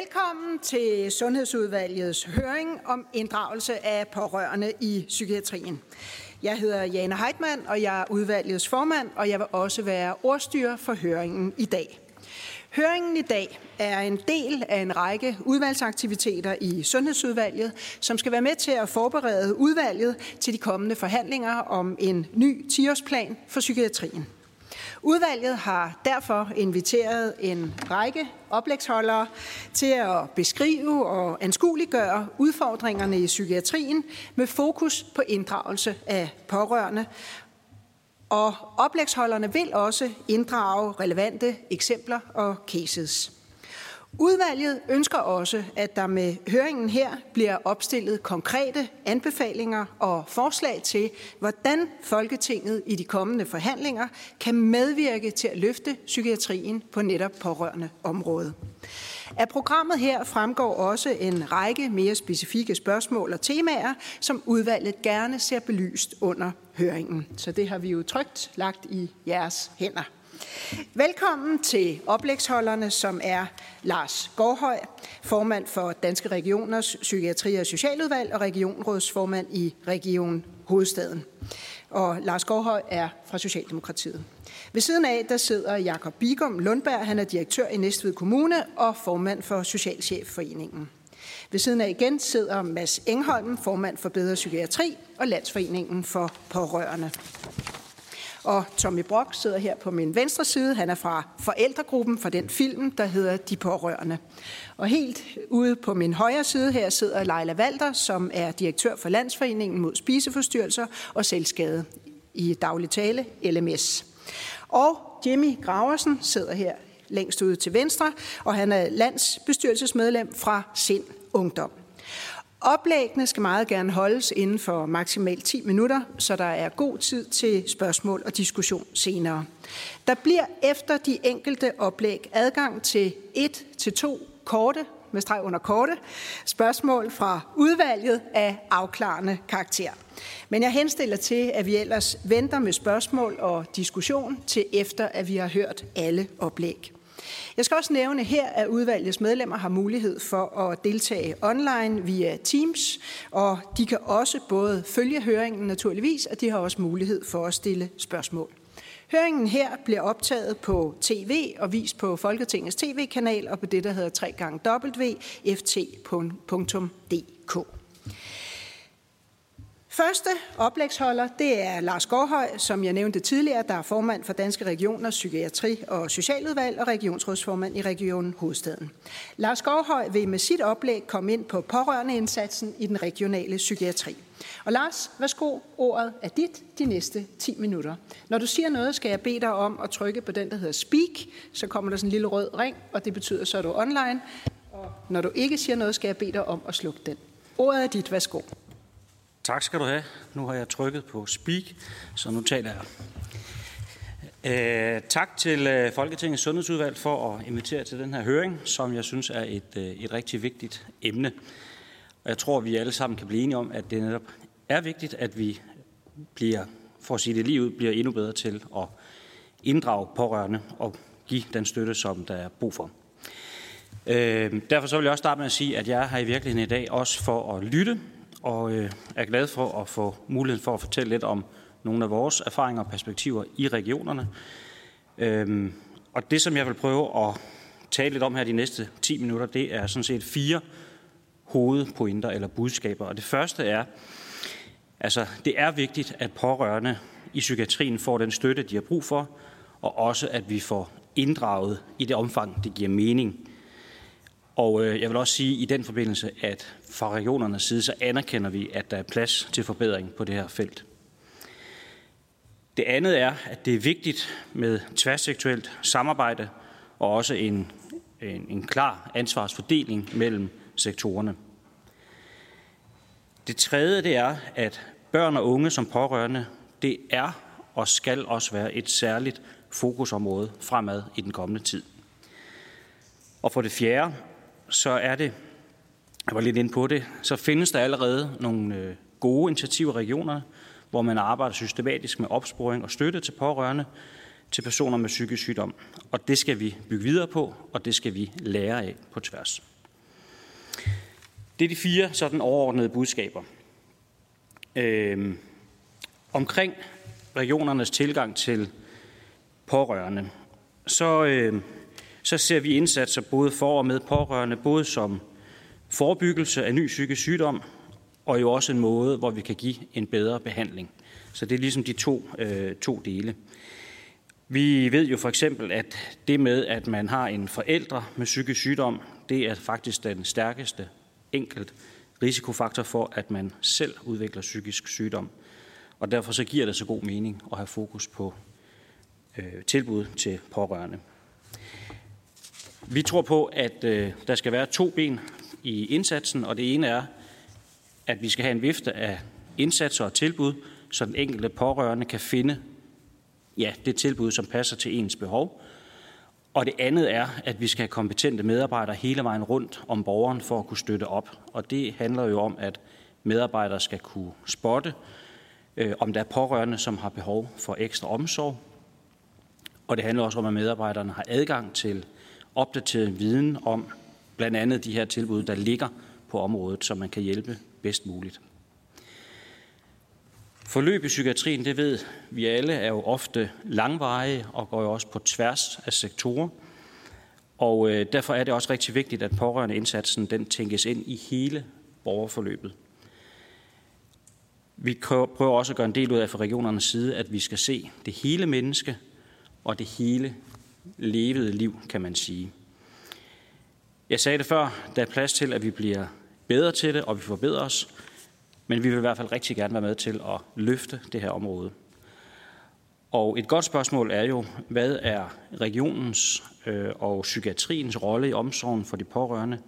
Velkommen til Sundhedsudvalgets høring om inddragelse af pårørende i psykiatrien. Jeg hedder Jane Heitmann, og jeg er udvalgets formand, og jeg vil også være ordstyrer for høringen i dag. Høringen i dag er en del af en række udvalgsaktiviteter i Sundhedsudvalget, som skal være med til at forberede udvalget til de kommende forhandlinger om en ny 10-årsplan for psykiatrien. Udvalget har derfor inviteret en række oplægsholdere til at beskrive og anskueliggøre udfordringerne i psykiatrien med fokus på inddragelse af pårørende. Og oplægsholderne vil også inddrage relevante eksempler og cases. Udvalget ønsker også, at der med høringen her bliver opstillet konkrete anbefalinger og forslag til, hvordan Folketinget i de kommende forhandlinger kan medvirke til at løfte psykiatrien på netop pårørende område. Af programmet her fremgår også en række mere specifikke spørgsmål og temaer, som udvalget gerne ser belyst under høringen. Så det har vi jo trygt lagt i jeres hænder. Velkommen til oplægsholderne, som er Lars Gårdhøj, formand for Danske Regioners Psykiatri- og Socialudvalg og regionrådsformand i Region Hovedstaden. Og Lars Gårdhøj er fra Socialdemokratiet. Ved siden af, der sidder Jakob Bigum Lundberg, han er direktør i Næstved Kommune og formand for Socialchefforeningen. Ved siden af igen sidder Mads Engholm, formand for Bedre Psykiatri og Landsforeningen for Pårørende. Og Tommy Brock sidder her på min venstre side. Han er fra forældregruppen for den film, der hedder De Pårørende. Og helt ude på min højre side her sidder Leila Valter, som er direktør for Landsforeningen mod spiseforstyrrelser og selvskade i daglig tale, LMS. Og Jimmy Graversen sidder her længst ude til venstre, og han er landsbestyrelsesmedlem fra Sind Ungdom. Oplæggene skal meget gerne holdes inden for maksimalt 10 minutter, så der er god tid til spørgsmål og diskussion senere. Der bliver efter de enkelte oplæg adgang til et til to korte med streg under korte spørgsmål fra udvalget af afklarende karakter. Men jeg henstiller til, at vi ellers venter med spørgsmål og diskussion til efter, at vi har hørt alle oplæg. Jeg skal også nævne her, at udvalgets medlemmer har mulighed for at deltage online via Teams, og de kan også både følge høringen naturligvis, og de har også mulighed for at stille spørgsmål. Høringen her bliver optaget på tv og vist på Folketingets tv-kanal og på det, der hedder www.ft.dk. Første oplægsholder, det er Lars Gårdhøj, som jeg nævnte tidligere, der er formand for Danske Regioners Psykiatri- og Socialudvalg og regionsrådsformand i Regionen Hovedstaden. Lars Gårdhøj vil med sit oplæg komme ind på pårørende indsatsen i den regionale psykiatri. Og Lars, værsgo, ordet er dit de næste 10 minutter. Når du siger noget, skal jeg bede dig om at trykke på den, der hedder speak. Så kommer der sådan en lille rød ring, og det betyder, så er du online. Og når du ikke siger noget, skal jeg bede dig om at slukke den. Ordet er dit, værsgo. Tak skal du have. Nu har jeg trykket på speak, så nu taler jeg. Øh, tak til øh, Folketingets Sundhedsudvalg for at invitere til den her høring, som jeg synes er et, øh, et rigtig vigtigt emne. Og jeg tror, vi alle sammen kan blive enige om, at det netop er vigtigt, at vi bliver, for at sige det lige ud, bliver endnu bedre til at inddrage pårørende og give den støtte, som der er brug for. Øh, derfor så vil jeg også starte med at sige, at jeg er her i virkeligheden i dag også for at lytte og øh, er glad for at få muligheden for at fortælle lidt om nogle af vores erfaringer og perspektiver i regionerne. Øhm, og det, som jeg vil prøve at tale lidt om her de næste 10 minutter, det er sådan set fire hovedpointer eller budskaber. Og det første er, altså det er vigtigt, at pårørende i psykiatrien får den støtte, de har brug for, og også at vi får inddraget i det omfang, det giver mening. Og øh, jeg vil også sige i den forbindelse, at fra regionernes side, så anerkender vi, at der er plads til forbedring på det her felt. Det andet er, at det er vigtigt med tværsektuelt samarbejde og også en, en, en klar ansvarsfordeling mellem sektorerne. Det tredje det er, at børn og unge som pårørende, det er og skal også være et særligt fokusområde fremad i den kommende tid. Og for det fjerde, så er det, jeg var lidt inde på det, så findes der allerede nogle øh, gode initiativer i regionerne, hvor man arbejder systematisk med opsporing og støtte til pårørende til personer med psykisk sygdom. Og det skal vi bygge videre på, og det skal vi lære af på tværs. Det er de fire sådan overordnede budskaber. Øhm, omkring regionernes tilgang til pårørende, så, øh, så ser vi indsatser både for og med pårørende, både som forebyggelse af ny psykisk sygdom, og jo også en måde, hvor vi kan give en bedre behandling. Så det er ligesom de to, øh, to dele. Vi ved jo for eksempel, at det med, at man har en forældre med psykisk sygdom, det er faktisk den stærkeste enkelt risikofaktor for, at man selv udvikler psykisk sygdom. Og derfor så giver det så god mening at have fokus på øh, tilbud til pårørende. Vi tror på, at øh, der skal være to ben i indsatsen, og det ene er, at vi skal have en vifte af indsatser og tilbud, så den enkelte pårørende kan finde ja, det tilbud, som passer til ens behov. Og det andet er, at vi skal have kompetente medarbejdere hele vejen rundt om borgeren for at kunne støtte op. Og det handler jo om, at medarbejdere skal kunne spotte, øh, om der er pårørende, som har behov for ekstra omsorg. Og det handler også om, at medarbejderne har adgang til opdateret viden om blandt andet de her tilbud, der ligger på området, så man kan hjælpe bedst muligt. Forløb i psykiatrien, det ved vi alle, er jo ofte langvarige og går jo også på tværs af sektorer. Og øh, derfor er det også rigtig vigtigt, at pårørende indsatsen den tænkes ind i hele borgerforløbet. Vi prøver også at gøre en del ud af fra regionernes side, at vi skal se det hele menneske og det hele levede liv, kan man sige. Jeg sagde det før, der er plads til, at vi bliver bedre til det, og vi forbedrer os. Men vi vil i hvert fald rigtig gerne være med til at løfte det her område. Og et godt spørgsmål er jo, hvad er regionens øh, og psykiatriens rolle i omsorgen for de pårørende,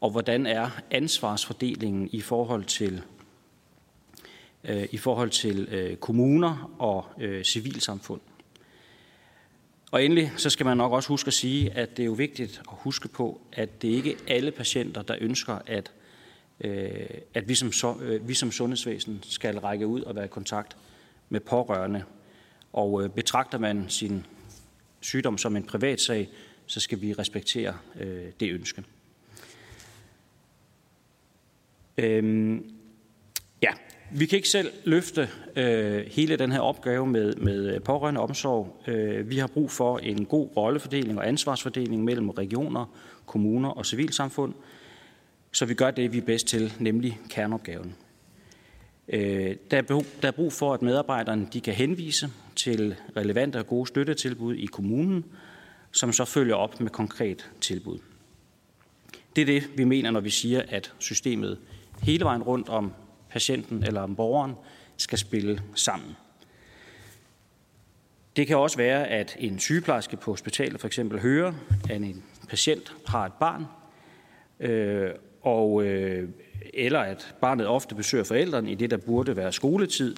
og hvordan er ansvarsfordelingen i forhold til øh, i forhold til øh, kommuner og civilsamfund. Og endelig så skal man nok også huske at sige, at det er jo vigtigt at huske på, at det ikke er alle patienter, der ønsker, at Øh, at vi som, så, øh, vi som sundhedsvæsen skal række ud og være i kontakt med pårørende. Og øh, betragter man sin sygdom som en privat sag, så skal vi respektere øh, det ønske. Øhm, ja, vi kan ikke selv løfte øh, hele den her opgave med, med øh, pårørende omsorg. Øh, vi har brug for en god rollefordeling og ansvarsfordeling mellem regioner, kommuner og civilsamfund så vi gør det, vi er bedst til, nemlig kerneopgaven. Øh, der er, behov, der er brug for, at medarbejderne de kan henvise til relevante og gode støttetilbud i kommunen, som så følger op med konkret tilbud. Det er det, vi mener, når vi siger, at systemet hele vejen rundt om patienten eller om borgeren skal spille sammen. Det kan også være, at en sygeplejerske på hospitalet for eksempel hører, at en patient har et barn, øh, og, øh, eller at barnet ofte besøger forældrene i det, der burde være skoletid.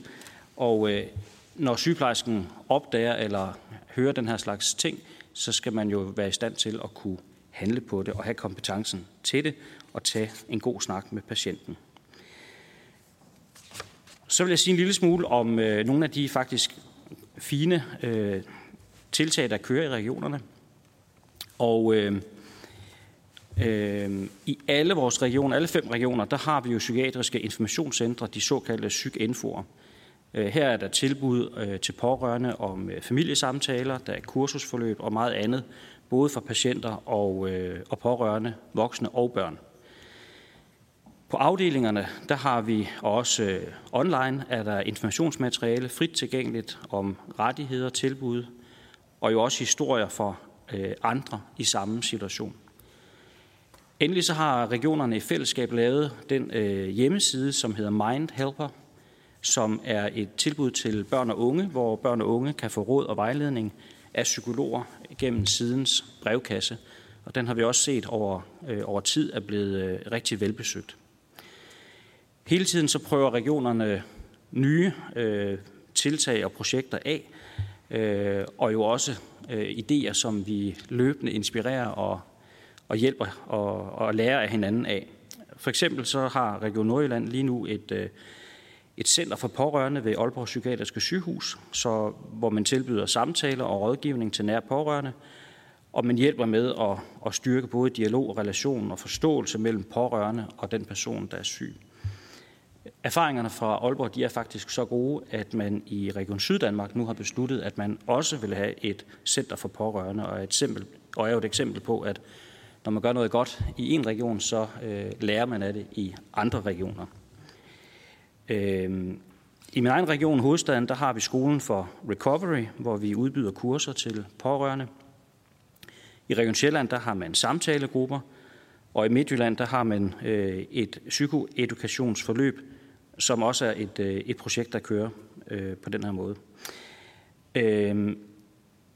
Og øh, når sygeplejersken opdager eller hører den her slags ting, så skal man jo være i stand til at kunne handle på det og have kompetencen til det og tage en god snak med patienten. Så vil jeg sige en lille smule om øh, nogle af de faktisk fine øh, tiltag, der kører i regionerne. Og øh, Øh, I alle vores regioner, alle fem regioner, der har vi jo psykiatriske informationscentre, de såkaldte psykinfoer. Øh, her er der tilbud øh, til pårørende om øh, familiesamtaler, der er kursusforløb og meget andet, både for patienter og, øh, og pårørende, voksne og børn. På afdelingerne, der har vi også øh, online, er der informationsmateriale frit tilgængeligt om rettigheder, tilbud, og jo også historier for øh, andre i samme situation. Endelig så har regionerne i fællesskab lavet den øh, hjemmeside, som hedder Mind Helper, som er et tilbud til børn og unge, hvor børn og unge kan få råd og vejledning af psykologer gennem sidens brevkasse. Og den har vi også set over, øh, over tid er blevet øh, rigtig velbesøgt. Hele tiden så prøver regionerne nye øh, tiltag og projekter af, øh, og jo også øh, idéer, som vi løbende inspirerer og og hjælper og, og lærer af hinanden af. For eksempel så har Region Nordjylland lige nu et, øh, et center for pårørende ved Aalborg Psykiatriske Sygehus, så, hvor man tilbyder samtaler og rådgivning til nær pårørende. og man hjælper med at, at styrke både dialog og relation og forståelse mellem pårørende og den person, der er syg. Erfaringerne fra Aalborg de er faktisk så gode, at man i Region Syddanmark nu har besluttet, at man også vil have et center for pårørende, og, et eksempel, og er jo et eksempel på, at når man gør noget godt i en region, så øh, lærer man af det i andre regioner. Øh, I min egen region, hovedstaden, der har vi skolen for Recovery, hvor vi udbyder kurser til pårørende. I Region Sjælland, der har man samtalegrupper, og i Midtjylland, der har man øh, et psykoedukationsforløb, som også er et, øh, et projekt, der kører øh, på den her måde. Øh,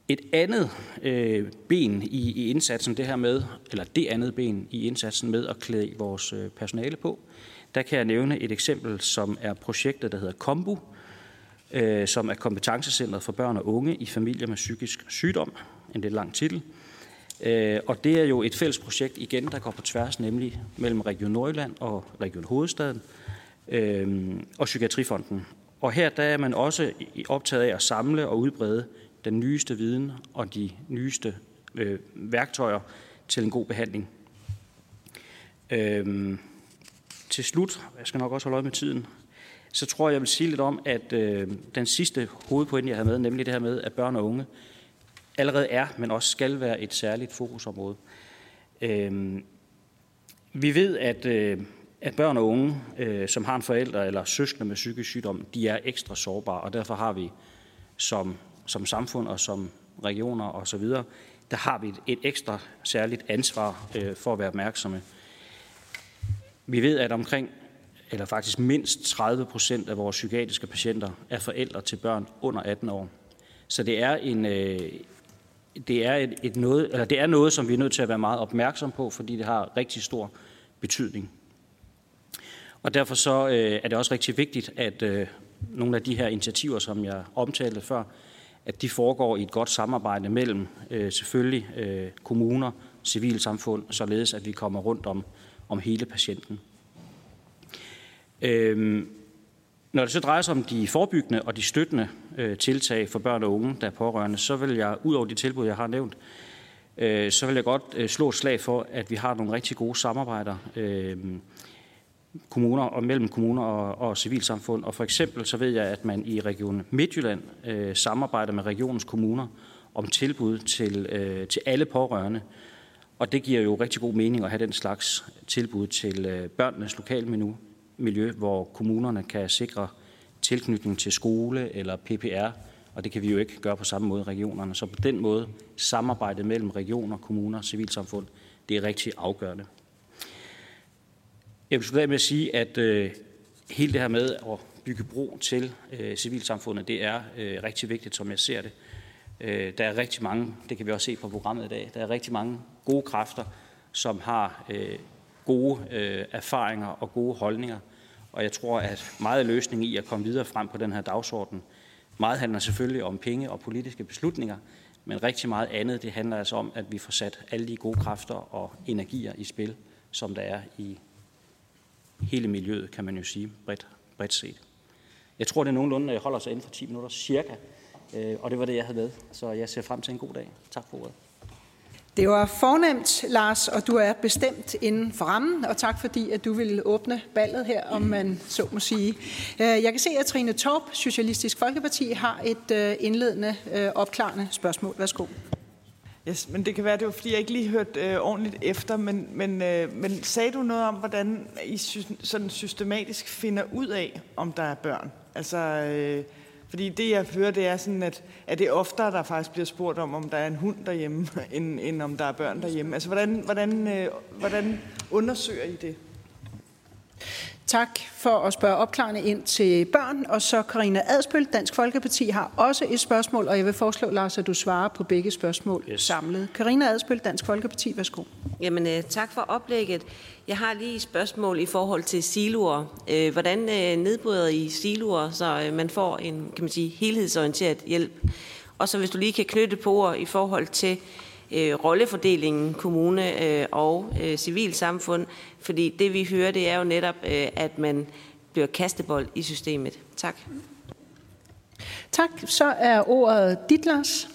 et andet øh, ben i, i indsatsen, det her med, eller det andet ben i indsatsen med at klæde vores øh, personale på, der kan jeg nævne et eksempel, som er projektet, der hedder Kombu, øh, som er kompetencecentret for børn og unge i familier med psykisk sygdom, en lidt lang titel. Øh, og det er jo et fælles projekt igen, der går på tværs, nemlig mellem Region Nordjylland og Region Hovedstaden øh, og Psykiatrifonden. Og her der er man også optaget af at samle og udbrede den nyeste viden og de nyeste øh, værktøjer til en god behandling. Øh, til slut, jeg skal nok også holde øje med tiden, så tror jeg, jeg vil sige lidt om, at øh, den sidste hovedpointe, jeg har med, nemlig det her med, at børn og unge allerede er, men også skal være et særligt fokusområde. Øh, vi ved, at, øh, at børn og unge, øh, som har en forælder eller søskende med psykisk sygdom, de er ekstra sårbare, og derfor har vi som, som samfund og som regioner og så videre, der har vi et, et ekstra særligt ansvar øh, for at være opmærksomme. Vi ved, at omkring, eller faktisk mindst 30 procent af vores psykiatriske patienter er forældre til børn under 18 år. Så det er en, øh, det er et, et noget, eller det er noget, som vi er nødt til at være meget opmærksom på, fordi det har rigtig stor betydning. Og derfor så øh, er det også rigtig vigtigt, at øh, nogle af de her initiativer, som jeg omtalte før, at de foregår i et godt samarbejde mellem øh, selvfølgelig øh, kommuner, civilsamfund, således at vi kommer rundt om, om hele patienten. Øh, når det så drejer sig om de forebyggende og de støttende øh, tiltag for børn og unge, der er pårørende, så vil jeg, ud over de tilbud, jeg har nævnt, øh, så vil jeg godt øh, slå et slag for, at vi har nogle rigtig gode samarbejder øh, kommuner og mellem kommuner og, og civilsamfund. Og for eksempel så ved jeg, at man i Region Midtjylland øh, samarbejder med regionens kommuner om tilbud til, øh, til alle pårørende. Og det giver jo rigtig god mening at have den slags tilbud til øh, børnenes lokalmiljø, miljø, hvor kommunerne kan sikre tilknytning til skole eller PPR, og det kan vi jo ikke gøre på samme måde i regionerne. Så på den måde samarbejdet mellem regioner, kommuner og civilsamfund, det er rigtig afgørende. Jeg vil slutte med at sige, at øh, hele det her med at bygge bro til øh, civilsamfundet, det er øh, rigtig vigtigt, som jeg ser det. Øh, der er rigtig mange, det kan vi også se på programmet i dag, der er rigtig mange gode kræfter, som har øh, gode øh, erfaringer og gode holdninger. Og jeg tror, at meget af løsningen i at komme videre frem på den her dagsorden, meget handler selvfølgelig om penge og politiske beslutninger, men rigtig meget andet, det handler altså om, at vi får sat alle de gode kræfter og energier i spil, som der er i hele miljøet, kan man jo sige, bredt, bredt set. Jeg tror, det er nogenlunde holder sig inden for 10 minutter, cirka. Øh, og det var det, jeg havde med. Så jeg ser frem til en god dag. Tak for ordet. Det var fornemt, Lars, og du er bestemt inden for rammen, og tak fordi, at du ville åbne ballet her, om man så må sige. Øh, jeg kan se, at Trine Torp, Socialistisk Folkeparti, har et øh, indledende opklarende spørgsmål. Værsgo. Yes, men det kan være, det var fordi, jeg ikke lige hørte øh, ordentligt efter, men, men, øh, men sagde du noget om, hvordan I sy- sådan systematisk finder ud af, om der er børn? Altså, øh, fordi det, jeg hører, det er sådan, at, at det er oftere, der faktisk bliver spurgt om, om der er en hund derhjemme, end, end om der er børn derhjemme. Altså, hvordan, hvordan, øh, hvordan undersøger I det? Tak for at spørge opklarende ind til børn. Og så Karina Adspøl, Dansk Folkeparti, har også et spørgsmål, og jeg vil foreslå, Lars, at du svarer på begge spørgsmål yes. samlet. Karina Adspøl, Dansk Folkeparti, værsgo. Jamen, øh, tak for oplægget. Jeg har lige et spørgsmål i forhold til siloer. Øh, hvordan øh, nedbryder I siloer, så man får en kan man sige, helhedsorienteret hjælp? Og så hvis du lige kan knytte på ord i forhold til øh, rollefordelingen kommune øh, og øh, civilsamfund, fordi det vi hører, det er jo netop, øh, at man bliver kastebold i systemet. Tak. Tak. Så er ordet dit, Lars.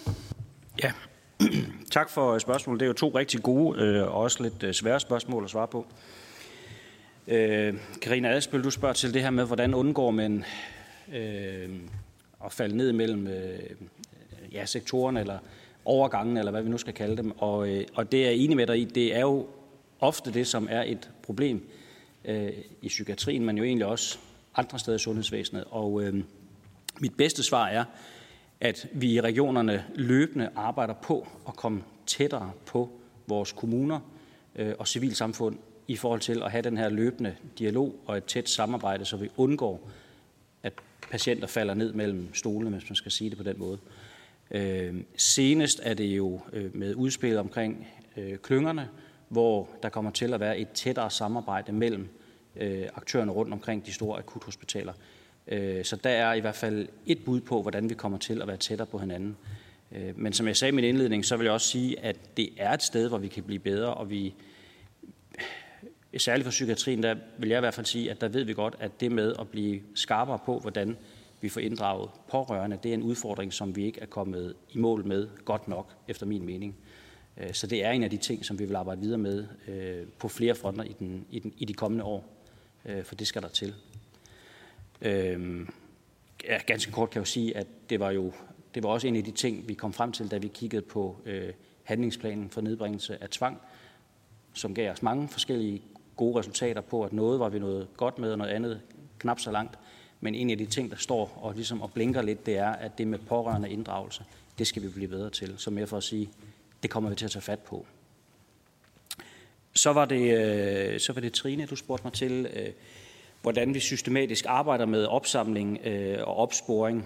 Ja, Tak for spørgsmålet. Det er jo to rigtig gode øh, og også lidt øh, svære spørgsmål at svare på. Øh, Karina Adspil, du spørger til det her med, hvordan undgår man øh, at falde ned mellem øh, ja, sektoren eller overgangen, eller hvad vi nu skal kalde dem. Og, øh, og det er jeg enig med dig i. Det er jo ofte det, som er et problem øh, i psykiatrien, men jo egentlig også andre steder i sundhedsvæsenet. Og øh, mit bedste svar er, at vi i regionerne løbende arbejder på at komme tættere på vores kommuner øh, og civilsamfund i forhold til at have den her løbende dialog og et tæt samarbejde, så vi undgår, at patienter falder ned mellem stolene, hvis man skal sige det på den måde. Øh, Øhm, senest er det jo øh, med udspil omkring øh, klyngerne, hvor der kommer til at være et tættere samarbejde mellem øh, aktørerne rundt omkring de store akuthospitaler. Øh, så der er i hvert fald et bud på, hvordan vi kommer til at være tættere på hinanden. Øh, men som jeg sagde i min indledning, så vil jeg også sige, at det er et sted, hvor vi kan blive bedre, og vi, særligt for psykiatrien, der vil jeg i hvert fald sige, at der ved vi godt, at det med at blive skarpere på, hvordan vi får inddraget pårørende, det er en udfordring, som vi ikke er kommet i mål med godt nok, efter min mening. Øh, så det er en af de ting, som vi vil arbejde videre med øh, på flere fronter i, den, i, den, i de kommende år, øh, for det skal der til. Ja, ganske kort kan jeg jo sige, at det var jo det var også en af de ting, vi kom frem til, da vi kiggede på handlingsplanen for nedbringelse af tvang, som gav os mange forskellige gode resultater på, at noget var vi noget godt med, og noget andet knap så langt. Men en af de ting, der står og ligesom og blinker lidt, det er, at det med pårørende inddragelse, det skal vi blive bedre til. Så mere for at sige, det kommer vi til at tage fat på. Så var det, øh, så var det Trine, du spurgte mig til. Øh, hvordan vi systematisk arbejder med opsamling øh, og opsporing.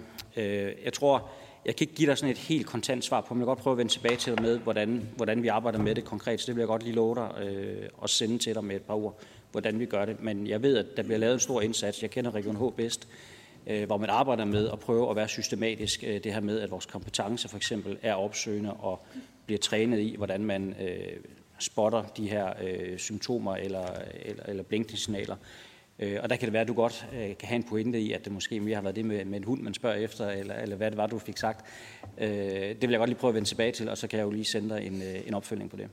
Jeg tror, jeg kan ikke give dig sådan et helt kontant svar på, men jeg vil godt prøve at vende tilbage til dig med, hvordan, hvordan vi arbejder med det konkret. Så det vil jeg godt lige love dig øh, at sende til dig med et par ord, hvordan vi gør det. Men jeg ved, at der bliver lavet en stor indsats. Jeg kender Region H bedst, øh, hvor man arbejder med at prøve at være systematisk. Øh, det her med, at vores kompetence for eksempel er opsøgende og bliver trænet i, hvordan man øh, spotter de her symptomer eller, eller, eller blinkningssignaler og der kan det være, at du godt kan have en pointe i, at det måske mere har været det med, med en hund, man spørger efter, eller, eller hvad det var, du fik sagt. Det vil jeg godt lige prøve at vende tilbage til, og så kan jeg jo lige sende dig en, en opfølgning på det.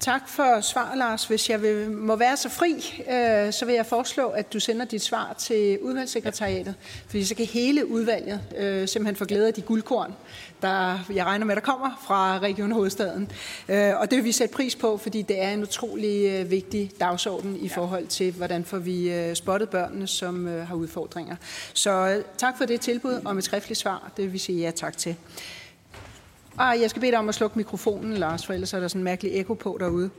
Tak for svar, Lars. Hvis jeg vil, må være så fri, øh, så vil jeg foreslå, at du sender dit svar til udvalgssekretariatet, fordi så kan hele udvalget øh, simpelthen få glæde af de guldkorn, der jeg regner med, der kommer fra Region Hovedstaden. Øh, og det vil vi sætte pris på, fordi det er en utrolig øh, vigtig dagsorden i forhold til, hvordan får vi øh, spottet børnene, som øh, har udfordringer. Så øh, tak for det tilbud om et skriftligt svar. Det vil vi sige ja tak til. Ah, jeg skal bede dig om at slukke mikrofonen, Lars, for ellers er der sådan en mærkelig ekko på derude.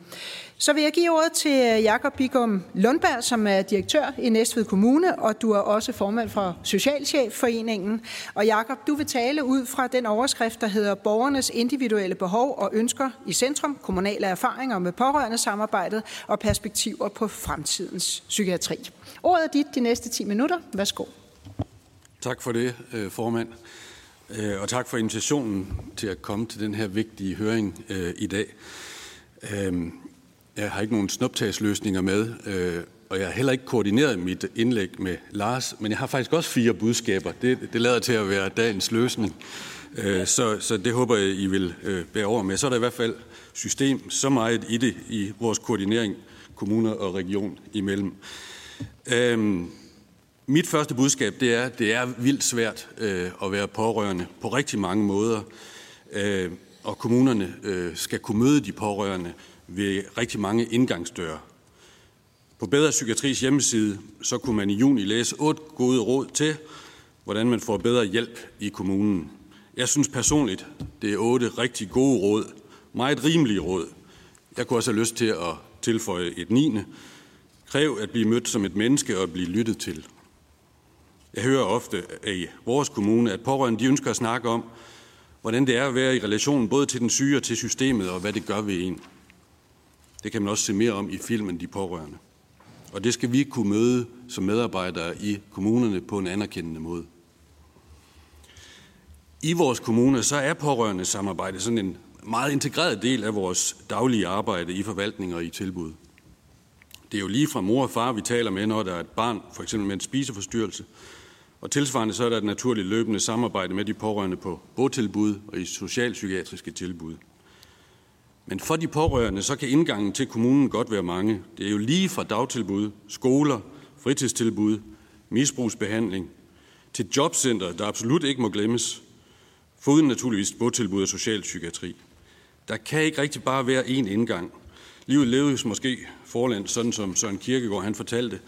Så vil jeg give ordet til øh, Jakob Bigum Lundberg, som er direktør i Næstved Kommune, og du er også formand for Socialchefforeningen. Og Jakob, du vil tale ud fra den overskrift, der hedder Borgernes individuelle behov og ønsker i centrum, kommunale erfaringer med pårørende samarbejdet og perspektiver på fremtidens psykiatri. Ordet er dit de næste 10 minutter. Værsgo. Tak for det, øh, formand. Øh, og tak for invitationen til at komme til den her vigtige høring øh, i dag. Øh, jeg har ikke nogen snuptagsløsninger med, øh, og jeg har heller ikke koordineret mit indlæg med Lars, men jeg har faktisk også fire budskaber. Det, det lader til at være dagens løsning, øh, så, så det håber jeg, I vil øh, bære over med. Så er der i hvert fald system så meget i det i vores koordinering kommuner og region imellem. Øh, mit første budskab det er, at det er vildt svært øh, at være pårørende på rigtig mange måder, øh, og kommunerne øh, skal kunne møde de pårørende ved rigtig mange indgangsdøre. På Bedre Psykiatris hjemmeside så kunne man i juni læse otte gode råd til, hvordan man får bedre hjælp i kommunen. Jeg synes personligt, det er otte rigtig gode råd, meget rimelige råd. Jeg kunne også have lyst til at tilføje et niende. Kræv at blive mødt som et menneske og at blive lyttet til. Jeg hører ofte i vores kommune, at pårørende de ønsker at snakke om, hvordan det er at være i relation både til den syge og til systemet, og hvad det gør ved en. Det kan man også se mere om i filmen De Pårørende. Og det skal vi kunne møde som medarbejdere i kommunerne på en anerkendende måde. I vores kommune så er pårørende samarbejde sådan en meget integreret del af vores daglige arbejde i forvaltning og i tilbud. Det er jo lige fra mor og far, vi taler med, når der er et barn, for eksempel med en spiseforstyrrelse, og tilsvarende så er der et naturligt løbende samarbejde med de pårørende på botilbud og i socialpsykiatriske tilbud. Men for de pårørende, så kan indgangen til kommunen godt være mange. Det er jo lige fra dagtilbud, skoler, fritidstilbud, misbrugsbehandling, til jobcenter, der absolut ikke må glemmes, foruden naturligvis botilbud og socialpsykiatri. Der kan ikke rigtig bare være én indgang. Livet leves måske forland, sådan som Søren Kirkegaard han fortalte,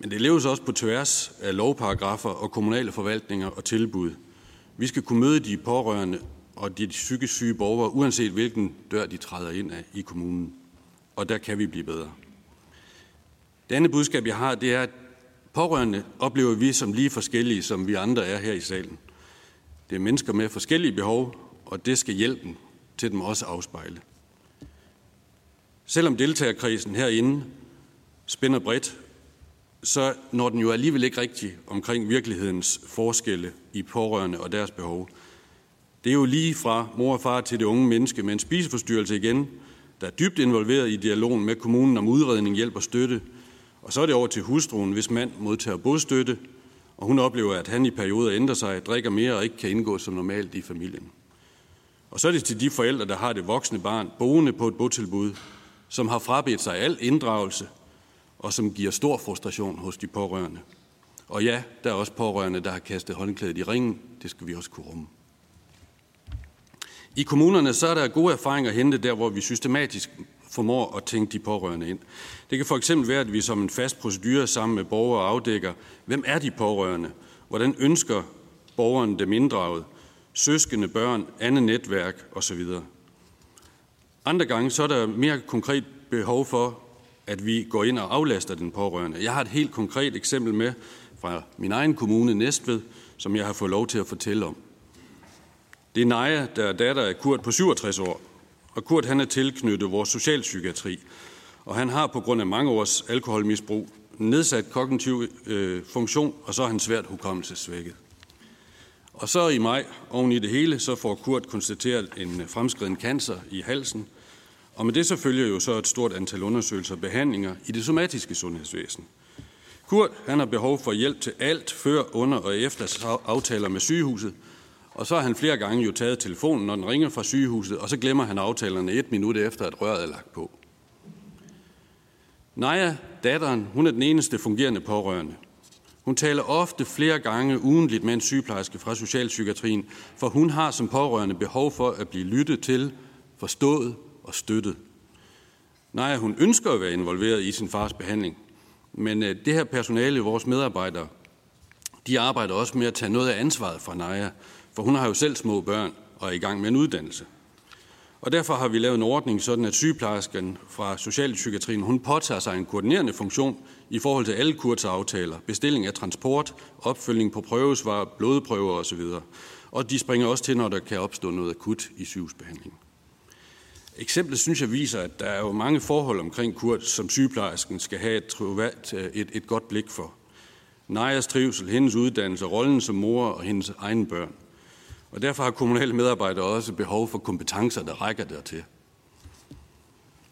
men det leves også på tværs af lovparagrafer og kommunale forvaltninger og tilbud. Vi skal kunne møde de pårørende og de psykisk syge borgere, uanset hvilken dør de træder ind af i kommunen. Og der kan vi blive bedre. Det andet budskab, jeg har, det er, at pårørende oplever vi som lige forskellige, som vi andre er her i salen. Det er mennesker med forskellige behov, og det skal hjælpen til dem også afspejle. Selvom deltagerkrisen herinde spænder bredt, så når den jo alligevel ikke rigtig omkring virkelighedens forskelle i pårørende og deres behov. Det er jo lige fra mor og far til det unge menneske med en spiseforstyrrelse igen, der er dybt involveret i dialogen med kommunen om udredning, hjælp og støtte. Og så er det over til hustruen, hvis mand modtager bostøtte, og hun oplever, at han i perioder ændrer sig, drikker mere og ikke kan indgå som normalt i familien. Og så er det til de forældre, der har det voksne barn boende på et botilbud, som har frabedt sig al inddragelse, og som giver stor frustration hos de pårørende. Og ja, der er også pårørende, der har kastet håndklædet i ringen. Det skal vi også kunne rumme. I kommunerne så er der gode erfaringer at hente der, hvor vi systematisk formår at tænke de pårørende ind. Det kan for eksempel være, at vi som en fast procedure sammen med borgere afdækker, hvem er de pårørende? Hvordan ønsker borgeren dem inddraget? Søskende, børn, andet netværk osv. Andre gange så er der mere konkret behov for, at vi går ind og aflaster den pårørende. Jeg har et helt konkret eksempel med fra min egen kommune, Næstved, som jeg har fået lov til at fortælle om. Det er Naja, der er datter af Kurt på 67 år. Og Kurt han er tilknyttet vores socialpsykiatri. Og han har på grund af mange års alkoholmisbrug nedsat kognitiv øh, funktion, og så er han svært hukommelsesvækket. Og så i maj, oven i det hele, så får Kurt konstateret en øh, fremskreden cancer i halsen. Og med det så følger jo så et stort antal undersøgelser og behandlinger i det somatiske sundhedsvæsen. Kurt han har behov for hjælp til alt før, under og efter aftaler med sygehuset, og så har han flere gange jo taget telefonen, når den ringer fra sygehuset, og så glemmer han aftalerne et minut efter, at røret er lagt på. Naja, datteren, hun er den eneste fungerende pårørende. Hun taler ofte flere gange ugentligt med en sygeplejerske fra socialpsykiatrien, for hun har som pårørende behov for at blive lyttet til, forstået og støttet. Nej, hun ønsker at være involveret i sin fars behandling, men øh, det her personale, vores medarbejdere, de arbejder også med at tage noget af ansvaret fra Naja, for hun har jo selv små børn og er i gang med en uddannelse. Og derfor har vi lavet en ordning, sådan at sygeplejersken fra Socialpsykiatrien, hun påtager sig en koordinerende funktion i forhold til alle kursaftaler, bestilling af transport, opfølgning på prøvesvar, blodprøver osv. Og de springer også til, når der kan opstå noget akut i sygehusbehandlingen. Eksemplet synes jeg viser, at der er jo mange forhold omkring Kurt, som sygeplejersken skal have et, øh, et, et godt blik for. Najas trivsel, hendes uddannelse, rollen som mor og hendes egne børn. Og derfor har kommunale medarbejdere også behov for kompetencer, der rækker dertil.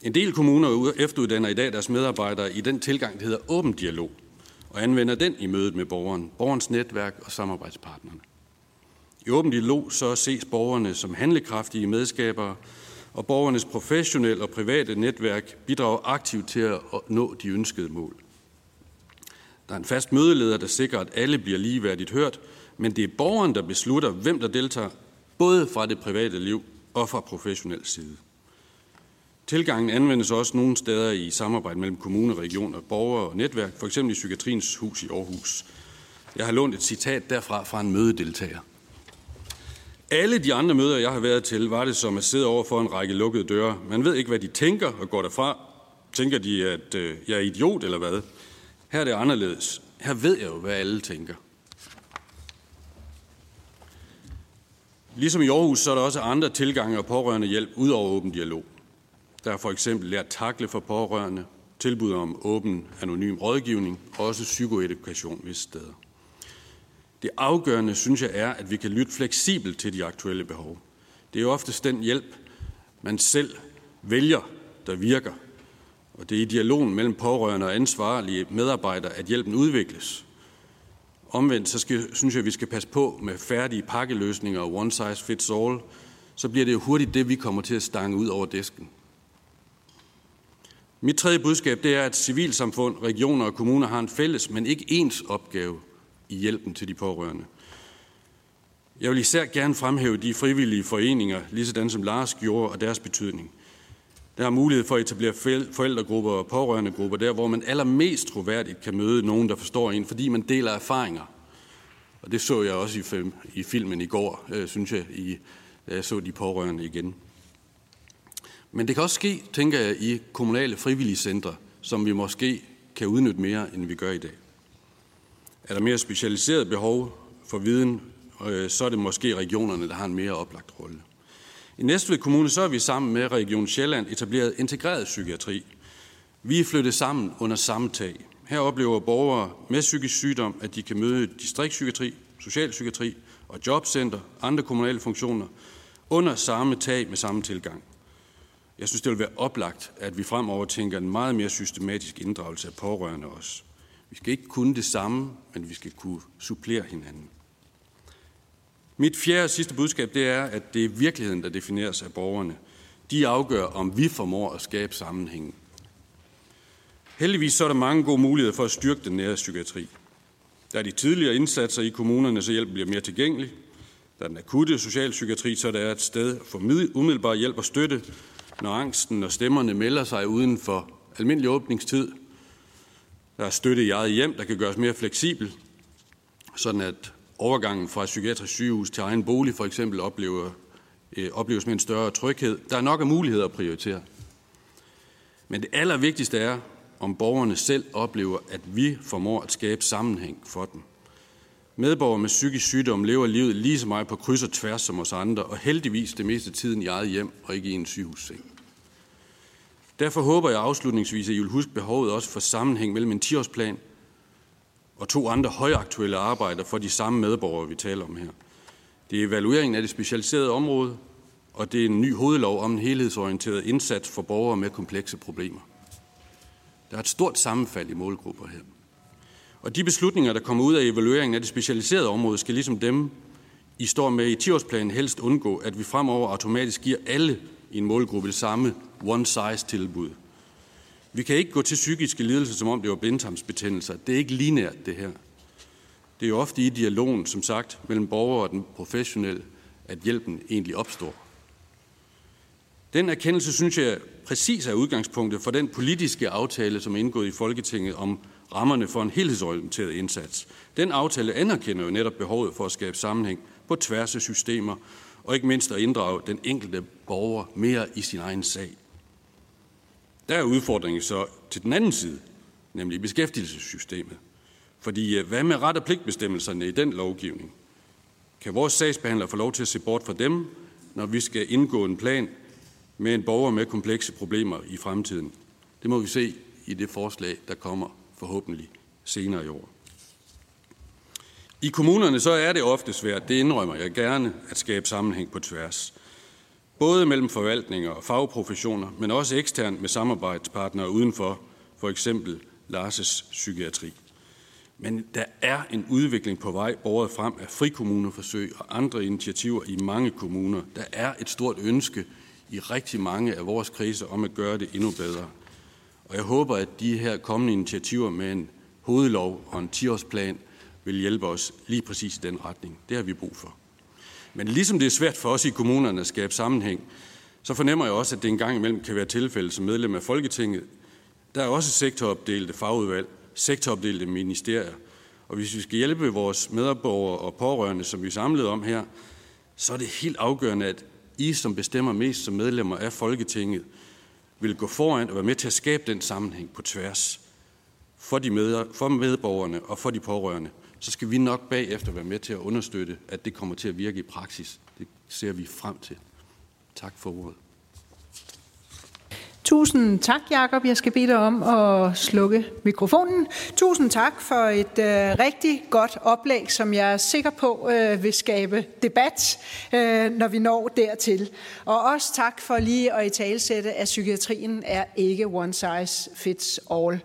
En del kommuner efteruddanner i dag deres medarbejdere i den tilgang, der hedder åben dialog, og anvender den i mødet med borgeren, borgerens netværk og samarbejdspartnerne. I åben dialog så ses borgerne som handlekraftige medskabere, og borgernes professionelle og private netværk bidrager aktivt til at nå de ønskede mål. Der er en fast mødeleder, der sikrer, at alle bliver ligeværdigt hørt, men det er borgeren, der beslutter, hvem der deltager, både fra det private liv og fra professionel side. Tilgangen anvendes også nogle steder i samarbejde mellem kommune, regioner, borgere og netværk, f.eks. i Psykiatriens Hus i Aarhus. Jeg har lånt et citat derfra fra en mødedeltager. Alle de andre møder, jeg har været til, var det som at sidde over for en række lukkede døre. Man ved ikke, hvad de tænker og går derfra. Tænker de, at øh, jeg er idiot eller hvad? Her er det anderledes. Her ved jeg jo, hvad alle tænker. Ligesom i Aarhus, så er der også andre tilgange og pårørende hjælp ud over åben dialog. Der er for eksempel lært takle for pårørende, tilbud om åben anonym rådgivning og også psykoedukation visse steder. Det afgørende, synes jeg, er, at vi kan lytte fleksibelt til de aktuelle behov. Det er jo oftest den hjælp, man selv vælger, der virker. Og det er i dialogen mellem pårørende og ansvarlige medarbejdere, at hjælpen udvikles. Omvendt så skal, synes jeg, at vi skal passe på med færdige pakkeløsninger og one size fits all. Så bliver det jo hurtigt det, vi kommer til at stange ud over disken. Mit tredje budskab det er, at civilsamfund, regioner og kommuner har en fælles, men ikke ens opgave i hjælpen til de pårørende. Jeg vil især gerne fremhæve de frivillige foreninger, lige sådan som Lars gjorde, og deres betydning. Der er mulighed for at etablere forældregrupper og pårørende grupper, der hvor man allermest troværdigt kan møde nogen, der forstår en, fordi man deler erfaringer. Og det så jeg også i, film, i filmen i går, øh, synes jeg, i, da jeg så de pårørende igen. Men det kan også ske, tænker jeg, i kommunale frivillige centre, som vi måske kan udnytte mere, end vi gør i dag. Er der mere specialiseret behov for viden, øh, så er det måske regionerne, der har en mere oplagt rolle. I Næstved Kommune så er vi sammen med Region Sjælland etableret integreret psykiatri. Vi er flyttet sammen under samme tag. Her oplever borgere med psykisk sygdom, at de kan møde distriktspsykiatri, socialpsykiatri og jobcenter, andre kommunale funktioner, under samme tag med samme tilgang. Jeg synes, det vil være oplagt, at vi fremover tænker en meget mere systematisk inddragelse af pårørende også. Vi skal ikke kunne det samme, men vi skal kunne supplere hinanden. Mit fjerde og sidste budskab, det er, at det er virkeligheden, der defineres af borgerne. De afgør, om vi formår at skabe sammenhængen. Heldigvis så er der mange gode muligheder for at styrke den nære psykiatri. Der er de tidligere indsatser i kommunerne, så hjælpen bliver mere tilgængelig. Der er den akutte socialpsykiatri, så der er et sted for umiddelbar hjælp og støtte, når angsten og stemmerne melder sig uden for almindelig åbningstid. Der er støtte i eget hjem, der kan gøres mere fleksibel, sådan at overgangen fra psykiatrisk sygehus til egen bolig for eksempel oplever, øh, opleves med en større tryghed. Der er nok af muligheder at prioritere. Men det allervigtigste er, om borgerne selv oplever, at vi formår at skabe sammenhæng for dem. Medborgere med psykisk sygdom lever livet lige så meget på kryds og tværs som os andre, og heldigvis det meste tiden i eget hjem og ikke i en sygehusseng. Derfor håber jeg afslutningsvis, at I vil huske behovet også for sammenhæng mellem en 10-årsplan og to andre højaktuelle arbejder for de samme medborgere, vi taler om her. Det er evalueringen af det specialiserede område, og det er en ny hovedlov om en helhedsorienteret indsats for borgere med komplekse problemer. Der er et stort sammenfald i målgrupper her. Og de beslutninger, der kommer ud af evalueringen af det specialiserede område, skal ligesom dem, I står med i 10-årsplanen, helst undgå, at vi fremover automatisk giver alle i en målgruppe det samme one-size-tilbud. Vi kan ikke gå til psykiske lidelser, som om det var blindtarmsbetændelser. Det er ikke lineært, det her. Det er jo ofte i dialogen, som sagt, mellem borger og den professionelle, at hjælpen egentlig opstår. Den erkendelse, synes jeg, præcis er udgangspunktet for den politiske aftale, som er indgået i Folketinget om rammerne for en helhedsorienteret indsats. Den aftale anerkender jo netop behovet for at skabe sammenhæng på tværs af systemer, og ikke mindst at inddrage den enkelte borger mere i sin egen sag. Der er udfordringen så til den anden side, nemlig beskæftigelsessystemet. Fordi øh, hvad med ret- og pligtbestemmelserne i den lovgivning? Kan vores sagsbehandler få lov til at se bort fra dem, når vi skal indgå en plan med en borger med komplekse problemer i fremtiden? Det må vi se i det forslag, der kommer forhåbentlig senere i år. I kommunerne så er det ofte svært, det indrømmer jeg gerne, at skabe sammenhæng på tværs. Både mellem forvaltninger og fagprofessioner, men også eksternt med samarbejdspartnere udenfor, for eksempel Lars' psykiatri. Men der er en udvikling på vej båret frem af frikommuneforsøg og andre initiativer i mange kommuner. Der er et stort ønske i rigtig mange af vores kriser om at gøre det endnu bedre. Og jeg håber, at de her kommende initiativer med en hovedlov og en 10-årsplan vil hjælpe os lige præcis i den retning. Det har vi brug for. Men ligesom det er svært for os i kommunerne at skabe sammenhæng, så fornemmer jeg også, at det engang imellem kan være tilfælde som medlem af Folketinget. Der er også sektoropdelte fagudvalg, sektoropdelte ministerier. Og hvis vi skal hjælpe vores medborgere og pårørende, som vi er samlet om her, så er det helt afgørende, at I, som bestemmer mest som medlemmer af Folketinget, vil gå foran og være med til at skabe den sammenhæng på tværs for, de med, for medborgerne og for de pårørende, så skal vi nok bagefter være med til at understøtte, at det kommer til at virke i praksis. Det ser vi frem til. Tak for ordet. Tusind tak, Jakob. Jeg skal bede dig om at slukke mikrofonen. Tusind tak for et øh, rigtig godt oplæg, som jeg er sikker på øh, vil skabe debat, øh, når vi når dertil. Og også tak for lige at i talsætte, at psykiatrien er ikke one size fits all.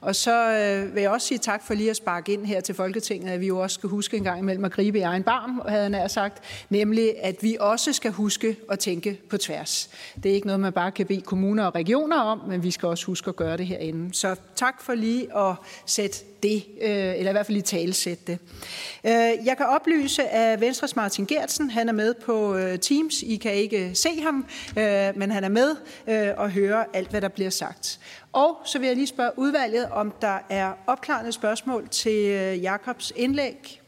Og så øh, vil jeg også sige tak for lige at sparke ind her til Folketinget, at vi jo også skal huske en gang imellem at gribe i egen barm, havde jeg sagt, nemlig at vi også skal huske at tænke på tværs. Det er ikke noget, man bare kan bede kommuner og regioner om, men vi skal også huske at gøre det herinde. Så tak for lige at sætte det, øh, eller i hvert fald lige talesætte det. Øh, jeg kan oplyse, at Venstres Martin Gertsen, han er med på øh, Teams. I kan ikke se ham, men han er med og hører alt, hvad der bliver sagt. Og så vil jeg lige spørge udvalget, om der er opklarende spørgsmål til Jakobs indlæg.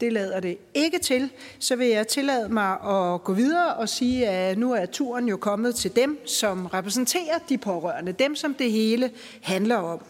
Det lader det ikke til. Så vil jeg tillade mig at gå videre og sige, at nu er turen jo kommet til dem, som repræsenterer de pårørende. Dem, som det hele handler om.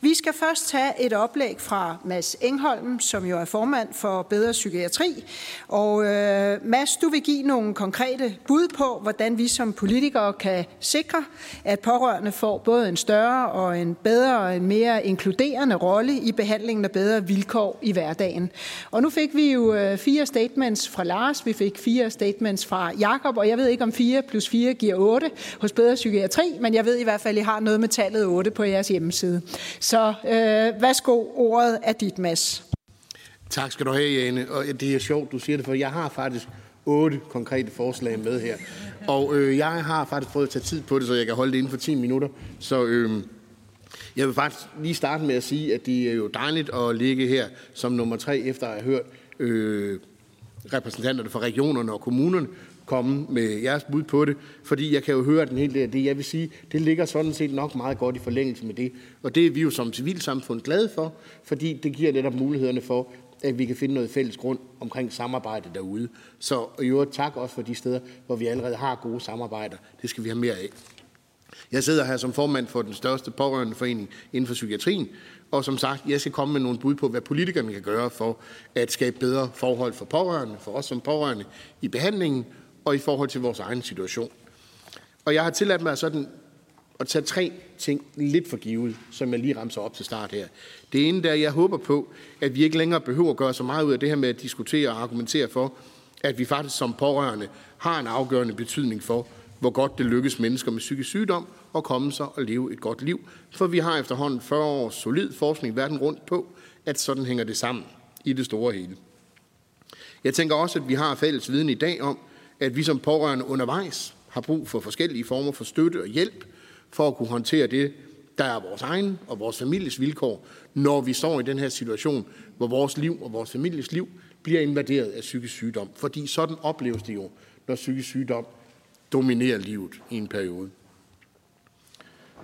Vi skal først tage et oplæg fra Mads Engholm, som jo er formand for Bedre Psykiatri. Og øh, Mads, du vil give nogle konkrete bud på, hvordan vi som politikere kan sikre, at pårørende får både en større og en bedre og en mere inkluderende rolle i behandlingen af bedre vilkår i hverdagen. Og nu fik fik vi jo øh, fire statements fra Lars, vi fik fire statements fra Jakob, og jeg ved ikke om 4 plus 4 giver 8 hos Bedre Psykiatri, men jeg ved i hvert fald, at I har noget med tallet 8 på jeres hjemmeside. Så øh, værsgo, ordet er dit, Mads. Tak skal du have, Jane. Og det er sjovt, du siger det, for jeg har faktisk otte konkrete forslag med her. Og øh, jeg har faktisk prøvet at tage tid på det, så jeg kan holde det inden for 10 minutter. Så øh, jeg vil faktisk lige starte med at sige, at det er jo dejligt at ligge her som nummer tre, efter at have hørt øh, repræsentanterne fra regionerne og kommunerne komme med jeres bud på det, fordi jeg kan jo høre den hele del det. Jeg vil sige, det ligger sådan set nok meget godt i forlængelse med det. Og det er vi jo som civilsamfund glade for, fordi det giver netop mulighederne for, at vi kan finde noget fælles grund omkring samarbejde derude. Så i øvrigt tak også for de steder, hvor vi allerede har gode samarbejder. Det skal vi have mere af. Jeg sidder her som formand for den største pårørendeforening inden for psykiatrien, og som sagt, jeg skal komme med nogle bud på, hvad politikerne kan gøre for at skabe bedre forhold for pårørende, for os som pårørende i behandlingen og i forhold til vores egen situation. Og jeg har tilladt mig sådan at tage tre ting lidt for givet, som jeg lige ramser op til start her. Det ene der, jeg håber på, at vi ikke længere behøver at gøre så meget ud af det her med at diskutere og argumentere for, at vi faktisk som pårørende har en afgørende betydning for, hvor godt det lykkes mennesker med psykisk sygdom at komme sig og leve et godt liv. For vi har efterhånden 40 års solid forskning verden rundt på, at sådan hænger det sammen i det store hele. Jeg tænker også, at vi har fælles viden i dag om, at vi som pårørende undervejs har brug for forskellige former for støtte og hjælp for at kunne håndtere det, der er vores egen og vores families vilkår, når vi står i den her situation, hvor vores liv og vores families liv bliver invaderet af psykisk sygdom. Fordi sådan opleves det jo, når psykisk sygdom dominerer livet i en periode.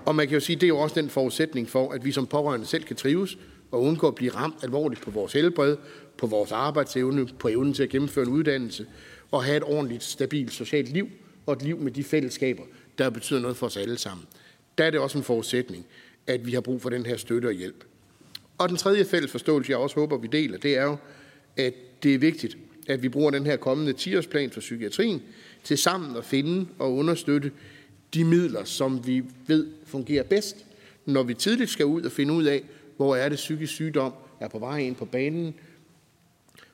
Og man kan jo sige, at det er jo også den forudsætning for, at vi som pårørende selv kan trives og undgå at blive ramt alvorligt på vores helbred, på vores arbejdsevne, på evnen til at gennemføre en uddannelse og have et ordentligt, stabilt socialt liv og et liv med de fællesskaber, der betyder noget for os alle sammen. Der er det også en forudsætning, at vi har brug for den her støtte og hjælp. Og den tredje fælles forståelse, jeg også håber, vi deler, det er jo, at det er vigtigt, at vi bruger den her kommende 10-årsplan for psykiatrien til sammen at finde og understøtte de midler, som vi ved fungerer bedst, når vi tidligt skal ud og finde ud af, hvor er det psykisk sygdom er på vej ind på banen,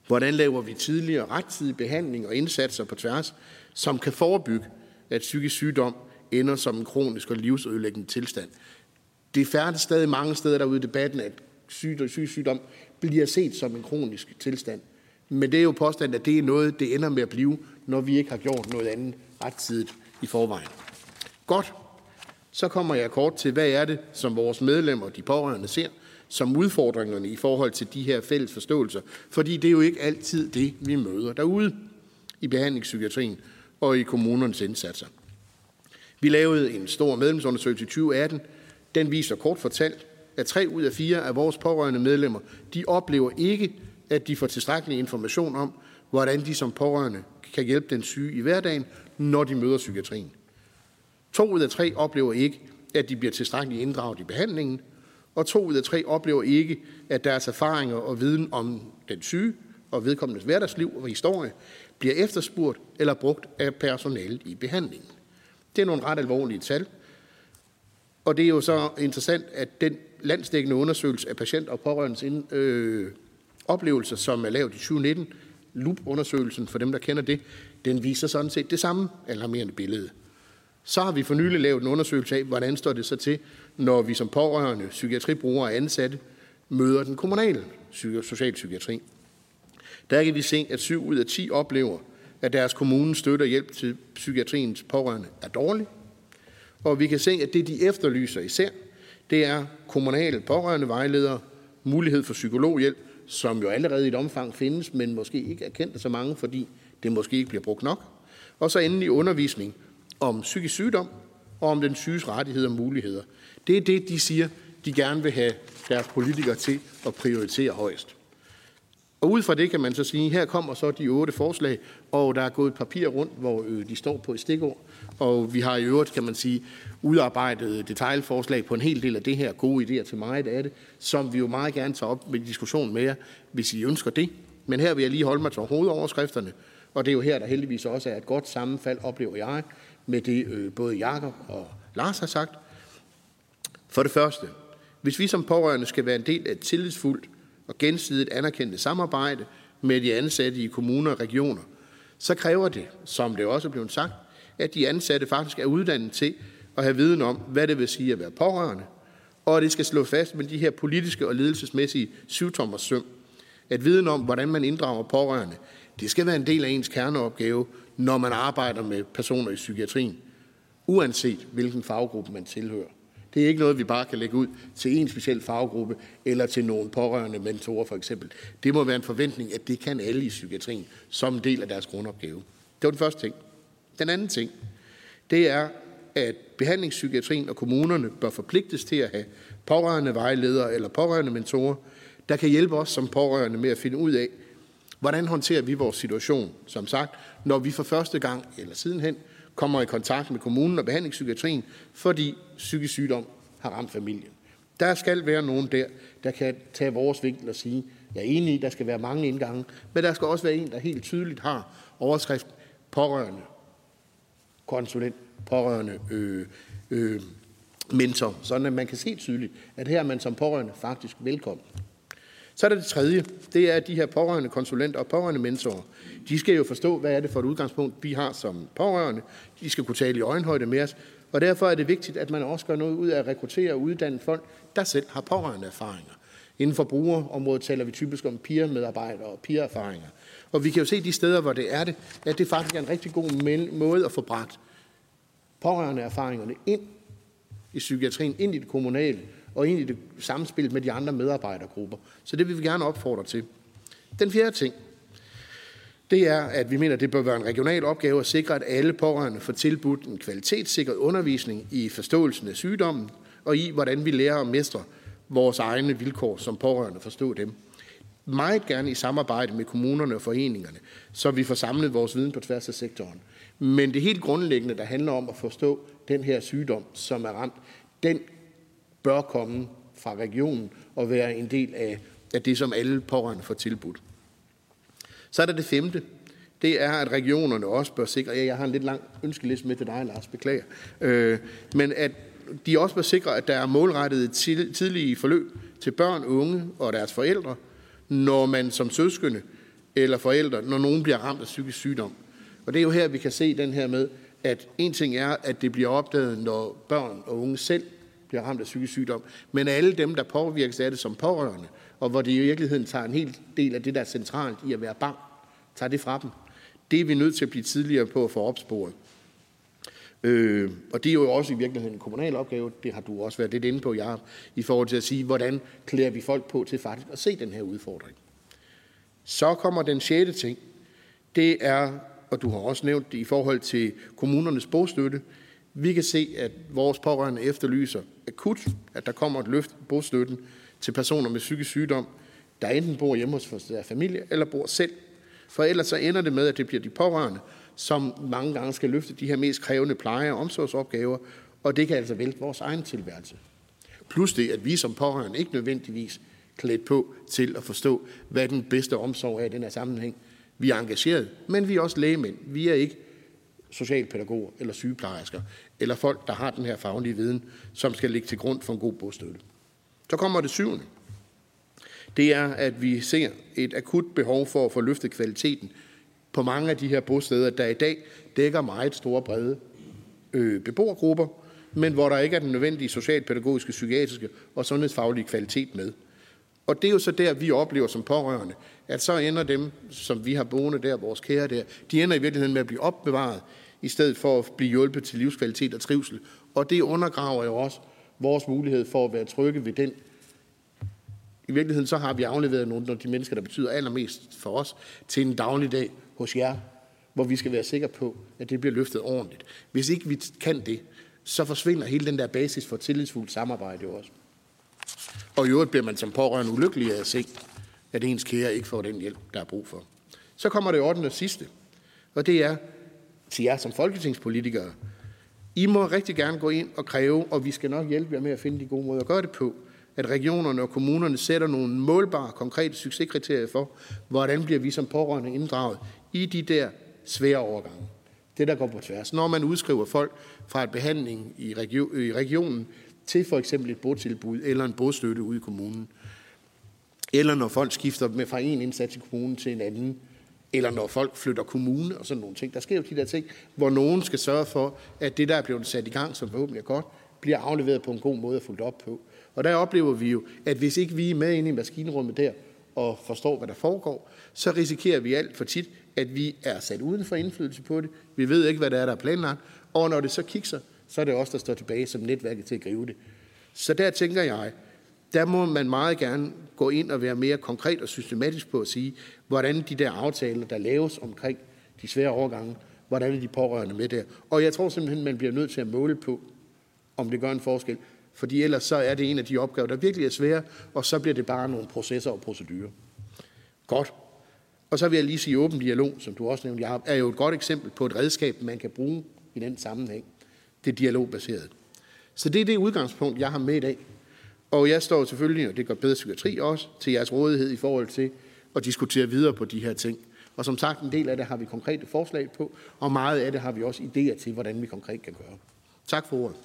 hvordan laver vi tidligere rettidig behandling og indsatser på tværs, som kan forebygge, at psykisk sygdom ender som en kronisk og livsødelæggende tilstand. Det er færdigt stadig mange steder derude i debatten, at psykisk sygdom bliver set som en kronisk tilstand. Men det er jo påstand, at det er noget, det ender med at blive, når vi ikke har gjort noget andet rettidigt i forvejen. Godt. Så kommer jeg kort til, hvad er det, som vores medlemmer, og de pårørende, ser som udfordringerne i forhold til de her fælles forståelser. Fordi det er jo ikke altid det, vi møder derude i behandlingspsykiatrien og i kommunernes indsatser. Vi lavede en stor medlemsundersøgelse i 2018. Den viser kort fortalt, at tre ud af fire af vores pårørende medlemmer, de oplever ikke, at de får tilstrækkelig information om, hvordan de som pårørende kan hjælpe den syge i hverdagen, når de møder psykiatrien. To ud af tre oplever ikke, at de bliver tilstrækkeligt inddraget i behandlingen, og to ud af tre oplever ikke, at deres erfaringer og viden om den syge og vedkommendes hverdagsliv og historie bliver efterspurgt eller brugt af personalet i behandlingen. Det er nogle ret alvorlige tal. Og det er jo så interessant, at den landsdækkende undersøgelse af patient- og pårørendes øh, oplevelser, som er lavet i 2019, LUP-undersøgelsen for dem, der kender det, den viser sådan set det samme alarmerende billede. Så har vi for nylig lavet en undersøgelse af, hvordan står det så til, når vi som pårørende, psykiatribrugere og ansatte møder den kommunale socialpsykiatri. Der kan vi se, at 7 ud af 10 oplever, at deres kommune støtter hjælp til psykiatriens pårørende er dårlig. Og vi kan se, at det, de efterlyser især, det er kommunale pårørende vejledere, mulighed for psykologhjælp, som jo allerede i et omfang findes, men måske ikke er kendt af så mange, fordi det måske ikke bliver brugt nok. Og så endelig undervisning om psykisk sygdom og om den syges rettigheder og muligheder. Det er det, de siger, de gerne vil have deres politikere til at prioritere højst. Og ud fra det kan man så sige, her kommer så de otte forslag, og der er gået et papir rundt, hvor øh, de står på et stikord. Og vi har i øvrigt, kan man sige, udarbejdet detaljforslag på en hel del af det her, gode idéer til meget af det, som vi jo meget gerne tager op med diskussion med jer, hvis I ønsker det. Men her vil jeg lige holde mig til hovedoverskrifterne, og det er jo her, der heldigvis også er et godt sammenfald, oplever jeg, med det øh, både Jakob og Lars har sagt. For det første, hvis vi som pårørende skal være en del af et tillidsfuldt og gensidigt anerkendte samarbejde med de ansatte i kommuner og regioner, så kræver det, som det også er blevet sagt, at de ansatte faktisk er uddannet til at have viden om, hvad det vil sige at være pårørende, og at det skal slå fast med de her politiske og ledelsesmæssige syvtommers søm, at viden om, hvordan man inddrager pårørende, det skal være en del af ens kerneopgave, når man arbejder med personer i psykiatrien, uanset hvilken faggruppe man tilhører. Det er ikke noget, vi bare kan lægge ud til en speciel faggruppe eller til nogle pårørende mentorer for eksempel. Det må være en forventning, at det kan alle i psykiatrien som en del af deres grundopgave. Det var den første ting. Den anden ting, det er, at behandlingspsykiatrien og kommunerne bør forpligtes til at have pårørende vejledere eller pårørende mentorer, der kan hjælpe os som pårørende med at finde ud af, hvordan håndterer vi vores situation, som sagt, når vi for første gang eller sidenhen kommer i kontakt med kommunen og behandlingspsykiatrien, fordi psykisk sygdom har ramt familien. Der skal være nogen der, der kan tage vores vinkel og sige, jeg er enig i, der skal være mange indgange, men der skal også være en, der helt tydeligt har overskrift pårørende, konsulent, pårørende, øh, øh, mentor, sådan at man kan se tydeligt, at her er man som pårørende faktisk velkommen. Så er der det tredje, det er, at de her pårørende konsulenter og pårørende mentorer, de skal jo forstå, hvad er det for et udgangspunkt, vi har som pårørende. De skal kunne tale i øjenhøjde med os, og derfor er det vigtigt, at man også gør noget ud af at rekruttere og uddanne folk, der selv har pårørende erfaringer. Inden for brugerområdet taler vi typisk om peer-medarbejdere og peer-erfaringer. Og vi kan jo se de steder, hvor det er det, at det faktisk er en rigtig god måde at få bragt pårørende erfaringerne ind i psykiatrien, ind i det kommunale, og ind i det samspil med de andre medarbejdergrupper. Så det vil vi gerne opfordre til. Den fjerde ting, det er, at vi mener, at det bør være en regional opgave at sikre, at alle pårørende får tilbudt en kvalitetssikret undervisning i forståelsen af sygdommen og i, hvordan vi lærer at mestre vores egne vilkår som pårørende, forstå dem. Meget gerne i samarbejde med kommunerne og foreningerne, så vi får samlet vores viden på tværs af sektoren. Men det helt grundlæggende, der handler om at forstå den her sygdom, som er ramt, den bør komme fra regionen og være en del af, af det, som alle pårørende får tilbudt. Så er der det femte. Det er, at regionerne også bør sikre, ja, jeg har en lidt lang ønskeliste med til dig, Lars, beklager, øh, men at de også bør sikre, at der er målrettet tidlige forløb til børn, unge og deres forældre, når man som søskende eller forældre, når nogen bliver ramt af psykisk sygdom. Og det er jo her, vi kan se den her med, at en ting er, at det bliver opdaget, når børn og unge selv bliver ramt af psykisk sygdom, men alle dem, der påvirkes af det som pårørende, og hvor det i virkeligheden tager en hel del af det, der er centralt i at være barn, tager det fra dem. Det er vi nødt til at blive tidligere på at få opsporet. Øh, og det er jo også i virkeligheden en kommunal opgave, det har du også været lidt inde på, jeg i forhold til at sige, hvordan klæder vi folk på til faktisk at se den her udfordring. Så kommer den sjette ting, det er, og du har også nævnt det i forhold til kommunernes bostøtte, vi kan se, at vores pårørende efterlyser akut, at der kommer et løft i bostøtten til personer med psykisk sygdom, der enten bor hjemme hos deres familie eller bor selv. For ellers så ender det med, at det bliver de pårørende, som mange gange skal løfte de her mest krævende pleje- og omsorgsopgaver, og det kan altså vælte vores egen tilværelse. Plus det, at vi som pårørende ikke nødvendigvis klædt på til at forstå, hvad den bedste omsorg er i den her sammenhæng. Vi er engageret, men vi er også lægemænd. Vi er ikke socialpædagoger eller sygeplejersker, eller folk, der har den her faglige viden, som skal ligge til grund for en god bostøtte. Så kommer det syvende. Det er, at vi ser et akut behov for at få løftet kvaliteten på mange af de her bosteder, der i dag dækker meget store brede øh, beboergrupper, men hvor der ikke er den nødvendige socialpædagogiske, psykiatriske og sundhedsfaglige kvalitet med. Og det er jo så der, vi oplever som pårørende, at så ender dem, som vi har boende der, vores kære der, de ender i virkeligheden med at blive opbevaret, i stedet for at blive hjulpet til livskvalitet og trivsel. Og det undergraver jo også vores mulighed for at være trygge ved den. I virkeligheden så har vi afleveret nogle af de mennesker, der betyder allermest for os, til en dagligdag hos jer, hvor vi skal være sikre på, at det bliver løftet ordentligt. Hvis ikke vi kan det, så forsvinder hele den der basis for tillidsfuldt samarbejde jo også. Og i øvrigt bliver man som pårørende ulykkelig af at se, at ens kære ikke får den hjælp, der er brug for. Så kommer det ordentligt og sidste, og det er til jer som folketingspolitikere. I må rigtig gerne gå ind og kræve, og vi skal nok hjælpe jer med at finde de gode måder at gøre det på, at regionerne og kommunerne sætter nogle målbare, konkrete succeskriterier for, hvordan bliver vi som pårørende inddraget i de der svære overgange. Det, der går på tværs. Når man udskriver folk fra et behandling i, regionen til for eksempel et botilbud eller en bostøtte ude i kommunen, eller når folk skifter med fra en indsats i kommunen til en anden, eller når folk flytter kommune og sådan nogle ting. Der sker jo de der ting, hvor nogen skal sørge for, at det, der er blevet sat i gang, som forhåbentlig er godt, bliver afleveret på en god måde og fuldt op på. Og der oplever vi jo, at hvis ikke vi er med inde i maskinrummet der og forstår, hvad der foregår, så risikerer vi alt for tit, at vi er sat uden for indflydelse på det. Vi ved ikke, hvad der er, der er planlagt. Og når det så kigger, så er det os, der står tilbage som netværket til at gribe det. Så der tænker jeg, der må man meget gerne gå ind og være mere konkret og systematisk på at sige, hvordan de der aftaler, der laves omkring de svære overgange, hvordan er de pårørende med der. Og jeg tror simpelthen, man bliver nødt til at måle på, om det gør en forskel. Fordi ellers så er det en af de opgaver, der virkelig er svære, og så bliver det bare nogle processer og procedurer. Godt. Og så vil jeg lige sige, åben dialog, som du også nævnte, er jo et godt eksempel på et redskab, man kan bruge i den sammenhæng. Det er dialogbaseret. Så det er det udgangspunkt, jeg har med i dag. Og jeg står selvfølgelig, og det gør bedre psykiatri også, til jeres rådighed i forhold til at diskutere videre på de her ting. Og som sagt, en del af det har vi konkrete forslag på, og meget af det har vi også idéer til, hvordan vi konkret kan gøre. Tak for ordet.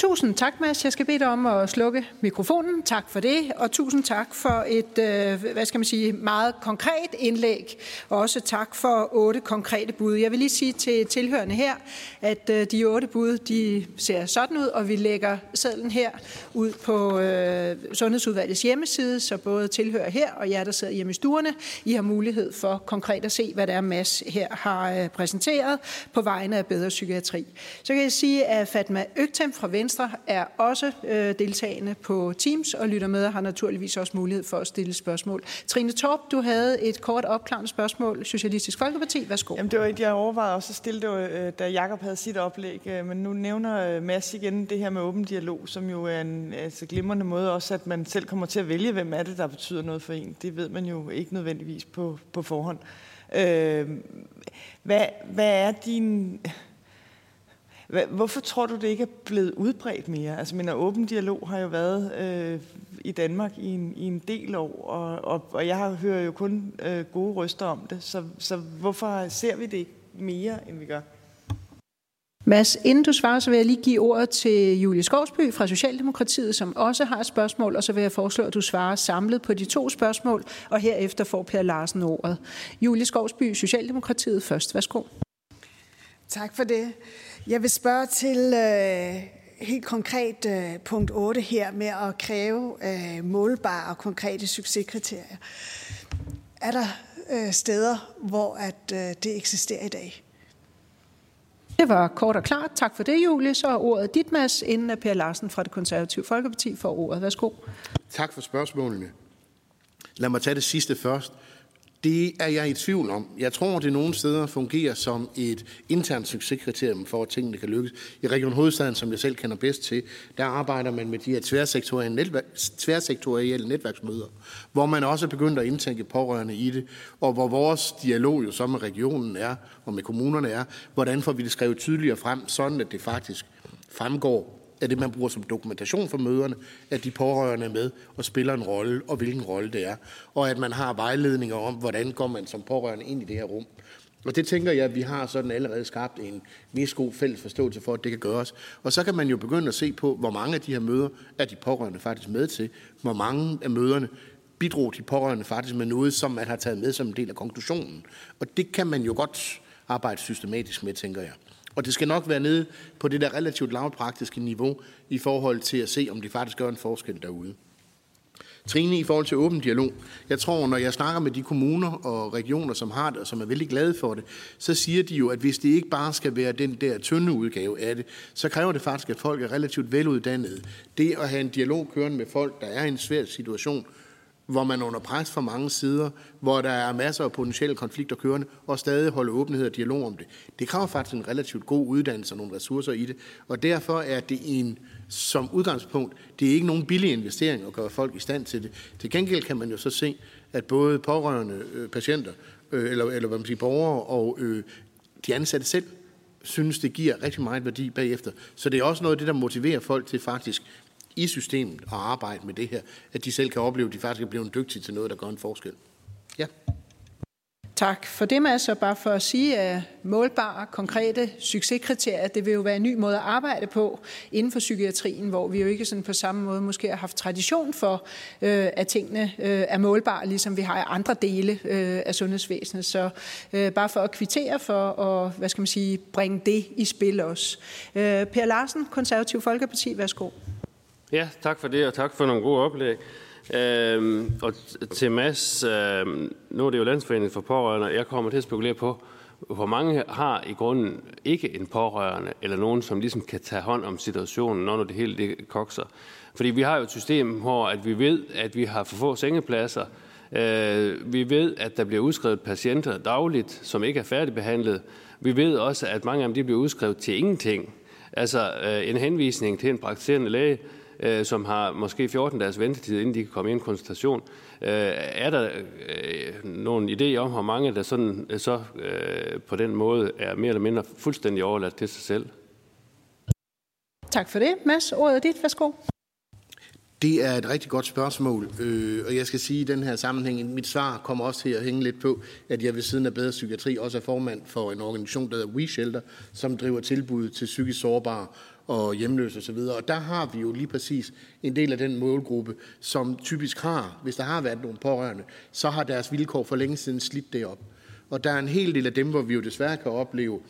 Tusind tak, Mads. Jeg skal bede dig om at slukke mikrofonen. Tak for det, og tusind tak for et, øh, hvad skal man sige, meget konkret indlæg. Og også tak for otte konkrete bud. Jeg vil lige sige til tilhørende her, at øh, de otte bud, de ser sådan ud, og vi lægger sædlen her ud på øh, Sundhedsudvalgets hjemmeside, så både tilhører her og jer, der sidder hjemme i stuerne, I har mulighed for konkret at se, hvad der er Mads her har øh, præsenteret på vegne af bedre psykiatri. Så kan jeg sige, at Fatma Øgtem fra Venstre Venstre er også øh, deltagende på Teams og lytter med og har naturligvis også mulighed for at stille spørgsmål. Trine Torp, du havde et kort opklarende spørgsmål. Socialistisk Folkeparti, værsgo. Jamen, det var et, jeg overvejede også at stille det, øh, da Jakob havde sit oplæg. Øh, men nu nævner øh, Mads igen det her med åben dialog, som jo er en altså, glimrende måde også, at man selv kommer til at vælge, hvem er det, der betyder noget for en. Det ved man jo ikke nødvendigvis på, på forhånd. Øh, hvad, hvad er din Hvorfor tror du, det ikke er blevet udbredt mere? Altså, men åben dialog har jo været øh, i Danmark i en, i en del år, og, og, og jeg hører jo kun øh, gode røster om det. Så, så hvorfor ser vi det ikke mere, end vi gør? Mads, inden du svarer, så vil jeg lige give ordet til Julie Skovsby fra Socialdemokratiet, som også har et spørgsmål, og så vil jeg foreslå, at du svarer samlet på de to spørgsmål, og herefter får Per Larsen ordet. Julie Skovsby, Socialdemokratiet først. Værsgo. Tak for det. Jeg vil spørge til øh, helt konkret øh, punkt 8 her med at kræve øh, målbare og konkrete succeskriterier. Er der øh, steder, hvor at øh, det eksisterer i dag? Det var kort og klart. Tak for det, Julie. Så er ordet dit, Mads, inden Per Larsen fra det konservative Folkeparti får ordet. Værsgo. Tak for spørgsmålene. Lad mig tage det sidste først. Det er jeg i tvivl om. Jeg tror, det nogle steder fungerer som et internt succeskriterium for, at tingene kan lykkes. I Region Hovedstaden, som jeg selv kender bedst til, der arbejder man med de her tværsektorielle, netværk, tværsektorielle netværksmøder, hvor man også er begyndt at indtænke pårørende i det, og hvor vores dialog jo så med regionen er, og med kommunerne er, hvordan får vi det skrevet tydeligere frem, sådan at det faktisk fremgår af det, man bruger som dokumentation for møderne, at de pårørende er med og spiller en rolle, og hvilken rolle det er. Og at man har vejledninger om, hvordan går man som pårørende ind i det her rum. Og det tænker jeg, at vi har sådan allerede skabt en vis god fælles forståelse for, at det kan gøres. Og så kan man jo begynde at se på, hvor mange af de her møder er de pårørende faktisk med til. Hvor mange af møderne bidrog de pårørende faktisk med noget, som man har taget med som en del af konklusionen. Og det kan man jo godt arbejde systematisk med, tænker jeg. Og det skal nok være nede på det der relativt lavpraktiske niveau i forhold til at se, om det faktisk gør en forskel derude. Trine, i forhold til åben dialog. Jeg tror, når jeg snakker med de kommuner og regioner, som har det, og som er vældig glade for det, så siger de jo, at hvis det ikke bare skal være den der tynde udgave af det, så kræver det faktisk, at folk er relativt veluddannede. Det at have en dialog kørende med folk, der er i en svær situation, hvor man er under pres fra mange sider, hvor der er masser af potentielle konflikter kørende, og stadig holde åbenhed og dialog om det. Det kræver faktisk en relativt god uddannelse og nogle ressourcer i det, og derfor er det en, som udgangspunkt, det er ikke nogen billig investering at gøre folk i stand til det. Til gengæld kan man jo så se, at både pårørende øh, patienter, øh, eller, eller hvad man siger, borgere og øh, de ansatte selv, synes, det giver rigtig meget værdi bagefter. Så det er også noget af det, der motiverer folk til faktisk i systemet og arbejde med det her, at de selv kan opleve, at de faktisk er blevet dygtige til noget, der gør en forskel. Ja. Tak for det, Mads. Og bare for at sige, at målbare, konkrete succeskriterier, det vil jo være en ny måde at arbejde på inden for psykiatrien, hvor vi jo ikke sådan på samme måde måske har haft tradition for, øh, at tingene øh, er målbare, ligesom vi har i andre dele øh, af sundhedsvæsenet. Så øh, bare for at kvittere for at hvad skal man sige, bringe det i spil også. Øh, per Larsen, Konservativ Folkeparti, værsgo. Ja, tak for det, og tak for nogle gode oplæg. Øhm, og til Mads, øhm, nu er det jo Landsforeningen for Pårørende, jeg kommer til at spekulere på, hvor mange har i grunden ikke en pårørende, eller nogen, som ligesom kan tage hånd om situationen, når det hele det kokser. Fordi vi har jo et system, hvor at vi ved, at vi har for få sengepladser, øh, vi ved, at der bliver udskrevet patienter dagligt, som ikke er færdigbehandlet. Vi ved også, at mange af dem de bliver udskrevet til ingenting. Altså øh, en henvisning til en praktiserende læge, øh, som har måske 14 dages ventetid, inden de kan komme ind i konsultation. Øh, er der øh, nogen idé om, hvor mange der sådan, øh, så øh, på den måde er mere eller mindre fuldstændig overladt til sig selv? Tak for det. Mads, ordet er dit. Værsgo. Det er et rigtig godt spørgsmål, øh, og jeg skal sige i den her sammenhæng, mit svar kommer også til at hænge lidt på, at jeg ved siden af Bedre Psykiatri også er formand for en organisation, der hedder We Shelter, som driver tilbud til psykisk sårbare og hjemløse osv. Og, og der har vi jo lige præcis en del af den målgruppe, som typisk har, hvis der har været nogle pårørende, så har deres vilkår for længe siden slidt det op. Og der er en hel del af dem, hvor vi jo desværre kan opleve,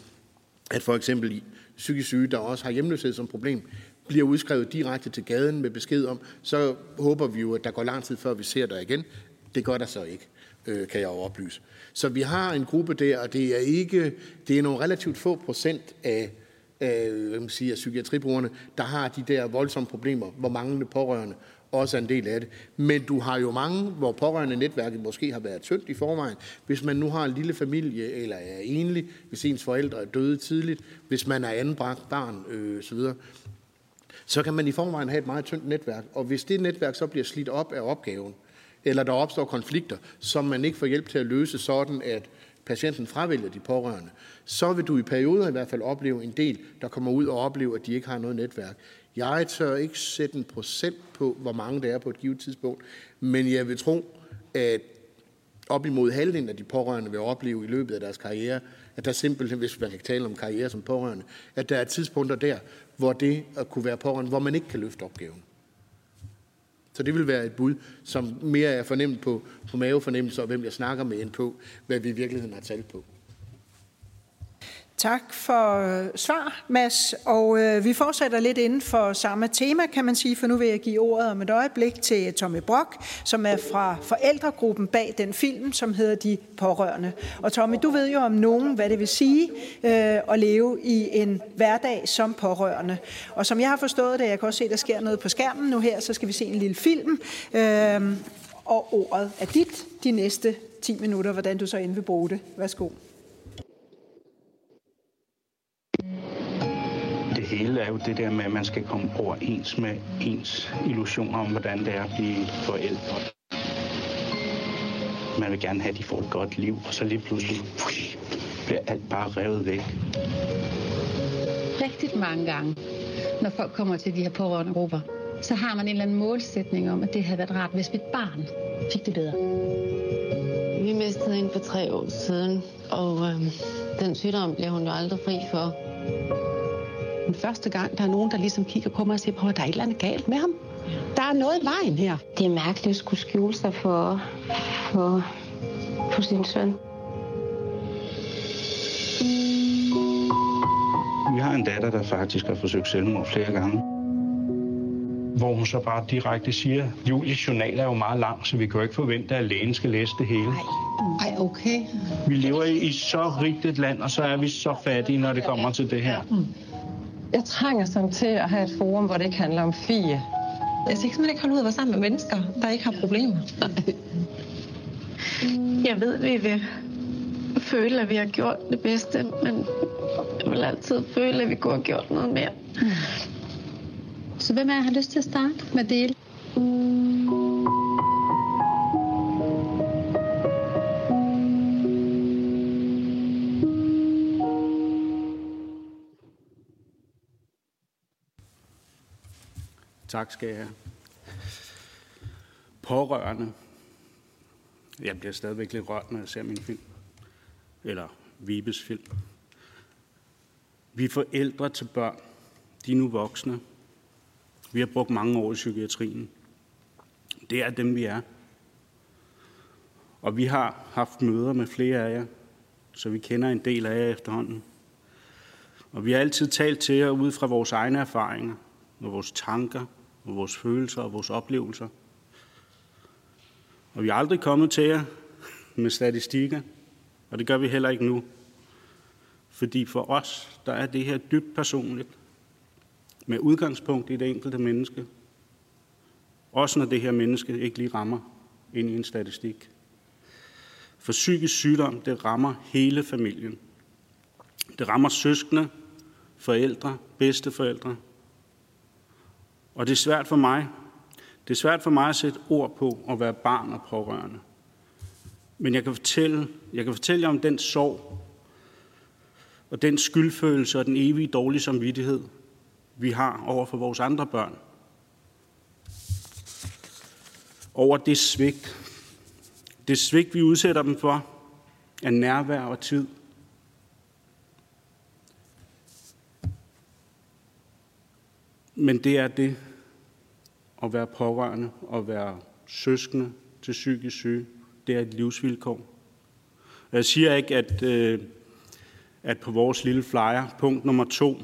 at for eksempel psykisk syge, der også har hjemløshed som problem, bliver udskrevet direkte til gaden med besked om, så håber vi jo, at der går lang tid før vi ser dig igen. Det gør der så ikke, øh, kan jeg jo oplyse. Så vi har en gruppe der, og det er ikke, det er nogle relativt få procent af øh, hvad man siger, psykiatribrugerne, der har de der voldsomme problemer, hvor manglende pårørende også er en del af det. Men du har jo mange, hvor pårørende netværket måske har været tyndt i forvejen. Hvis man nu har en lille familie, eller er enlig, hvis ens forældre er døde tidligt, hvis man er anbragt barn øh, så videre, så kan man i forvejen have et meget tyndt netværk. Og hvis det netværk så bliver slidt op af opgaven, eller der opstår konflikter, som man ikke får hjælp til at løse sådan, at patienten fravælger de pårørende, så vil du i perioder i hvert fald opleve en del, der kommer ud og oplever, at de ikke har noget netværk. Jeg tør ikke sætte en procent på, hvor mange der er på et givet tidspunkt, men jeg vil tro, at op imod halvdelen af de pårørende vil opleve i løbet af deres karriere, at der simpelthen, hvis man kan tale om karriere som pårørende, at der er tidspunkter der, hvor det at kunne være pårørende, hvor man ikke kan løfte opgaven. Så det vil være et bud, som mere er fornemt på, på mavefornemmelse og hvem jeg snakker med, end på, hvad vi i virkeligheden har talt på. Tak for øh, svar, Mads. Og øh, vi fortsætter lidt inden for samme tema, kan man sige, for nu vil jeg give ordet om et øjeblik til Tommy Brock, som er fra forældregruppen bag den film, som hedder De Pårørende. Og Tommy, du ved jo om nogen, hvad det vil sige øh, at leve i en hverdag som pårørende. Og som jeg har forstået det, jeg kan også se, der sker noget på skærmen nu her, så skal vi se en lille film. Øh, og ordet er dit de næste 10 minutter, hvordan du så end vil bruge det. Værsgo. Hele er jo det der med, at man skal komme overens med ens illusioner om, hvordan det er at blive forældre. Man vil gerne have, at de får et godt liv, og så lige pludselig pff, bliver alt bare revet væk. Rigtig mange gange, når folk kommer til de her pårørende grupper, så har man en eller anden målsætning om, at det havde været rart, hvis mit barn fik det bedre. Vi mistede hende for tre år siden, og øh, den sygdom bliver hun jo aldrig fri for. Den første gang, der er nogen, der ligesom kigger på mig og siger, at der er et eller andet galt med ham. Der er noget i vejen her. Det er mærkeligt at skulle skjule sig for, for, for sin søn. Vi har en datter, der faktisk har forsøgt selvmord flere gange. Hvor hun så bare direkte siger, Julies journal er jo meget lang, så vi kan jo ikke forvente, at lægen skal læse det hele. Ej, okay. Vi lever i så rigt et land, og så er vi så fattige, når det kommer til det her. Jeg trænger som til at have et forum, hvor det ikke handler om fie. Jeg kan simpelthen ikke holde ud at være sammen med mennesker, der ikke har problemer. Jeg ved, vi vil føle, at vi har gjort det bedste, men jeg vil altid føle, at vi kunne have gjort noget mere. Så hvem er jeg har lyst til at starte med at dele? Tak skal jeg. Pårørende. Jeg bliver stadigvæk lidt rørt, når jeg ser min film. Eller Vibes film. Vi er forældre til børn. De er nu voksne. Vi har brugt mange år i psykiatrien. Det er dem, vi er. Og vi har haft møder med flere af jer, så vi kender en del af jer efterhånden. Og vi har altid talt til jer ud fra vores egne erfaringer, og vores tanker, og vores følelser og vores oplevelser. Og vi er aldrig kommet til jer med statistikker, og det gør vi heller ikke nu. Fordi for os, der er det her dybt personligt, med udgangspunkt i det enkelte menneske. Også når det her menneske ikke lige rammer ind i en statistik. For psykisk sygdom, det rammer hele familien. Det rammer søskende, forældre, bedsteforældre. Og det er svært for mig. Det er svært for mig at sætte ord på at være barn og pårørende. Men jeg kan fortælle, jeg kan fortælle jer om den sorg, og den skyldfølelse og den evige dårlige samvittighed, vi har over for vores andre børn. Over det svigt. Det svigt, vi udsætter dem for, er nærvær og tid. Men det er det at være pårørende og være søskende til psykisk syge. Det er et livsvilkår. Jeg siger ikke, at, øh, at på vores lille flyer, punkt nummer to,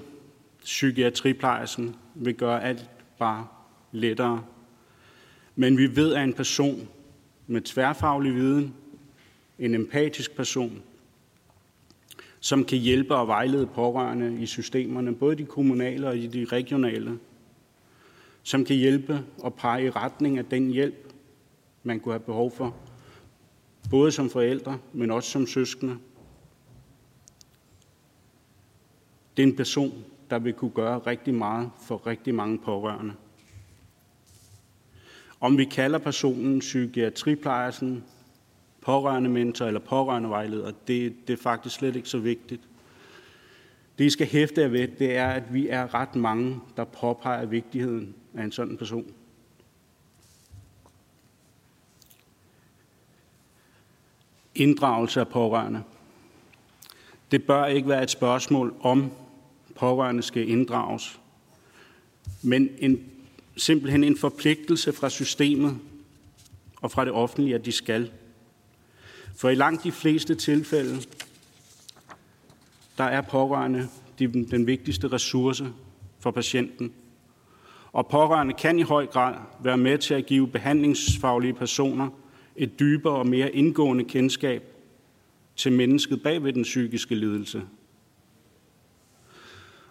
psykiatriplejelsen vil gøre alt bare lettere. Men vi ved, at en person med tværfaglig viden, en empatisk person, som kan hjælpe og vejlede pårørende i systemerne, både de kommunale og de regionale, som kan hjælpe og pege i retning af den hjælp, man kunne have behov for, både som forældre, men også som søskende. Det er en person, der vil kunne gøre rigtig meget for rigtig mange pårørende. Om vi kalder personen psykiatriplejersen, pårørende mentor eller pårørende vejleder, det, det er faktisk slet ikke så vigtigt. Det, I skal hæfte jer ved, det er, at vi er ret mange, der påpeger vigtigheden af en sådan person. Inddragelse af pårørende. Det bør ikke være et spørgsmål om pårørende skal inddrages, men en, simpelthen en forpligtelse fra systemet og fra det offentlige, at de skal. For i langt de fleste tilfælde, der er pårørende den vigtigste ressource for patienten. Og pårørende kan i høj grad være med til at give behandlingsfaglige personer et dybere og mere indgående kendskab til mennesket bag ved den psykiske lidelse.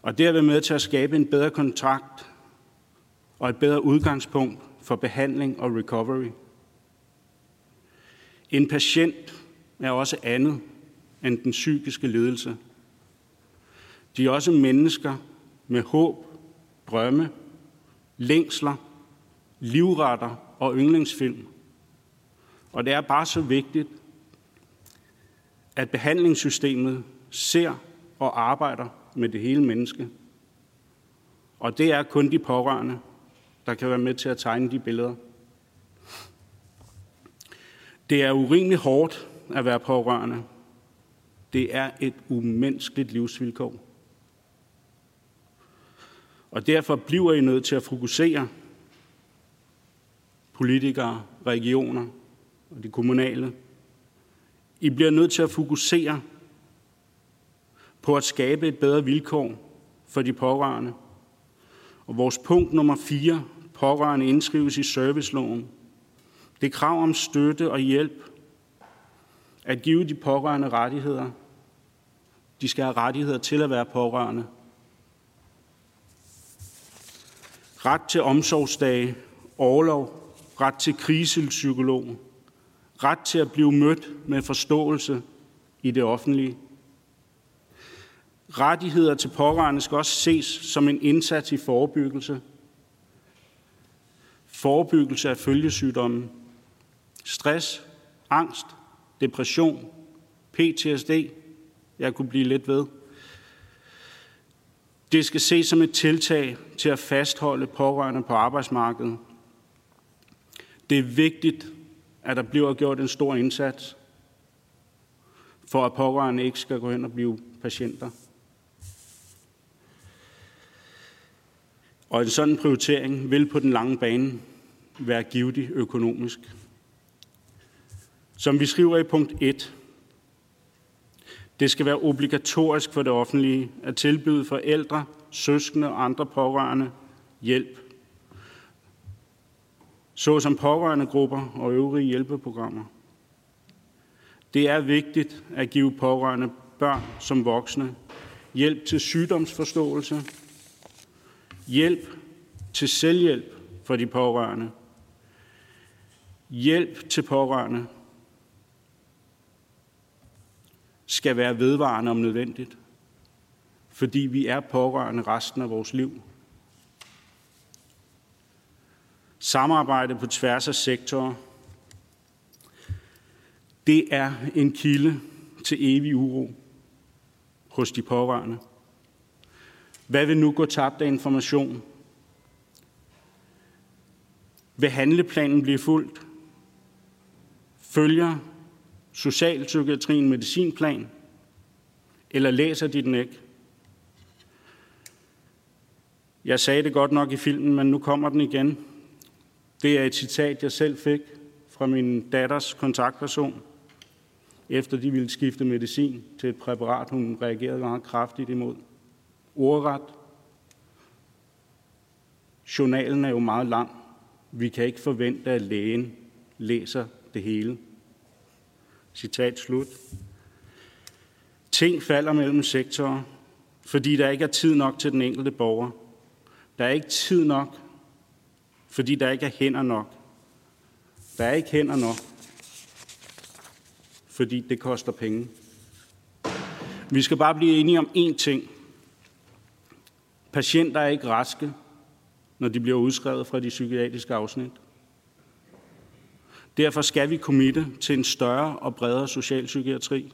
Og det er med til at skabe en bedre kontrakt og et bedre udgangspunkt for behandling og recovery. En patient er også andet end den psykiske lidelse. De er også mennesker med håb, drømme, længsler, livretter og yndlingsfilm. Og det er bare så vigtigt, at behandlingssystemet ser og arbejder med det hele menneske. Og det er kun de pårørende, der kan være med til at tegne de billeder. Det er urimelig hårdt at være pårørende. Det er et umenneskeligt livsvilkår. Og derfor bliver I nødt til at fokusere politikere, regioner og de kommunale. I bliver nødt til at fokusere på at skabe et bedre vilkår for de pårørende. Og vores punkt nummer 4, pårørende indskrives i serviceloven. Det er krav om støtte og hjælp. At give de pårørende rettigheder. De skal have rettigheder til at være pårørende. Ret til omsorgsdage, overlov, ret til krisepsykolog, ret til at blive mødt med forståelse i det offentlige. Rettigheder til pårørende skal også ses som en indsats i forebyggelse. Forebyggelse af følgesygdomme, stress, angst, depression, PTSD, jeg kunne blive lidt ved. Det skal ses som et tiltag til at fastholde pårørende på arbejdsmarkedet. Det er vigtigt, at der bliver gjort en stor indsats, for at pårørende ikke skal gå hen og blive patienter. Og en sådan prioritering vil på den lange bane være givetig økonomisk. Som vi skriver i punkt 1, det skal være obligatorisk for det offentlige at tilbyde forældre, søskende og andre pårørende hjælp, såsom pårørende grupper og øvrige hjælpeprogrammer. Det er vigtigt at give pårørende børn som voksne hjælp til sygdomsforståelse, Hjælp til selvhjælp for de pårørende. Hjælp til pårørende skal være vedvarende om nødvendigt, fordi vi er pårørende resten af vores liv. Samarbejde på tværs af sektorer, det er en kilde til evig uro hos de pårørende. Hvad vil nu gå tabt af information? Vil handleplanen blive fuldt? Følger socialpsykiatrien medicinplan? Eller læser de den ikke? Jeg sagde det godt nok i filmen, men nu kommer den igen. Det er et citat, jeg selv fik fra min datters kontaktperson, efter de ville skifte medicin til et præparat, hun reagerede meget kraftigt imod ordret. Journalen er jo meget lang. Vi kan ikke forvente, at lægen læser det hele. Citat slut. Ting falder mellem sektorer, fordi der ikke er tid nok til den enkelte borger. Der er ikke tid nok, fordi der ikke er hænder nok. Der er ikke hænder nok, fordi det koster penge. Vi skal bare blive enige om én ting. Patienter er ikke raske, når de bliver udskrevet fra de psykiatriske afsnit. Derfor skal vi kommitte til en større og bredere socialpsykiatri.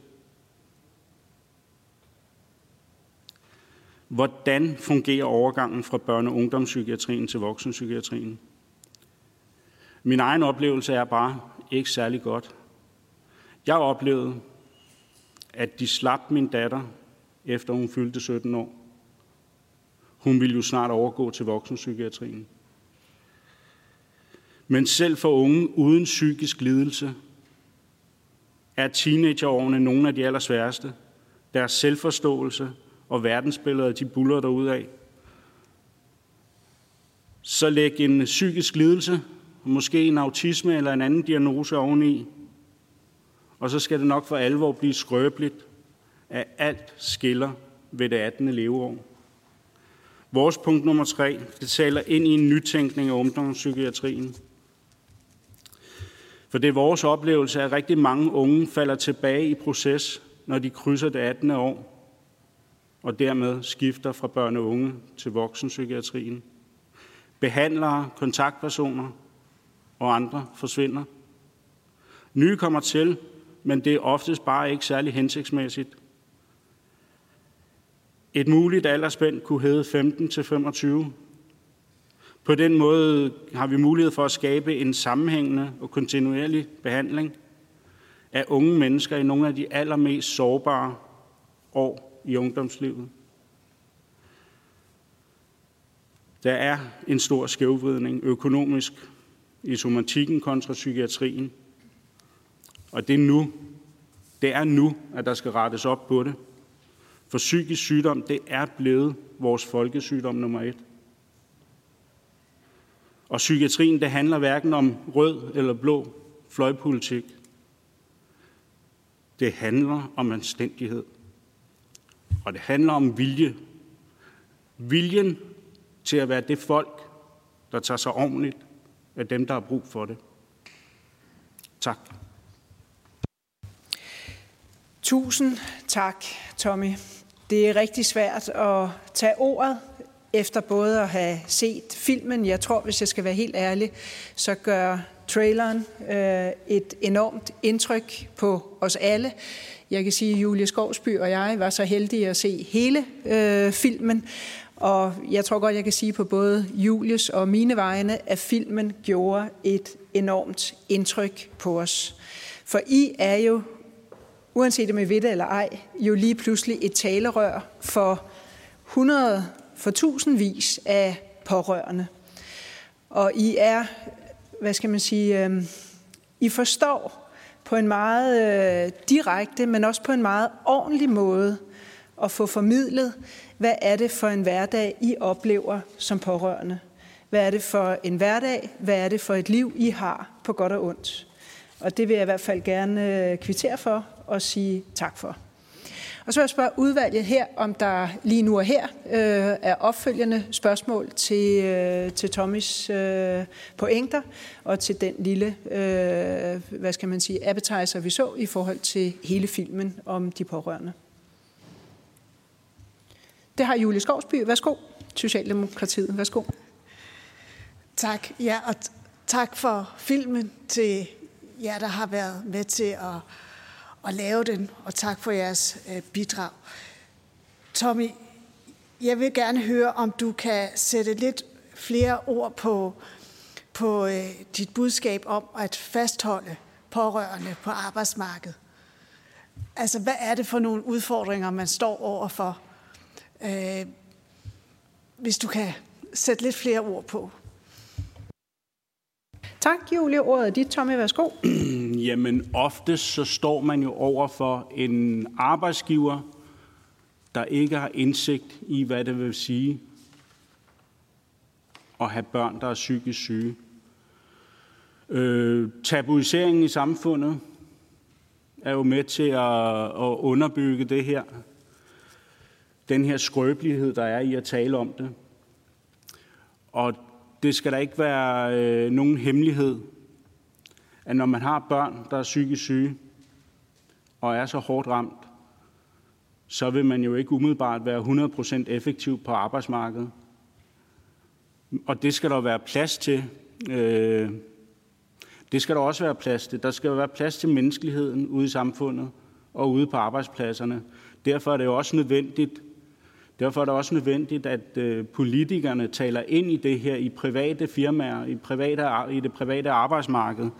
Hvordan fungerer overgangen fra børne- og ungdomspsykiatrien til voksenpsykiatrien? Min egen oplevelse er bare ikke særlig godt. Jeg oplevede, at de slap min datter, efter hun fyldte 17 år. Hun ville jo snart overgå til voksenpsykiatrien. Men selv for unge uden psykisk lidelse er teenageårene nogle af de allersværeste. Deres selvforståelse og verdensbilleder, de buller af. Så læg en psykisk lidelse, måske en autisme eller en anden diagnose oveni, og så skal det nok for alvor blive skrøbeligt, at alt skiller ved det 18. leveår. Vores punkt nummer tre, det taler ind i en nytænkning af ungdomspsykiatrien. For det er vores oplevelse, at rigtig mange unge falder tilbage i proces, når de krydser det 18. år, og dermed skifter fra børn og unge til voksenpsykiatrien. Behandlere, kontaktpersoner og andre forsvinder. Nye kommer til, men det er oftest bare ikke særlig hensigtsmæssigt. Et muligt aldersspænd kunne hedde 15 til 25. På den måde har vi mulighed for at skabe en sammenhængende og kontinuerlig behandling. af unge mennesker i nogle af de allermest sårbare år i ungdomslivet. Der er en stor skævvridning økonomisk i somatikken kontra psykiatrien. Og det er nu, det er nu, at der skal rettes op på det. For psykisk sygdom, det er blevet vores folkesygdom nummer et. Og psykiatrien, det handler hverken om rød eller blå fløjpolitik. Det handler om anstændighed. Og det handler om vilje. Viljen til at være det folk, der tager sig ordentligt af dem, der har brug for det. Tak. Tusind tak, Tommy. Det er rigtig svært at tage ordet efter både at have set filmen. Jeg tror, hvis jeg skal være helt ærlig, så gør traileren øh, et enormt indtryk på os alle. Jeg kan sige, at Julie Skovsby og jeg var så heldige at se hele øh, filmen, og jeg tror godt, jeg kan sige på både Julies og mine vegne, at filmen gjorde et enormt indtryk på os. For I er jo, uanset om I ved det eller ej, jo lige pludselig et talerør for 100, for tusindvis af pårørende. Og I er, hvad skal man sige, øh, I forstår på en meget øh, direkte, men også på en meget ordentlig måde at få formidlet, hvad er det for en hverdag, I oplever som pårørende? Hvad er det for en hverdag? Hvad er det for et liv, I har på godt og ondt? Og det vil jeg i hvert fald gerne øh, kvittere for og sige tak for. Og så vil jeg spørge udvalget her, om der lige nu og her øh, er opfølgende spørgsmål til, øh, til Tommys øh, pointer og til den lille, øh, hvad skal man sige, appetizer, vi så i forhold til hele filmen om de pårørende. Det har Julie Skovsby. Værsgo. Socialdemokratiet. Værsgo. Tak. Ja, og tak for filmen til jer, der har været med til at, at lave den, og tak for jeres øh, bidrag. Tommy, jeg vil gerne høre, om du kan sætte lidt flere ord på, på øh, dit budskab om at fastholde pårørende på arbejdsmarkedet. Altså, hvad er det for nogle udfordringer, man står overfor? Øh, hvis du kan sætte lidt flere ord på. Tak, Julie. Ordet er dit, Tommy. Værsgo. Jamen, ofte så står man jo over for en arbejdsgiver, der ikke har indsigt i, hvad det vil sige at have børn, der er psykisk syge. Øh, tabuiseringen i samfundet er jo med til at, at underbygge det her den her skrøbelighed, der er i at tale om det. Og det skal der ikke være øh, nogen hemmelighed, at når man har børn, der er psykisk syge og er så hårdt ramt, så vil man jo ikke umiddelbart være 100% effektiv på arbejdsmarkedet. Og det skal der være plads til. Øh, det skal der også være plads til. Der skal være plads til menneskeligheden ude i samfundet og ude på arbejdspladserne. Derfor er det jo også nødvendigt, Derfor er det også nødvendigt, at øh, politikerne taler ind i det her i private firmaer, i, private, i det private arbejdsmarked,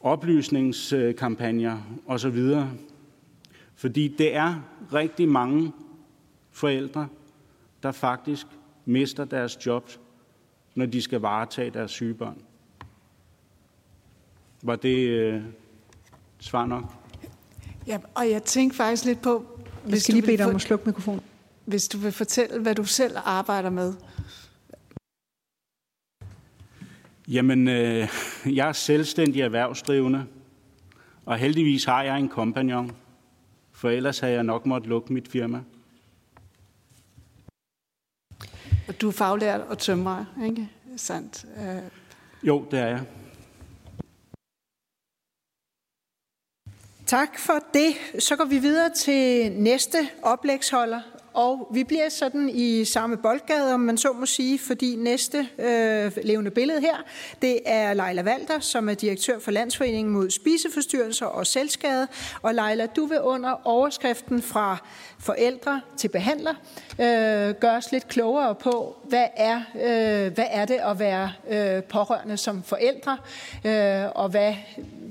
oplysningskampagner osv. Fordi det er rigtig mange forældre, der faktisk mister deres job, når de skal varetage deres syge børn. Var det øh, svar nok? Ja, og jeg tænkte faktisk lidt på, jeg skal lige bede dig om at slukke mikrofonen. Hvis du vil fortælle, hvad du selv arbejder med. Jamen, øh, jeg er selvstændig erhvervsdrivende, og heldigvis har jeg en kompagnon, for ellers havde jeg nok måtte lukke mit firma. Og du er faglært og tømrer, ikke? Sandt. Øh. Jo, det er jeg. Tak for det. Så går vi videre til næste oplægsholder, og vi bliver sådan i samme boldgade, om man så må sige, fordi næste øh, levende billede her, det er Leila Valter, som er direktør for Landsforeningen mod spiseforstyrrelser og selvskade. Og Leila, du vil under overskriften fra forældre til behandler øh, gøre os lidt klogere på, hvad er, øh, hvad er det at være øh, pårørende som forældre, øh, og hvad,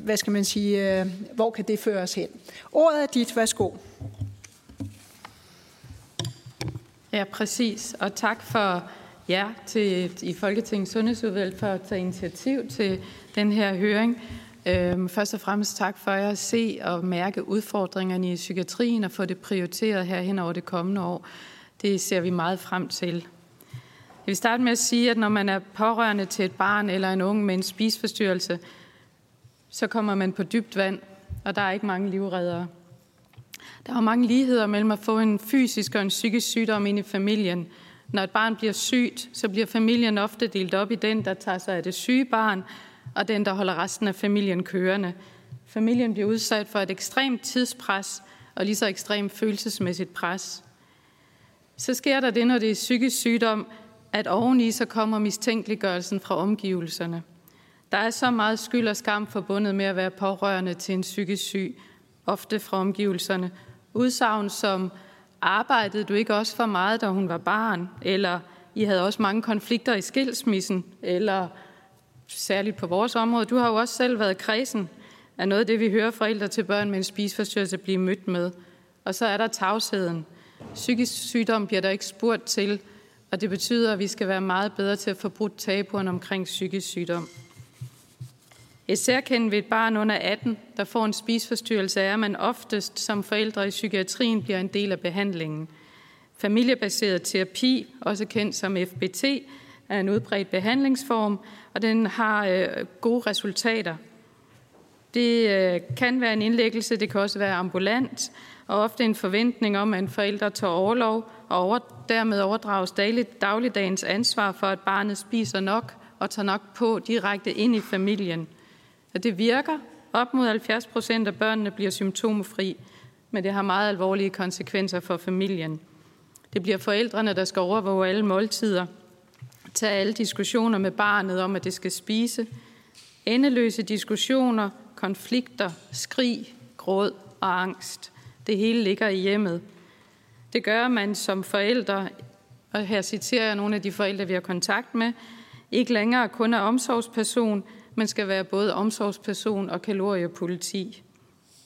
hvad skal man sige, øh, hvor kan det føre os hen? Ordet er dit, værsgo. Ja, præcis. Og tak for jer til, i Folketingets Sundhedsudvalg for at tage initiativ til den her høring. Øhm, først og fremmest tak for jer at se og mærke udfordringerne i psykiatrien og få det prioriteret her hen over det kommende år. Det ser vi meget frem til. Jeg vil starte med at sige, at når man er pårørende til et barn eller en ung med en spisforstyrrelse, så kommer man på dybt vand, og der er ikke mange livreddere. Der er mange ligheder mellem at få en fysisk og en psykisk sygdom ind i familien. Når et barn bliver sygt, så bliver familien ofte delt op i den, der tager sig af det syge barn, og den, der holder resten af familien kørende. Familien bliver udsat for et ekstremt tidspres og lige så ekstremt følelsesmæssigt pres. Så sker der det, når det er psykisk sygdom, at oveni så kommer mistænkeliggørelsen fra omgivelserne. Der er så meget skyld og skam forbundet med at være pårørende til en psykisk syg, ofte fra omgivelserne. Udsagn som, arbejdede du ikke også for meget, da hun var barn? Eller, I havde også mange konflikter i skilsmissen? Eller, særligt på vores område, du har jo også selv været kredsen, er noget af det, vi hører forældre til børn med en spiseforstyrrelse blive mødt med. Og så er der tavsheden. Psykisk sygdom bliver der ikke spurgt til, og det betyder, at vi skal være meget bedre til at få brudt tabuerne omkring psykisk sygdom. Et særkendt ved et barn under 18, der får en spisforstyrrelse, er, at man oftest som forældre i psykiatrien bliver en del af behandlingen. Familiebaseret terapi, også kendt som FBT, er en udbredt behandlingsform, og den har øh, gode resultater. Det øh, kan være en indlæggelse, det kan også være ambulant, og ofte en forventning om, at en forælder tager overlov og over, dermed overdrages daglig, dagligdagens ansvar for, at barnet spiser nok og tager nok på direkte ind i familien. Og det virker. Op mod 70 procent af børnene bliver symptomfri, men det har meget alvorlige konsekvenser for familien. Det bliver forældrene, der skal overvåge alle måltider, tage alle diskussioner med barnet om, at det skal spise, endeløse diskussioner, konflikter, skrig, gråd og angst. Det hele ligger i hjemmet. Det gør, man som forældre, og her citerer jeg nogle af de forældre, vi har kontakt med, ikke længere kun er omsorgsperson, men skal være både omsorgsperson og kaloriepoliti.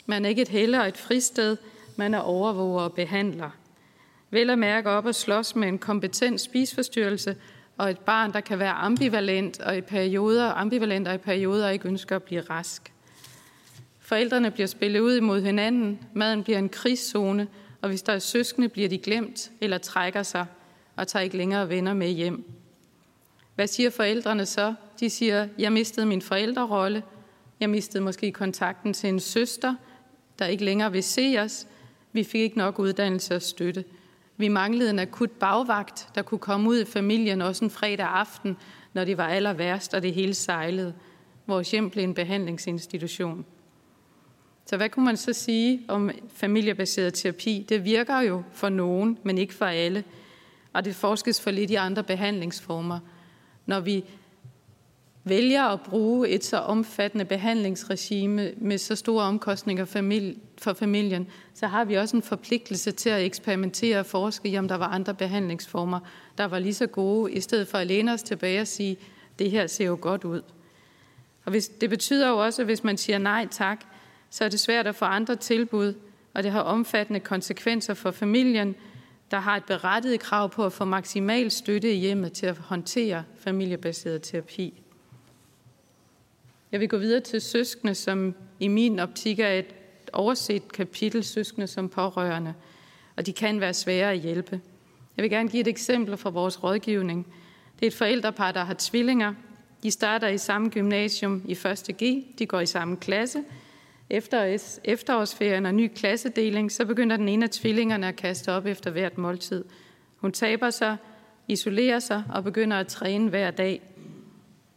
Man er ikke et heller et fristed, man er overvåger og behandler. Vel at mærke op og slås med en kompetent spisforstyrrelse og et barn, der kan være ambivalent og i perioder, ambivalent og i perioder ikke ønsker at blive rask. Forældrene bliver spillet ud imod hinanden, maden bliver en krigszone, og hvis der er søskende, bliver de glemt eller trækker sig og tager ikke længere venner med hjem. Hvad siger forældrene så? De siger, jeg mistede min forældrerolle, jeg mistede måske kontakten til en søster, der ikke længere vil se os, vi fik ikke nok uddannelse og støtte. Vi manglede en akut bagvagt, der kunne komme ud i familien også en fredag aften, når det var aller værst, og det hele sejlede. Vores hjem blev en behandlingsinstitution. Så hvad kunne man så sige om familiebaseret terapi? Det virker jo for nogen, men ikke for alle. Og det forskes for lidt i andre behandlingsformer. Når vi vælger at bruge et så omfattende behandlingsregime med så store omkostninger for familien, så har vi også en forpligtelse til at eksperimentere og forske i, om der var andre behandlingsformer, der var lige så gode, i stedet for at læne os tilbage og sige, det her ser jo godt ud. Og hvis, det betyder jo også, at hvis man siger nej tak, så er det svært at få andre tilbud, og det har omfattende konsekvenser for familien, der har et berettiget krav på at få maksimal støtte i hjemmet til at håndtere familiebaseret terapi. Jeg vil gå videre til søskende, som i min optik er et overset kapitel, søskende som pårørende, og de kan være svære at hjælpe. Jeg vil gerne give et eksempel fra vores rådgivning. Det er et forældrepar, der har tvillinger. De starter i samme gymnasium i 1. G. De går i samme klasse. Efter efterårsferien og ny klassedeling, så begynder den ene af tvillingerne at kaste op efter hvert måltid. Hun taber sig, isolerer sig og begynder at træne hver dag.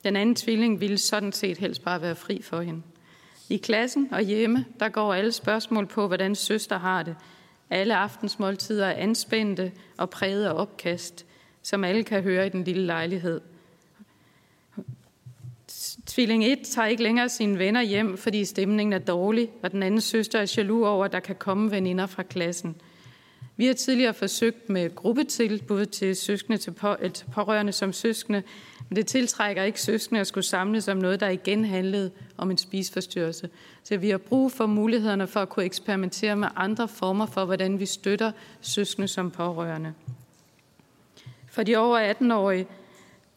Den anden tvilling ville sådan set helst bare være fri for hende. I klassen og hjemme, der går alle spørgsmål på, hvordan søster har det. Alle aftensmåltider er anspændte og præget af opkast, som alle kan høre i den lille lejlighed. Tvilling 1 tager ikke længere sine venner hjem, fordi stemningen er dårlig, og den anden søster er jaloux over, at der kan komme veninder fra klassen. Vi har tidligere forsøgt med gruppetilbud til søskende til, på, øh, til pårørende som søskende, men det tiltrækker ikke søskende at skulle samles om noget, der igen handlede om en spisforstyrrelse. Så vi har brug for mulighederne for at kunne eksperimentere med andre former for, hvordan vi støtter søskende som pårørende. For de over 18-årige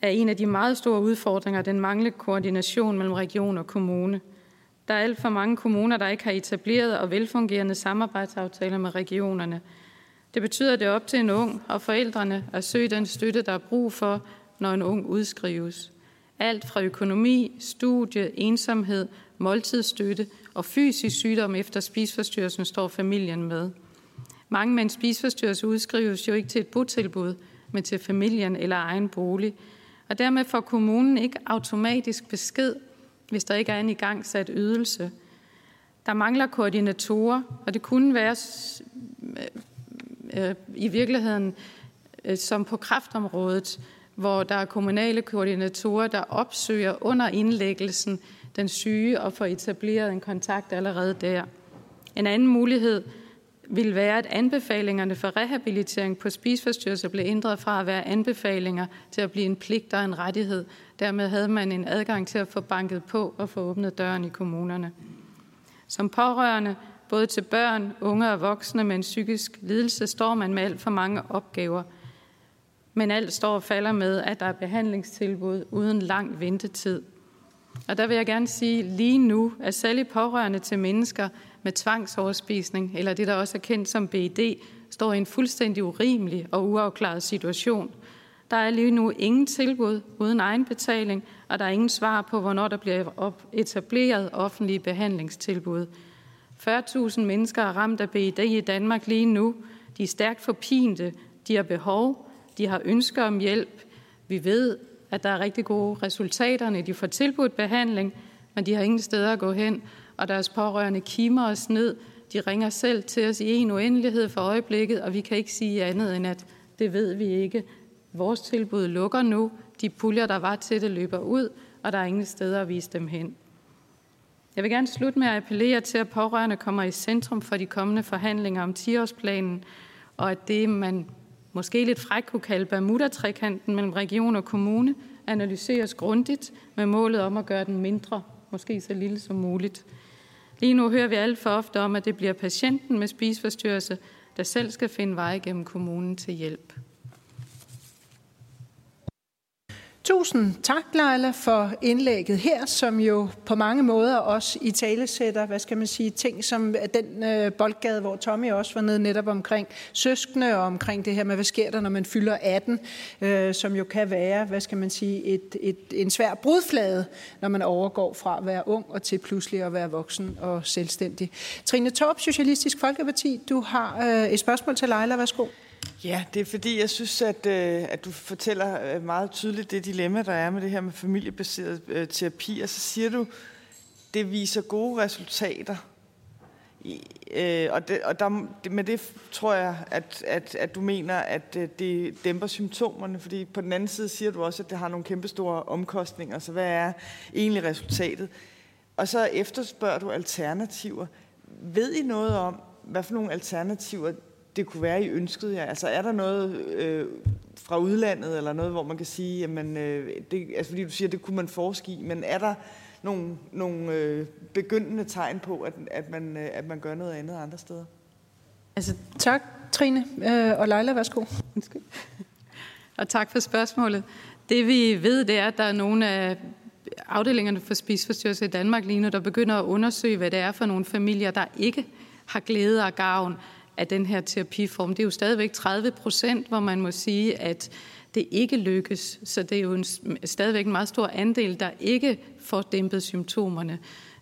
er en af de meget store udfordringer den manglende koordination mellem region og kommune. Der er alt for mange kommuner, der ikke har etableret og velfungerende samarbejdsaftaler med regionerne. Det betyder, at det er op til en ung og forældrene at søge den støtte, der er brug for, når en ung udskrives. Alt fra økonomi, studie, ensomhed, måltidsstøtte og fysisk sygdom efter spisforstyrrelsen står familien med. Mange med en spisforstyrrelse udskrives jo ikke til et botilbud, men til familien eller egen bolig. Og dermed får kommunen ikke automatisk besked, hvis der ikke er en igangsat ydelse. Der mangler koordinatorer, og det kunne være øh, i virkeligheden øh, som på kraftområdet, hvor der er kommunale koordinatorer, der opsøger under indlæggelsen den syge og får etableret en kontakt allerede der. En anden mulighed vil være, at anbefalingerne for rehabilitering på spisforstyrrelser blev ændret fra at være anbefalinger til at blive en pligt og en rettighed. Dermed havde man en adgang til at få banket på og få åbnet døren i kommunerne. Som pårørende, både til børn, unge og voksne med en psykisk lidelse, står man med alt for mange opgaver. Men alt står og falder med, at der er behandlingstilbud uden lang ventetid. Og der vil jeg gerne sige, lige nu er særlig pårørende til mennesker, med tvangsoverspisning, eller det, der også er kendt som BED, står i en fuldstændig urimelig og uafklaret situation. Der er lige nu ingen tilbud uden egenbetaling, og der er ingen svar på, hvornår der bliver etableret offentlige behandlingstilbud. 40.000 mennesker er ramt af BED i Danmark lige nu. De er stærkt forpinte, de har behov, de har ønsker om hjælp. Vi ved, at der er rigtig gode resultater, når de får tilbudt behandling, men de har ingen steder at gå hen og deres pårørende kimer os ned. De ringer selv til os i en uendelighed for øjeblikket, og vi kan ikke sige andet end, at det ved vi ikke. Vores tilbud lukker nu. De puljer, der var til det, løber ud, og der er ingen steder at vise dem hen. Jeg vil gerne slutte med at appellere til, at pårørende kommer i centrum for de kommende forhandlinger om 10-årsplanen, og at det, man måske lidt fræk kunne kalde Bermuda-trekanten mellem region og kommune, analyseres grundigt med målet om at gøre den mindre, måske så lille som muligt. Lige nu hører vi alt for ofte om, at det bliver patienten med spiseforstyrrelse, der selv skal finde vej gennem kommunen til hjælp. Tusind tak, Leila, for indlægget her, som jo på mange måder også i tale sætter, hvad skal man sige, ting som øh, den øh, boldgade, hvor Tommy også var nede netop omkring søskende og omkring det her med, hvad sker der, når man fylder 18, øh, som jo kan være, hvad skal man sige, et, et, en svær brudflade, når man overgår fra at være ung og til pludselig at være voksen og selvstændig. Trine Torp, Socialistisk Folkeparti, du har øh, et spørgsmål til Leila, værsgo. Ja, det er fordi, jeg synes, at, øh, at du fortæller øh, meget tydeligt det dilemma, der er med det her med familiebaseret øh, terapi, og så siger du, det viser gode resultater. I, øh, og det, og der, det, med det tror jeg, at, at, at du mener, at øh, det dæmper symptomerne, fordi på den anden side siger du også, at det har nogle kæmpestore omkostninger, så hvad er egentlig resultatet? Og så efterspørger du alternativer. Ved I noget om, hvad for nogle alternativer det kunne være, I ønskede jer? Altså er der noget øh, fra udlandet, eller noget, hvor man kan sige, jamen, øh, det, altså fordi du siger, det kunne man forske i, men er der nogle, nogle øh, begyndende tegn på, at, at, man, øh, at man gør noget andet andre steder? Altså, tak, Trine. Øh, og Leila, værsgo. og tak for spørgsmålet. Det vi ved, det er, at der er nogle af afdelingerne for spisforstyrrelse i Danmark lige nu, der begynder at undersøge, hvad det er for nogle familier, der ikke har glæde og gavn af den her terapiform. Det er jo stadigvæk 30 procent, hvor man må sige, at det ikke lykkes. Så det er jo en, stadigvæk en meget stor andel, der ikke får dæmpet symptomerne.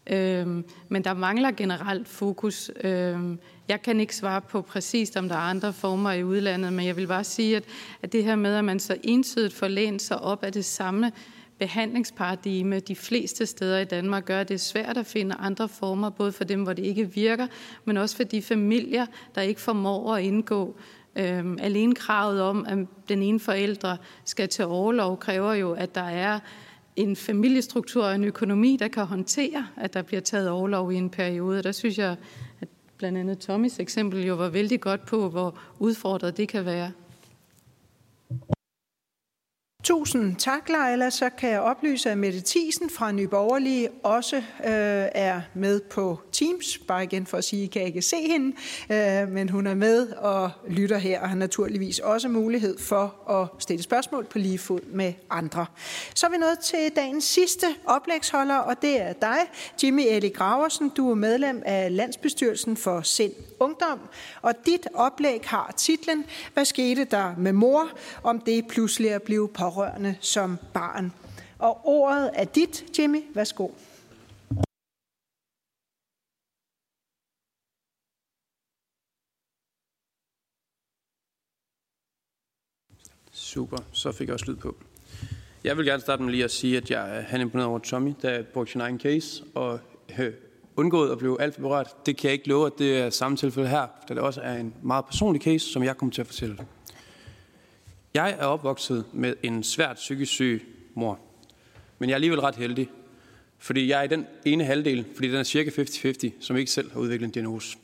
Øhm, men der mangler generelt fokus. Øhm, jeg kan ikke svare på præcist, om der er andre former i udlandet, men jeg vil bare sige, at, at det her med, at man så ensidigt får lænt sig op af det samme behandlingsparadigme de fleste steder i Danmark gør, at det er svært at finde andre former, både for dem, hvor det ikke virker, men også for de familier, der ikke formår at indgå. Øhm, alene kravet om, at den ene forældre skal til overlov, kræver jo, at der er en familiestruktur og en økonomi, der kan håndtere, at der bliver taget overlov i en periode. Der synes jeg, at blandt andet Tommys eksempel jo var vældig godt på, hvor udfordret det kan være. Tusind tak, Leila. Så kan jeg oplyse, at Mette Thiesen fra Nye Borgerlige også øh, er med på Teams. Bare igen for at sige, at I kan ikke se hende, øh, men hun er med og lytter her, og har naturligvis også mulighed for at stille spørgsmål på lige fod med andre. Så er vi nået til dagens sidste oplægsholder, og det er dig, Jimmy Eli Graversen. Du er medlem af Landsbestyrelsen for Sind Ungdom, og dit oplæg har titlen Hvad skete der med mor, om det pludselig er blevet pårørende som barn? Og ordet er dit, Jimmy. Værsgo. Super, så fik jeg også lyd på. Jeg vil gerne starte med lige at sige, at jeg er imponeret over Tommy, der brugte sin egen case, og øh, undgået at blive alt for berørt. Det kan jeg ikke love, at det er samme tilfælde her, da det også er en meget personlig case, som jeg kommer til at fortælle. Jeg er opvokset med en svært psykisk syg mor, men jeg er alligevel ret heldig, fordi jeg er i den ene halvdel, fordi den er cirka 50-50, som ikke selv har udviklet en diagnose.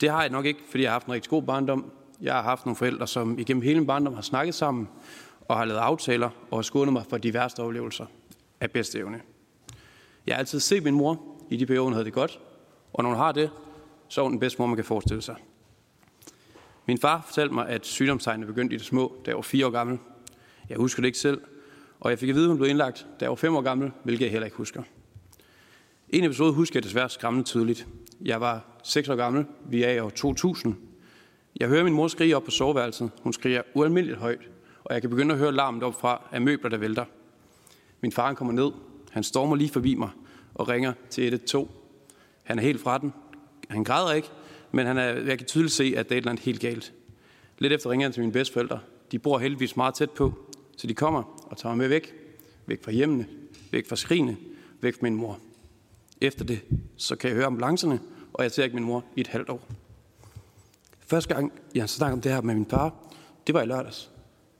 Det har jeg nok ikke, fordi jeg har haft en rigtig god barndom. Jeg har haft nogle forældre, som igennem hele min barndom har snakket sammen og har lavet aftaler og har skånet mig for de værste oplevelser af bedste evne. Jeg har altid set min mor i de perioder, hun havde det godt, og når hun har det, så er hun den bedste mor, man kan forestille sig. Min far fortalte mig, at sygdomstegnene begyndte i det små, da jeg var fire år gammel. Jeg husker det ikke selv, og jeg fik at vide, at hun blev indlagt, da jeg var fem år gammel, hvilket jeg heller ikke husker. En episode husker jeg desværre skræmmende tydeligt. Jeg var 6 år gammel, vi er i år 2000. Jeg hører min mor skrige op på soveværelset. Hun skriger ualmindeligt højt, og jeg kan begynde at høre larmet op fra af møbler, der vælter. Min far kommer ned. Han stormer lige forbi mig og ringer til 112. Han er helt fra den. Han græder ikke, men han er, jeg kan tydeligt se, at det er et eller andet helt galt. Lidt efter ringer han til mine bedsteforældre. De bor heldigvis meget tæt på, så de kommer og tager mig med væk. Væk fra hjemmene, væk fra skrigene, væk fra min mor. Efter det, så kan jeg høre ambulancerne, og jeg ser ikke min mor i et halvt år. Første gang, jeg snakkede om det her med min far, det var i lørdags,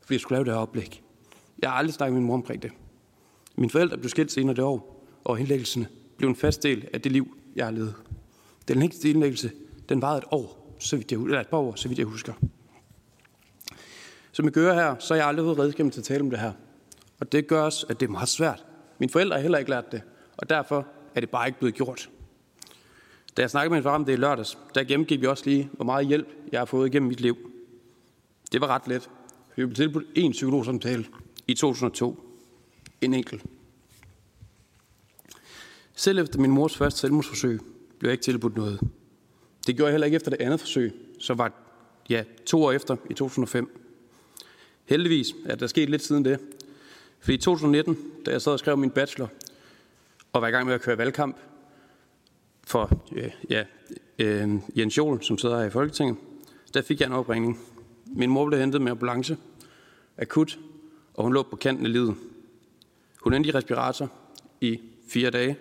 fordi jeg skulle lave det her oplæg. Jeg har aldrig snakket med min mor omkring det. Mine forældre blev skilt senere det år, og indlæggelserne blev en fast del af det liv, jeg har levet. Den længste indlæggelse, den varede et år, så vidt jeg, eller et par år, så vidt jeg husker. Som I gør her, så har jeg aldrig fået redskab til at tale om det her. Og det gør også, at det er meget svært. Mine forældre har heller ikke lært det, og derfor er det bare ikke blevet gjort. Da jeg snakkede med min far om det i lørdags, der gennemgik vi også lige, hvor meget hjælp jeg har fået igennem mit liv. Det var ret let. Vi blev tilbudt en psykologsamtale i 2002. En enkelt. Selv efter min mors første selvmordsforsøg blev jeg ikke tilbudt noget. Det gjorde jeg heller ikke efter det andet forsøg, så var ja, to år efter i 2005. Heldigvis er der sket lidt siden det. For i 2019, da jeg sad og skrev min bachelor, og var i gang med at køre valgkamp for ja, ja, øh, Jens Jol, som sidder her i Folketinget, der fik jeg en opringning. Min mor blev hentet med ambulance, akut, og hun lå på kanten af livet. Hun endte i respirator i fire dage,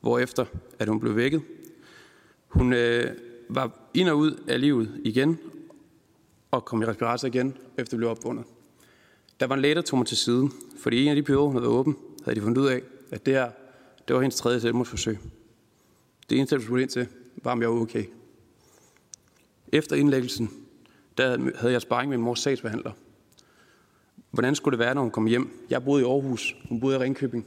hvorefter at hun blev vækket. Hun øh, var ind og ud af livet igen, og kom i respirator igen, efter blev opvundet. Der var en læge, der tog mig til siden, fordi en af de perioder, hun havde åben, havde de fundet ud af, at det her, det var hendes tredje selvmordsforsøg. Det eneste, jeg skulle ind til, var, om jeg var okay. Efter indlæggelsen, der havde jeg sparring med min mors sagsbehandler. Hvordan skulle det være, når hun kom hjem? Jeg boede i Aarhus, hun boede i Ringkøbing.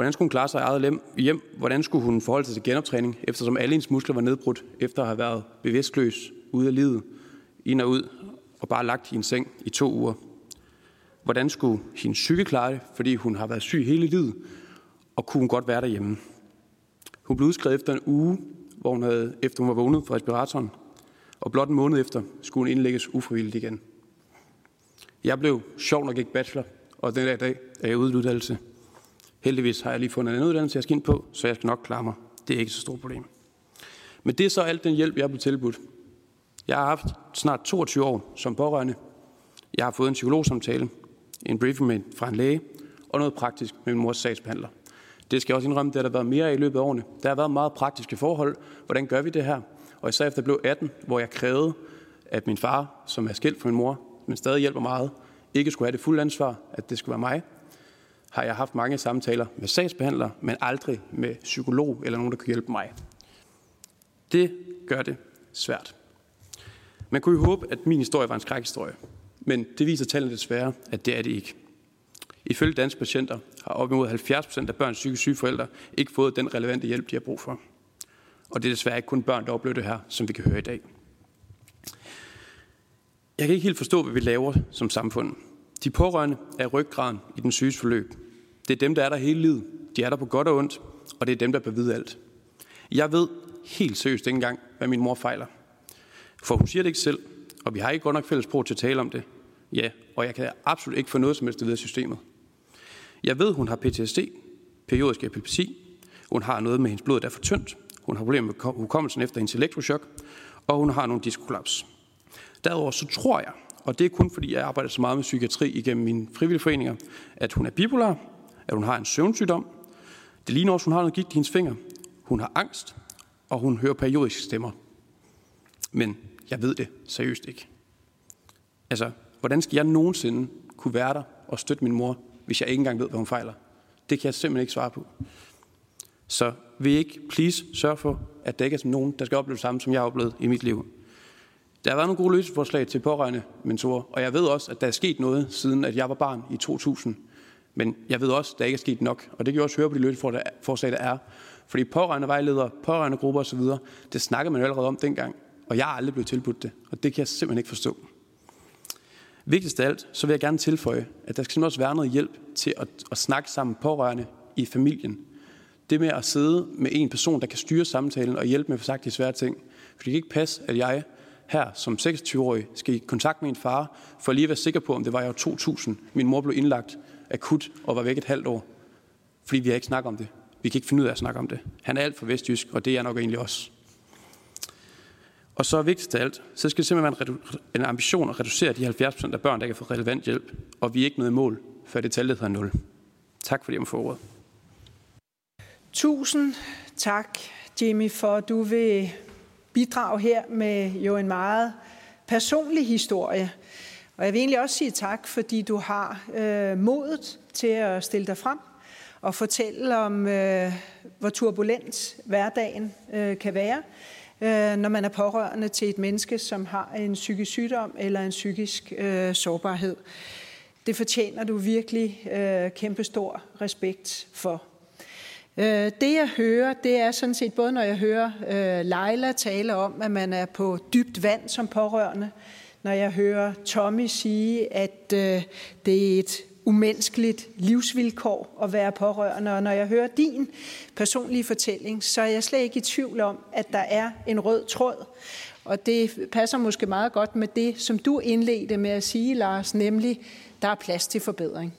Hvordan skulle hun klare sig eget hjem? Hvordan skulle hun forholde sig til genoptræning, eftersom alle hendes muskler var nedbrudt, efter at have været bevidstløs ude af livet, ind og ud, og bare lagt i en seng i to uger? Hvordan skulle hendes psyke klare det, fordi hun har været syg hele livet, og kunne hun godt være derhjemme? Hun blev udskrevet efter en uge, hvor hun havde, efter hun var vågnet fra respiratoren, og blot en måned efter skulle hun indlægges ufrivilligt igen. Jeg blev sjov nok ikke bachelor, og den dag er jeg ude uddannelse. Heldigvis har jeg lige fundet en anden uddannelse, jeg skal ind på, så jeg skal nok klare mig. Det er ikke så stort problem. Men det er så alt den hjælp, jeg har blevet tilbudt. Jeg har haft snart 22 år som pårørende. Jeg har fået en psykologsamtale. en briefing med, fra en læge og noget praktisk med min mors sagsbehandler. Det skal jeg også indrømme, det har der været mere i løbet af årene. Der har været meget praktiske forhold. Hvordan gør vi det her? Og især efter jeg blev 18, hvor jeg krævede, at min far, som er skilt fra min mor, men stadig hjælper meget, ikke skulle have det fulde ansvar, at det skulle være mig, har jeg haft mange samtaler med sagsbehandlere, men aldrig med psykolog eller nogen, der kan hjælpe mig. Det gør det svært. Man kunne jo håbe, at min historie var en skrækhistorie, men det viser tallene desværre, at det er det ikke. Ifølge danske patienter har op imod 70 procent af børns psykisk syge forældre ikke fået den relevante hjælp, de har brug for. Og det er desværre ikke kun børn, der oplever det her, som vi kan høre i dag. Jeg kan ikke helt forstå, hvad vi laver som samfund. De pårørende er ryggraden i den syges forløb. Det er dem, der er der hele livet. De er der på godt og ondt, og det er dem, der bør vide alt. Jeg ved helt seriøst ikke engang, hvad min mor fejler. For hun siger det ikke selv, og vi har ikke godt nok fælles sprog til at tale om det. Ja, og jeg kan absolut ikke få noget som helst ved systemet. Jeg ved, hun har PTSD, periodisk epilepsi. Hun har noget med hendes blod, der er for tyndt. Hun har problemer med hukommelsen efter hendes elektrochok. Og hun har nogle diskollaps. Derudover så tror jeg, og det er kun fordi jeg arbejder så meget med psykiatri igennem mine frivillige foreninger, at hun er bipolar, at hun har en søvnsygdom. Det ligner også, at hun har noget gigt i hendes finger. Hun har angst, og hun hører periodiske stemmer. Men jeg ved det seriøst ikke. Altså, hvordan skal jeg nogensinde kunne være der og støtte min mor, hvis jeg ikke engang ved, hvad hun fejler? Det kan jeg simpelthen ikke svare på. Så vil I ikke please sørge for, at der ikke er nogen, der skal opleve det samme, som jeg har oplevet i mit liv? Der har været nogle gode løsningsforslag til pårørende mentorer, og jeg ved også, at der er sket noget, siden at jeg var barn i 2000. Men jeg ved også, at der ikke er sket nok, og det kan jeg også høre på de løsningsforslag, der er. Fordi pårørende vejledere, pårørende grupper osv., det snakkede man jo allerede om dengang, og jeg har aldrig blevet tilbudt det, og det kan jeg simpelthen ikke forstå. Vigtigst af alt, så vil jeg gerne tilføje, at der skal også være noget hjælp til at, at snakke sammen pårørende i familien. Det med at sidde med en person, der kan styre samtalen og hjælpe med at få sagt de svære ting. For det kan ikke passe, at jeg her som 26-årig skal i kontakt med min far, for lige at være sikker på, om det var i år 2000. Min mor blev indlagt akut og var væk et halvt år. Fordi vi har ikke snakket om det. Vi kan ikke finde ud af at snakke om det. Han er alt for vestjysk, og det er jeg nok egentlig også. Og så vigtigst af alt, så skal det simpelthen være en ambition at reducere de 70% af børn, der kan få relevant hjælp. Og vi er ikke noget i mål, før det tal hedder 0. Tak fordi jeg må få ordet. Tusind tak, Jimmy, for at du vil bidrage her med jo en meget personlig historie. Og jeg vil egentlig også sige tak, fordi du har øh, modet til at stille dig frem og fortælle om, øh, hvor turbulent hverdagen øh, kan være, øh, når man er pårørende til et menneske, som har en psykisk sygdom eller en psykisk øh, sårbarhed. Det fortjener du virkelig øh, kæmpestor respekt for. Øh, det jeg hører, det er sådan set både når jeg hører øh, Leila tale om, at man er på dybt vand som pårørende, når jeg hører Tommy sige, at øh, det er et umenneskeligt livsvilkår at være pårørende. Og når jeg hører din personlige fortælling, så er jeg slet ikke i tvivl om, at der er en rød tråd. Og det passer måske meget godt med det, som du indledte med at sige, Lars, nemlig, der er plads til forbedring.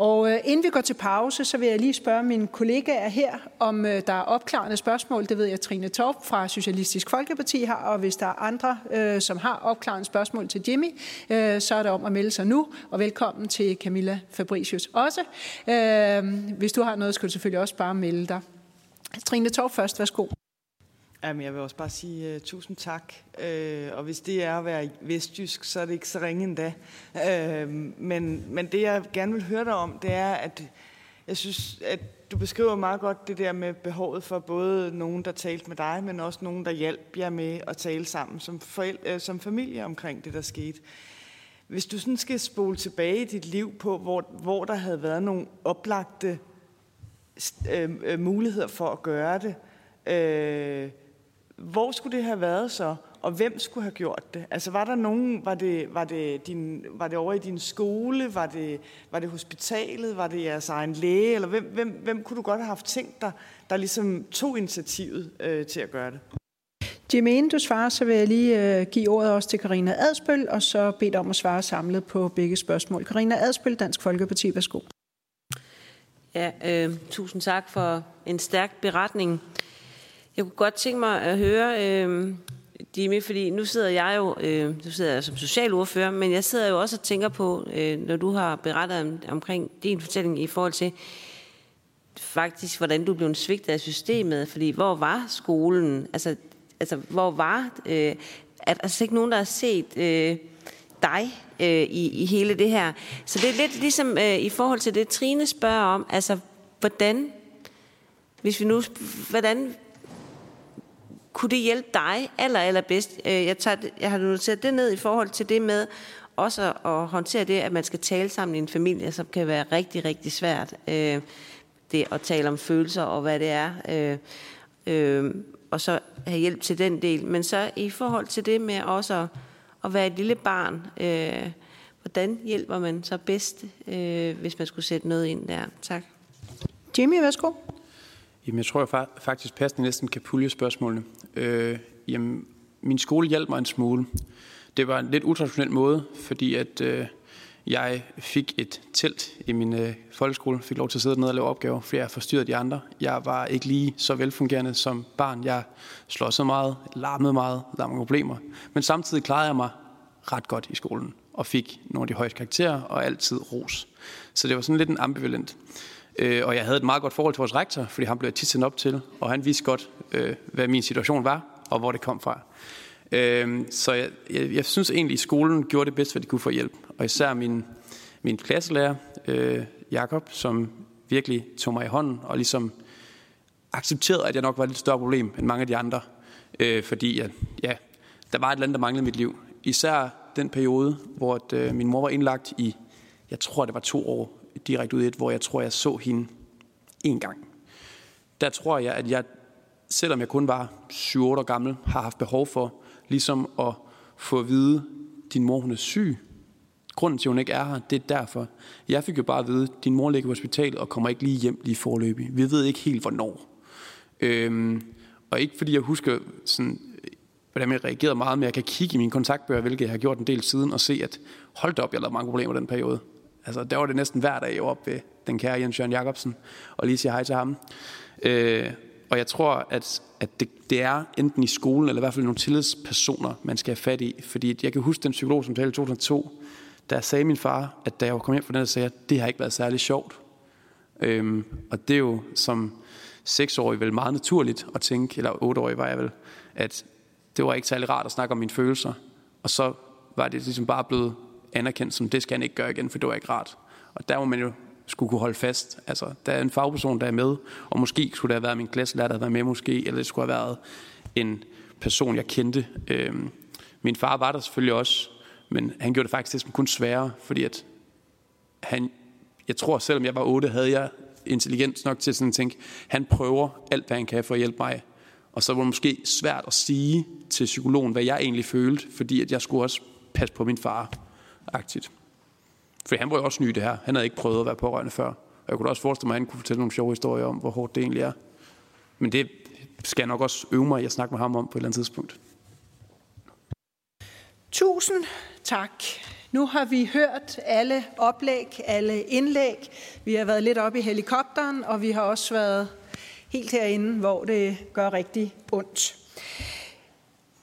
Og øh, inden vi går til pause, så vil jeg lige spørge mine kollegaer her, om øh, der er opklarende spørgsmål. Det ved jeg, Trine Torp fra Socialistisk Folkeparti har, og hvis der er andre, øh, som har opklarende spørgsmål til Jimmy, øh, så er det om at melde sig nu. Og velkommen til Camilla Fabricius også. Øh, hvis du har noget, skal du selvfølgelig også bare melde dig. Trine Torp først, værsgo. Jamen, jeg vil også bare sige uh, tusind tak. Uh, og hvis det er at være vestjysk, så er det ikke så ringe endda. Uh, men, men det, jeg gerne vil høre dig om, det er, at jeg synes, at du beskriver meget godt det der med behovet for både nogen, der talte med dig, men også nogen, der hjalp jer med at tale sammen som, forældre, uh, som familie omkring det, der skete. Hvis du sådan skal spole tilbage i dit liv på, hvor, hvor der havde været nogle oplagte uh, muligheder for at gøre det, uh, hvor skulle det have været så? Og hvem skulle have gjort det? Altså var der nogen, var det, var det, din, var det over i din skole, var det, var det hospitalet, var det jeres egen læge, eller hvem, hvem, hvem kunne du godt have haft tænkt dig, der ligesom tog initiativet øh, til at gøre det? Jimmy, inden du svarer, så vil jeg lige øh, give ordet også til Karina Adspøl, og så bede om at svare samlet på begge spørgsmål. Karina Adspøl, Dansk Folkeparti, værsgo. Ja, øh, tusind tak for en stærk beretning. Jeg kunne godt tænke mig at høre, øh, Jimmy, fordi nu sidder jeg jo øh, nu sidder jeg som socialordfører, men jeg sidder jo også og tænker på, øh, når du har berettet om, omkring din fortælling i forhold til faktisk, hvordan du blev svigtet af systemet, fordi hvor var skolen? Altså, altså hvor var... Øh, at der altså ikke nogen, der har set øh, dig øh, i, i hele det her. Så det er lidt ligesom øh, i forhold til det, Trine spørger om, altså hvordan, hvis vi nu, hvordan kunne det hjælpe dig aller, aller bedst? Øh, jeg, tager, jeg har noteret det ned i forhold til det med også at håndtere det, at man skal tale sammen i en familie, som kan være rigtig, rigtig svært. Øh, det at tale om følelser og hvad det er. Øh, og så have hjælp til den del. Men så i forhold til det med også at, være et lille barn, hvordan hjælper man så bedst, hvis man skulle sætte noget ind der? Tak. Jimmy, værsgo. Jamen, jeg tror jeg faktisk passende næsten kan pulje spørgsmålene. Øh, jamen, min skole hjalp mig en smule. Det var en lidt utraditionel måde, fordi at øh, jeg fik et telt i min øh, folkeskole, fik lov til at sidde ned og lave opgaver, fordi jeg forstyrrede de andre. Jeg var ikke lige så velfungerende som barn. Jeg så meget, larmede meget, der var mange problemer. Men samtidig klarede jeg mig ret godt i skolen, og fik nogle af de højeste karakterer, og altid ros. Så det var sådan lidt en ambivalent. Øh, og jeg havde et meget godt forhold til vores rektor, fordi han blev tit sendt op til, og han vidste godt, øh, hvad min situation var, og hvor det kom fra. Øh, så jeg, jeg, jeg synes egentlig, at skolen gjorde det bedst, hvad de kunne få hjælp. Og især min, min klasselærer, øh, Jakob, som virkelig tog mig i hånden og ligesom accepterede, at jeg nok var et lidt større problem end mange af de andre. Øh, fordi at, ja, der var et eller andet, der manglede i mit liv. Især den periode, hvor at, øh, min mor var indlagt i, jeg tror det var to år, direkte ud i et, hvor jeg tror, jeg så hende en gang. Der tror jeg, at jeg, selvom jeg kun var 7 år gammel, har haft behov for ligesom at få at vide, din mor hun er syg. Grunden til, at hun ikke er her, det er derfor. Jeg fik jo bare at vide, at din mor ligger på hospitalet og kommer ikke lige hjem lige forløbig. Vi ved ikke helt, hvornår. Øhm, og ikke fordi jeg husker, sådan, hvordan jeg reagerede meget, men jeg kan kigge i mine kontaktbøger, hvilket jeg har gjort en del siden, og se, at hold op, jeg lavede mange problemer den periode. Altså, der var det næsten hver dag, jeg var ved den kære Jens Jørgen Jacobsen, og lige sige hej til ham. Øh, og jeg tror, at, at det, det er enten i skolen, eller i hvert fald nogle tillidspersoner, man skal have fat i. Fordi jeg kan huske den psykolog, som talte i 2002, der sagde min far, at da jeg var kommet hjem fra den, sagde at det har ikke været særlig sjovt. Øhm, og det er jo som seksårig vel meget naturligt at tænke, eller otteårig var jeg vel, at det var ikke særlig rart at snakke om mine følelser. Og så var det ligesom bare blevet anerkendt som, det skal han ikke gøre igen, for det var ikke rart. Og der må man jo skulle kunne holde fast. Altså, der er en fagperson, der er med, og måske skulle det have været min klasselærer, der havde været med måske, eller det skulle have været en person, jeg kendte. Øhm, min far var der selvfølgelig også, men han gjorde det faktisk det kun sværere, fordi at han, jeg tror, selvom jeg var 8, havde jeg intelligens nok til sådan at tænke, han prøver alt, hvad han kan for at hjælpe mig. Og så var det måske svært at sige til psykologen, hvad jeg egentlig følte, fordi at jeg skulle også passe på min far agtigt For han var jo også ny det her. Han havde ikke prøvet at være pårørende før. Og jeg kunne også forestille mig, at han kunne fortælle nogle sjove historier om, hvor hårdt det egentlig er. Men det skal jeg nok også øve mig i at snakke med ham om på et eller andet tidspunkt. Tusind tak. Nu har vi hørt alle oplæg, alle indlæg. Vi har været lidt oppe i helikopteren, og vi har også været helt herinde, hvor det gør rigtig ondt.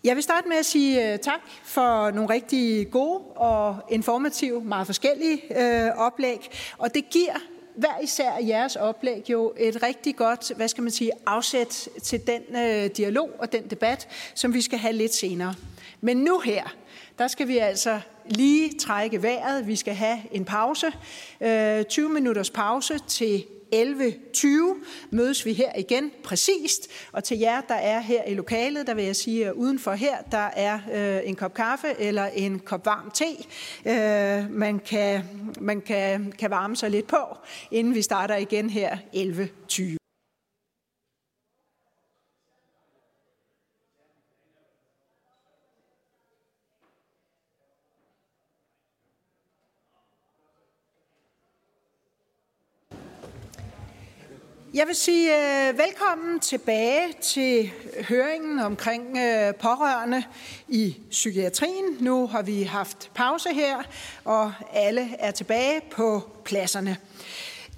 Jeg vil starte med at sige øh, tak for nogle rigtig gode og informative, meget forskellige øh, oplæg. Og det giver hver især jeres oplæg jo et rigtig godt, hvad skal man sige, afsæt til den øh, dialog og den debat, som vi skal have lidt senere. Men nu her, der skal vi altså lige trække vejret. Vi skal have en pause, øh, 20 minutters pause til 11.20 mødes vi her igen præcist. Og til jer, der er her i lokalet, der vil jeg sige, at udenfor her, der er øh, en kop kaffe eller en kop varm te. Øh, man kan, man kan, kan varme sig lidt på, inden vi starter igen her 11.20. Jeg vil sige øh, velkommen tilbage til høringen omkring øh, pårørende i psykiatrien. Nu har vi haft pause her, og alle er tilbage på pladserne.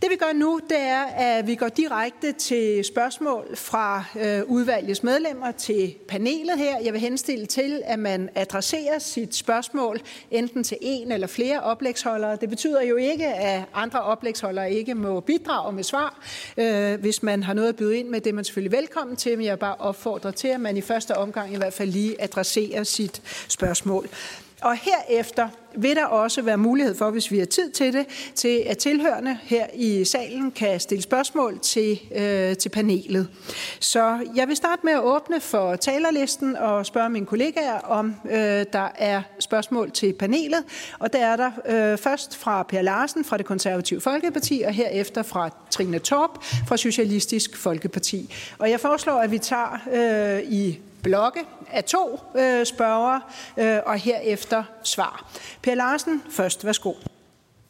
Det vi gør nu, det er, at vi går direkte til spørgsmål fra øh, udvalgets medlemmer til panelet her. Jeg vil henstille til, at man adresserer sit spørgsmål enten til en eller flere oplægsholdere. Det betyder jo ikke, at andre oplægsholdere ikke må bidrage med svar. Øh, hvis man har noget at byde ind med, det er man selvfølgelig velkommen til, men jeg bare opfordrer til, at man i første omgang i hvert fald lige adresserer sit spørgsmål. Og herefter vil der også være mulighed for, hvis vi har tid til det, til at tilhørende her i salen kan stille spørgsmål til, øh, til panelet. Så jeg vil starte med at åbne for talerlisten og spørge mine kollegaer, om øh, der er spørgsmål til panelet. Og der er der øh, først fra Per Larsen fra det konservative Folkeparti, og herefter fra Trine Torp fra Socialistisk Folkeparti. Og jeg foreslår, at vi tager øh, i blokke af to øh, spørgere, øh, og herefter svar. Per Larsen, først. Værsgo.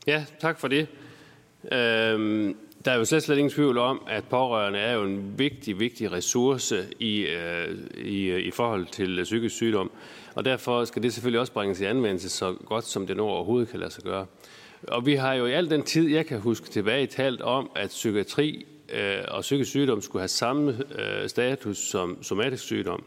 Ja, tak for det. Øhm, der er jo slet, slet ingen tvivl om, at pårørende er jo en vigtig, vigtig ressource i, øh, i, øh, i forhold til øh, psykisk sygdom. Og derfor skal det selvfølgelig også bringes i anvendelse så godt, som det nu overhovedet kan lade sig gøre. Og vi har jo i al den tid, jeg kan huske tilbage, talt om, at psykiatri øh, og psykisk sygdom skulle have samme øh, status som somatisk sygdom.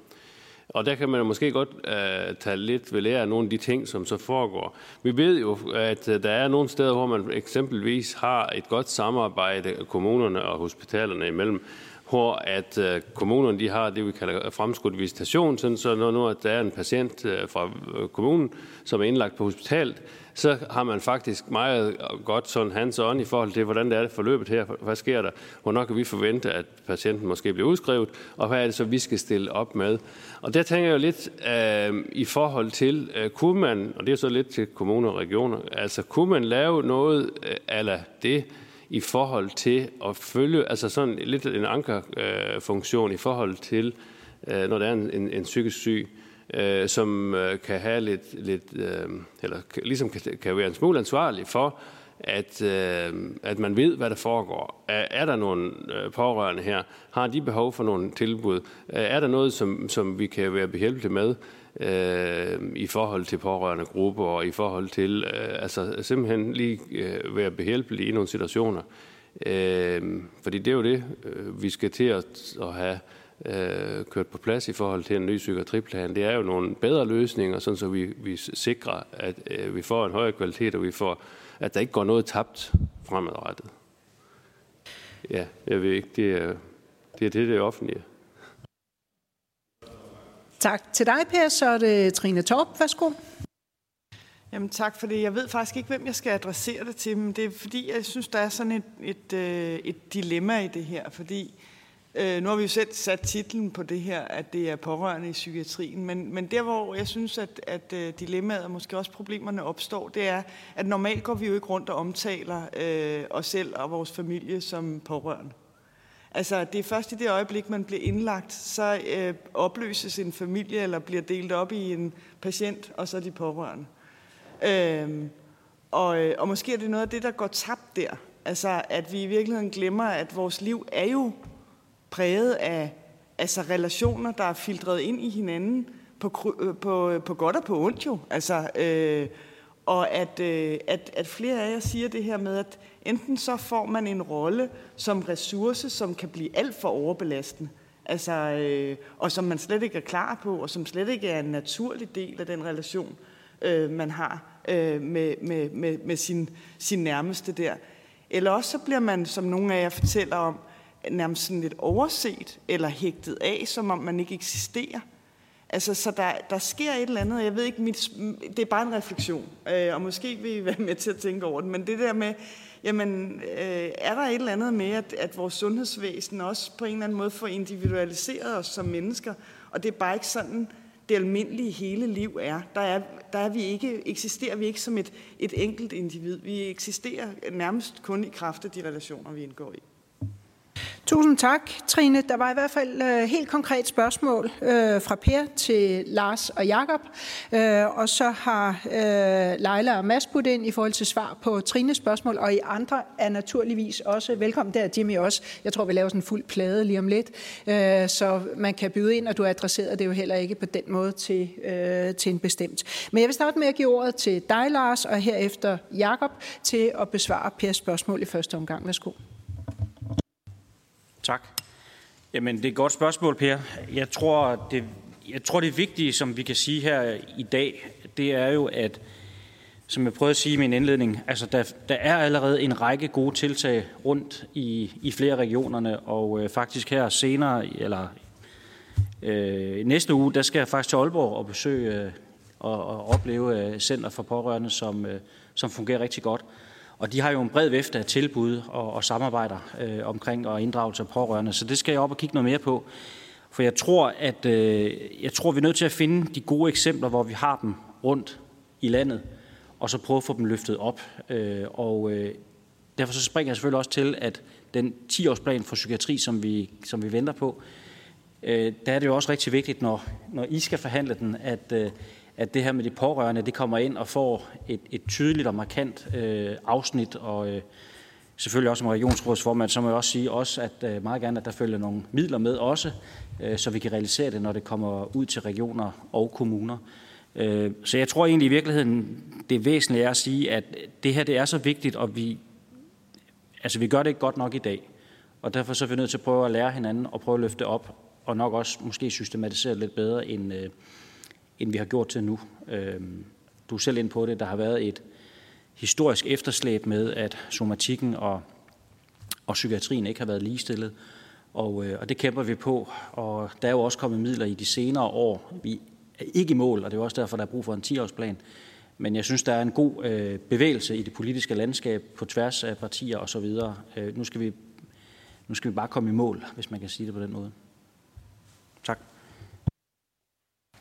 Og der kan man måske godt øh, tage lidt ved lære af nogle af de ting, som så foregår. Vi ved jo, at øh, der er nogle steder, hvor man eksempelvis har et godt samarbejde kommunerne og hospitalerne imellem, hvor at uh, kommunerne de har det, vi kalder fremskudt visitation, sådan så når nu at der er en patient øh, fra øh, kommunen, som er indlagt på hospitalet, så har man faktisk meget godt sådan hands on i forhold til, hvordan det er forløbet her, hvad sker der, hvornår kan vi forvente, at patienten måske bliver udskrevet, og hvad er det så, vi skal stille op med. Og der tænker jeg jo lidt øh, i forhold til, øh, kunne man, og det er så lidt til kommuner og regioner, altså kunne man lave noget øh, ala det, i forhold til at følge, altså sådan lidt en ankerfunktion øh, i forhold til, øh, når der er en, en, en psykisk syg, øh, som øh, kan have lidt, lidt øh, eller ligesom kan, kan være en smule ansvarlig for, at, øh, at man ved, hvad der foregår. Er, er der nogle øh, pårørende her? Har de behov for nogle tilbud? Øh, er der noget, som, som vi kan være behjælpelige med øh, i forhold til pårørende grupper og i forhold til øh, altså simpelthen lige øh, være behjælpelig i nogle situationer? Øh, fordi det er jo det, øh, vi skal til at, at have øh, kørt på plads i forhold til en ny psykiatriplan. Det er jo nogle bedre løsninger, sådan så vi, vi sikrer, at øh, vi får en højere kvalitet, og vi får, at der ikke går noget tabt fremadrettet. Ja, jeg ved ikke, det er det, er det, det offentlige. Tak til dig, Per. Så er det Trine Torp. Værsgo. Jamen tak for det. Jeg ved faktisk ikke, hvem jeg skal adressere det til, men det er fordi, jeg synes, der er sådan et, et, øh, et dilemma i det her, fordi Øh, nu har vi jo selv sat titlen på det her, at det er pårørende i psykiatrien, men, men der hvor jeg synes, at, at øh, dilemmaet og måske også problemerne opstår, det er, at normalt går vi jo ikke rundt og omtaler øh, os selv og vores familie som pårørende. Altså, det er først i det øjeblik, man bliver indlagt, så øh, opløses en familie eller bliver delt op i en patient, og så de pårørende. Øhm, øh, og, og måske er det noget af det, der går tabt der. Altså, at vi i virkeligheden glemmer, at vores liv er jo præget af altså relationer, der er filtreret ind i hinanden på, øh, på, øh, på godt og på ondt jo. Altså, øh, og at, øh, at, at flere af jer siger det her med, at enten så får man en rolle som ressource, som kan blive alt for overbelastende, altså, øh, og som man slet ikke er klar på, og som slet ikke er en naturlig del af den relation, øh, man har øh, med, med, med, med sin, sin nærmeste der. Eller også så bliver man, som nogle af jer fortæller om, nærmest sådan lidt overset eller hægtet af, som om man ikke eksisterer. Altså, så der, der sker et eller andet, jeg ved ikke, mit, det er bare en refleksion, øh, og måske vil I være med til at tænke over det, men det der med, jamen, øh, er der et eller andet med, at, at vores sundhedsvæsen også på en eller anden måde får individualiseret os som mennesker, og det er bare ikke sådan, det almindelige hele liv er. Der, er, der er vi ikke, eksisterer vi ikke som et, et enkelt individ. Vi eksisterer nærmest kun i kraft af de relationer, vi indgår i. Tusind tak, Trine. Der var i hvert fald øh, helt konkret spørgsmål øh, fra Per til Lars og Jakob, øh, og så har øh, Leila og Mads budt ind i forhold til svar på Trines spørgsmål, og I andre er naturligvis også velkommen. Der Jimmy også. Jeg tror, vi laver sådan en fuld plade lige om lidt, øh, så man kan byde ind, og du adresserer det jo heller ikke på den måde til, øh, til en bestemt. Men jeg vil starte med at give ordet til dig, Lars, og herefter Jakob til at besvare Pers spørgsmål i første omgang. Værsgo. Tak. Jamen, det er et godt spørgsmål, Per. Jeg tror, det, jeg tror, det vigtige, som vi kan sige her i dag, det er jo, at som jeg prøvede at sige i min indledning, altså der, der er allerede en række gode tiltag rundt i, i flere regionerne, og øh, faktisk her senere, eller øh, næste uge, der skal jeg faktisk til Aalborg og besøge øh, og, og opleve øh, Center for Pårørende, som, øh, som fungerer rigtig godt. Og de har jo en bred vifte af tilbud og, og samarbejder øh, omkring og inddragelse af pårørende, så det skal jeg op og kigge noget mere på. For jeg tror, at øh, jeg tror, vi er nødt til at finde de gode eksempler, hvor vi har dem rundt i landet, og så prøve at få dem løftet op. Øh, og øh, derfor så springer jeg selvfølgelig også til, at den 10-årsplan for psykiatri, som vi, som vi venter på, øh, der er det jo også rigtig vigtigt, når, når I skal forhandle den, at, øh, at det her med de pårørende, det kommer ind og får et, et tydeligt og markant øh, afsnit, og øh, selvfølgelig også som regionsrådsformand, så må jeg også sige også, at øh, meget gerne, at der følger nogle midler med også, øh, så vi kan realisere det, når det kommer ud til regioner og kommuner. Øh, så jeg tror egentlig i virkeligheden, det væsentlige er at sige, at det her det er så vigtigt, og vi, altså vi gør det ikke godt nok i dag. Og derfor så er vi nødt til at prøve at lære hinanden og prøve at løfte op, og nok også måske systematisere lidt bedre, end, øh, end vi har gjort til nu. Øhm, du er selv ind på det. Der har været et historisk efterslæb med, at somatikken og, og psykiatrien ikke har været ligestillet. Og, øh, og det kæmper vi på. Og der er jo også kommet midler i de senere år. Vi er ikke i mål, og det er også derfor, der er brug for en 10-årsplan. Men jeg synes, der er en god øh, bevægelse i det politiske landskab på tværs af partier osv. Øh, nu, skal vi, nu skal vi bare komme i mål, hvis man kan sige det på den måde. Tak.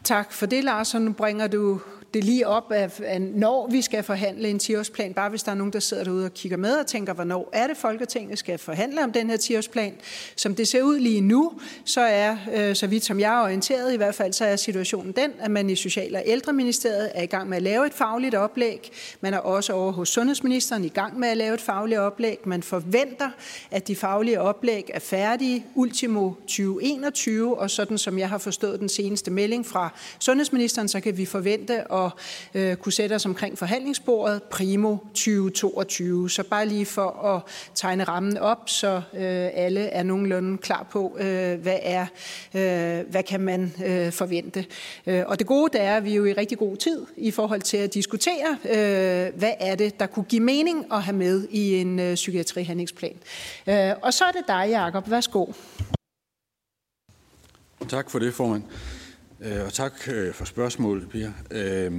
Tak for det, Lars. Og nu bringer du det lige op, at når vi skal forhandle en 10-årsplan, bare hvis der er nogen, der sidder derude og kigger med og tænker, hvornår er det Folketinget skal forhandle om den her 10-årsplan. Som det ser ud lige nu, så er, øh, så vidt som jeg er orienteret i hvert fald, så er situationen den, at man i Social- og Ældreministeriet er i gang med at lave et fagligt oplæg. Man er også over hos Sundhedsministeren i gang med at lave et fagligt oplæg. Man forventer, at de faglige oplæg er færdige ultimo 2021, og sådan som jeg har forstået den seneste melding fra Sundhedsministeren, så kan vi forvente at at øh, kunne sætte os omkring forhandlingsbordet primo 2022. Så bare lige for at tegne rammen op, så øh, alle er nogenlunde klar på, øh, hvad er, øh, hvad kan man øh, forvente. Øh, og det gode det er, at vi er jo i rigtig god tid i forhold til at diskutere, øh, hvad er det, der kunne give mening at have med i en øh, psykiatrihandlingsplan. Øh, og så er det dig, Jacob. Værsgo. Tak for det, formand. Øh, og tak øh, for spørgsmålet, Pia. Øh,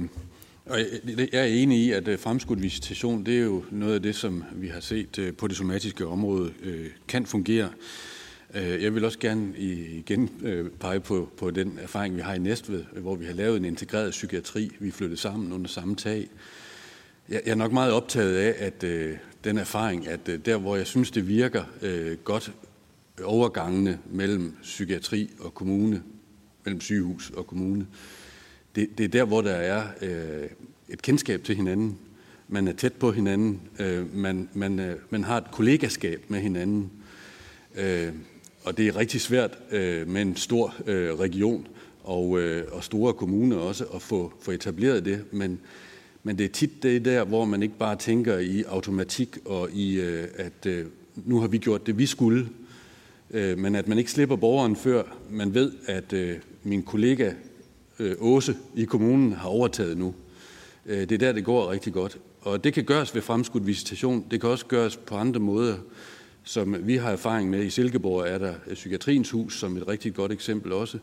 og jeg er enig i, at øh, fremskudt visitation, det er jo noget af det, som vi har set på det somatiske område, kan fungere. Jeg vil også gerne igen pege på, på den erfaring, vi har i Næstved, hvor vi har lavet en integreret psykiatri. Vi flyttede sammen under samme tag. Jeg er nok meget optaget af, at den erfaring, at der, hvor jeg synes, det virker godt, overgangene mellem psykiatri og kommune mellem sygehus og kommune. Det, det er der, hvor der er øh, et kendskab til hinanden. Man er tæt på hinanden. Øh, man, man, øh, man har et kollegaskab med hinanden. Øh, og det er rigtig svært øh, med en stor øh, region og, øh, og store kommuner også at få, få etableret det. Men, men det er tit det der, hvor man ikke bare tænker i automatik og i, øh, at øh, nu har vi gjort det, vi skulle, øh, men at man ikke slipper borgeren før man ved, at øh, min kollega øh, Åse i kommunen har overtaget nu. Øh, det er der, det går rigtig godt. Og det kan gøres ved fremskudt visitation. Det kan også gøres på andre måder, som vi har erfaring med. I Silkeborg er der øh, Psykiatriens Hus som et rigtig godt eksempel også.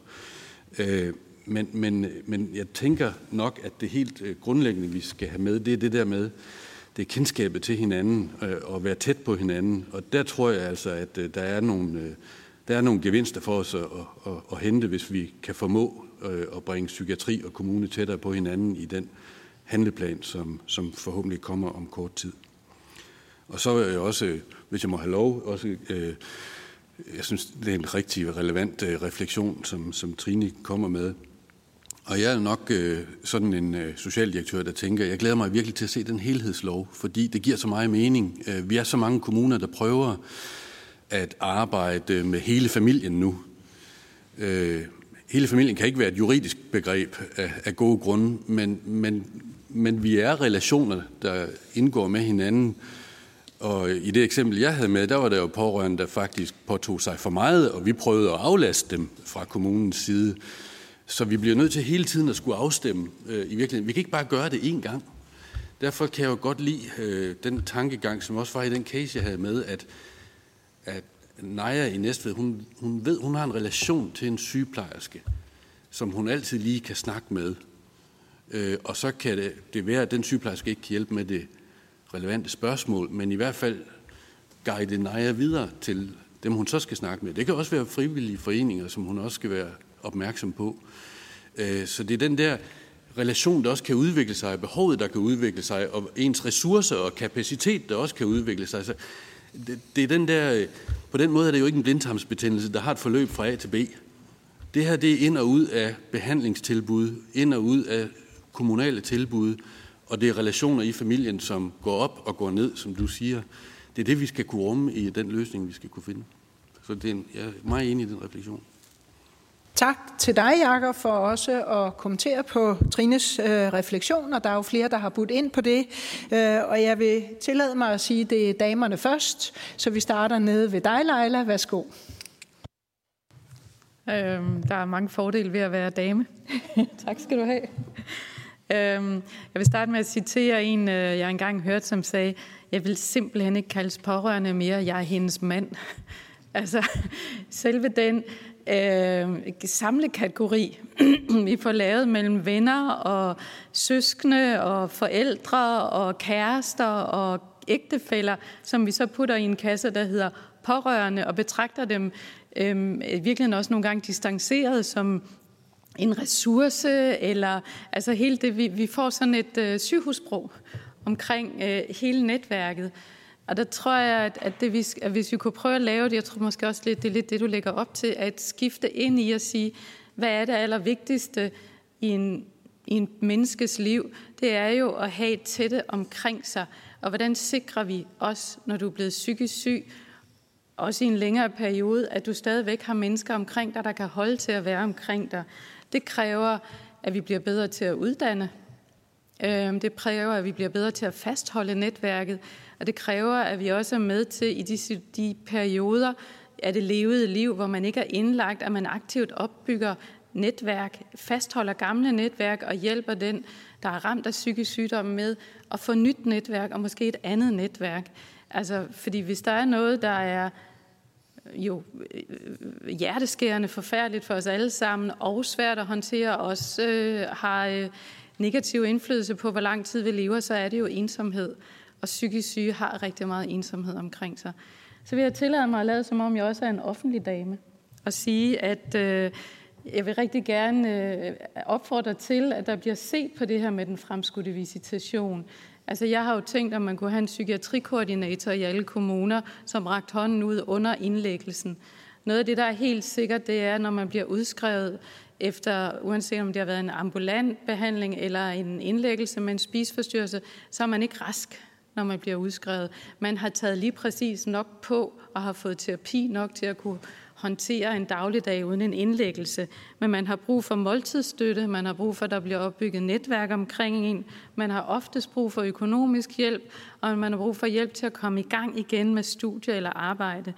Øh, men, men, men jeg tænker nok, at det helt øh, grundlæggende, vi skal have med, det er det der med, det er kendskabet til hinanden øh, og være tæt på hinanden. Og der tror jeg altså, at der er nogle der er nogle gevinster for os at, at, at hente, hvis vi kan formå øh, at bringe psykiatri og kommune tættere på hinanden i den handleplan, som, som forhåbentlig kommer om kort tid. Og så vil jeg også, hvis jeg må have lov, også øh, jeg synes, det er en rigtig relevant øh, refleksion, som, som Trine kommer med. Og jeg er nok øh, sådan en øh, socialdirektør, der tænker, jeg glæder mig virkelig til at se den helhedslov, fordi det giver så meget mening. Øh, vi er så mange kommuner, der prøver at arbejde med hele familien nu. Øh, hele familien kan ikke være et juridisk begreb af, af gode grunde, men, men, men vi er relationer, der indgår med hinanden. Og i det eksempel, jeg havde med, der var der jo pårørende, der faktisk påtog sig for meget, og vi prøvede at aflaste dem fra kommunens side. Så vi bliver nødt til hele tiden at skulle afstemme øh, i virkeligheden. Vi kan ikke bare gøre det én gang. Derfor kan jeg jo godt lide øh, den tankegang, som også var i den case, jeg havde med, at, at Naja i Næstved, hun, hun ved, hun har en relation til en sygeplejerske, som hun altid lige kan snakke med. Øh, og så kan det, det være, at den sygeplejerske ikke kan hjælpe med det relevante spørgsmål, men i hvert fald guide Naja videre til dem, hun så skal snakke med. Det kan også være frivillige foreninger, som hun også skal være opmærksom på. Øh, så det er den der relation, der også kan udvikle sig, behovet, der kan udvikle sig, og ens ressourcer og kapacitet, der også kan udvikle sig. Så det, det er den der, øh, på den måde er det jo ikke en blindtarmsbetændelse, der har et forløb fra A til B. Det her det er ind og ud af behandlingstilbud, ind og ud af kommunale tilbud, og det er relationer i familien, som går op og går ned, som du siger. Det er det, vi skal kunne rumme i den løsning, vi skal kunne finde. Så det er en, jeg er meget enig i den refleksion. Tak til dig, Jakob, for også at kommentere på Trines øh, refleksioner. Der er jo flere, der har budt ind på det. Øh, og jeg vil tillade mig at sige, at det er damerne først. Så vi starter nede ved dig, Leila. Værsgo. Øhm, der er mange fordele ved at være dame. tak skal du have. Øhm, jeg vil starte med at citere en, øh, jeg engang hørte, som sagde, jeg vil simpelthen ikke kaldes pårørende mere, jeg er hendes mand. altså, selve den øh, samlekategori, vi får lavet mellem venner og søskende og forældre og kærester og ægtefæller, som vi så putter i en kasse, der hedder pårørende, og betragter dem øh, virkelig også nogle gange distanceret som en ressource, eller altså hele det, vi, vi får sådan et øh, sygehusbrug omkring øh, hele netværket. Og der tror jeg, at, at, det, vi, at hvis vi kunne prøve at lave det, jeg tror måske også lidt, det er lidt det, du lægger op til, at skifte ind i at sige, hvad er det allervigtigste i en, i en menneskes liv? Det er jo at have et tætte omkring sig. Og hvordan sikrer vi os, når du er blevet psykisk syg, også i en længere periode, at du stadigvæk har mennesker omkring dig, der kan holde til at være omkring dig. Det kræver, at vi bliver bedre til at uddanne. Øhm, det kræver, at vi bliver bedre til at fastholde netværket. Og det kræver, at vi også er med til i de, de perioder af det levede liv, hvor man ikke er indlagt, at man aktivt opbygger netværk, fastholder gamle netværk og hjælper den, der er ramt af psykisk sygdom med at få nyt netværk og måske et andet netværk. Altså, fordi hvis der er noget, der er øh, jo øh, hjerteskærende forfærdeligt for os alle sammen, og svært at håndtere, også øh, har øh, negativ indflydelse på, hvor lang tid vi lever, så er det jo ensomhed og psykisk syge har rigtig meget ensomhed omkring sig. Så vil jeg tillade mig at lade, som om jeg også er en offentlig dame, og sige, at øh, jeg vil rigtig gerne øh, opfordre til, at der bliver set på det her med den fremskudte visitation. Altså jeg har jo tænkt, at man kunne have en psykiatrikoordinator i alle kommuner, som rakt hånden ud under indlæggelsen. Noget af det, der er helt sikkert, det er, når man bliver udskrevet efter, uanset om det har været en ambulant behandling eller en indlæggelse med en spisforstyrrelse, så er man ikke rask når man bliver udskrevet. Man har taget lige præcis nok på og har fået terapi nok til at kunne håndtere en dagligdag uden en indlæggelse. Men man har brug for måltidsstøtte, man har brug for, at der bliver opbygget netværk omkring en, man har oftest brug for økonomisk hjælp, og man har brug for hjælp til at komme i gang igen med studie eller arbejde.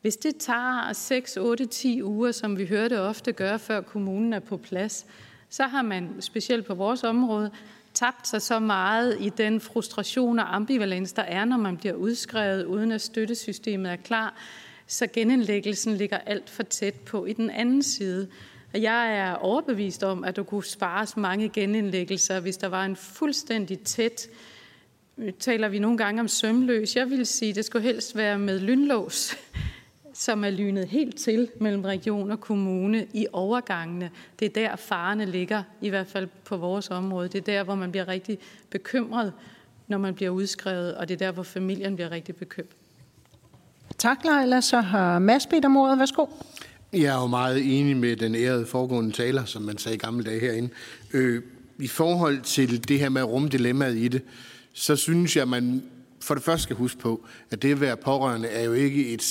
Hvis det tager 6, 8, 10 uger, som vi hørte ofte gøre, før kommunen er på plads, så har man, specielt på vores område, tabt sig så meget i den frustration og ambivalens, der er, når man bliver udskrevet, uden at støttesystemet er klar, så genindlæggelsen ligger alt for tæt på i den anden side. Og jeg er overbevist om, at du kunne spares mange genindlæggelser, hvis der var en fuldstændig tæt taler vi nogle gange om sømløs. Jeg vil sige, at det skulle helst være med lynlås, som er lynet helt til mellem region og kommune i overgangene. Det er der, farerne ligger, i hvert fald på vores område. Det er der, hvor man bliver rigtig bekymret, når man bliver udskrevet, og det er der, hvor familien bliver rigtig bekymret. Tak, Leila. Så har Mads bedt om ordet. Værsgo. Jeg er jo meget enig med den ærede foregående taler, som man sagde i gamle dage herinde. Øh, I forhold til det her med at rumme dilemmaet i det, så synes jeg, at man for det første skal huske på, at det at være pårørende er jo ikke et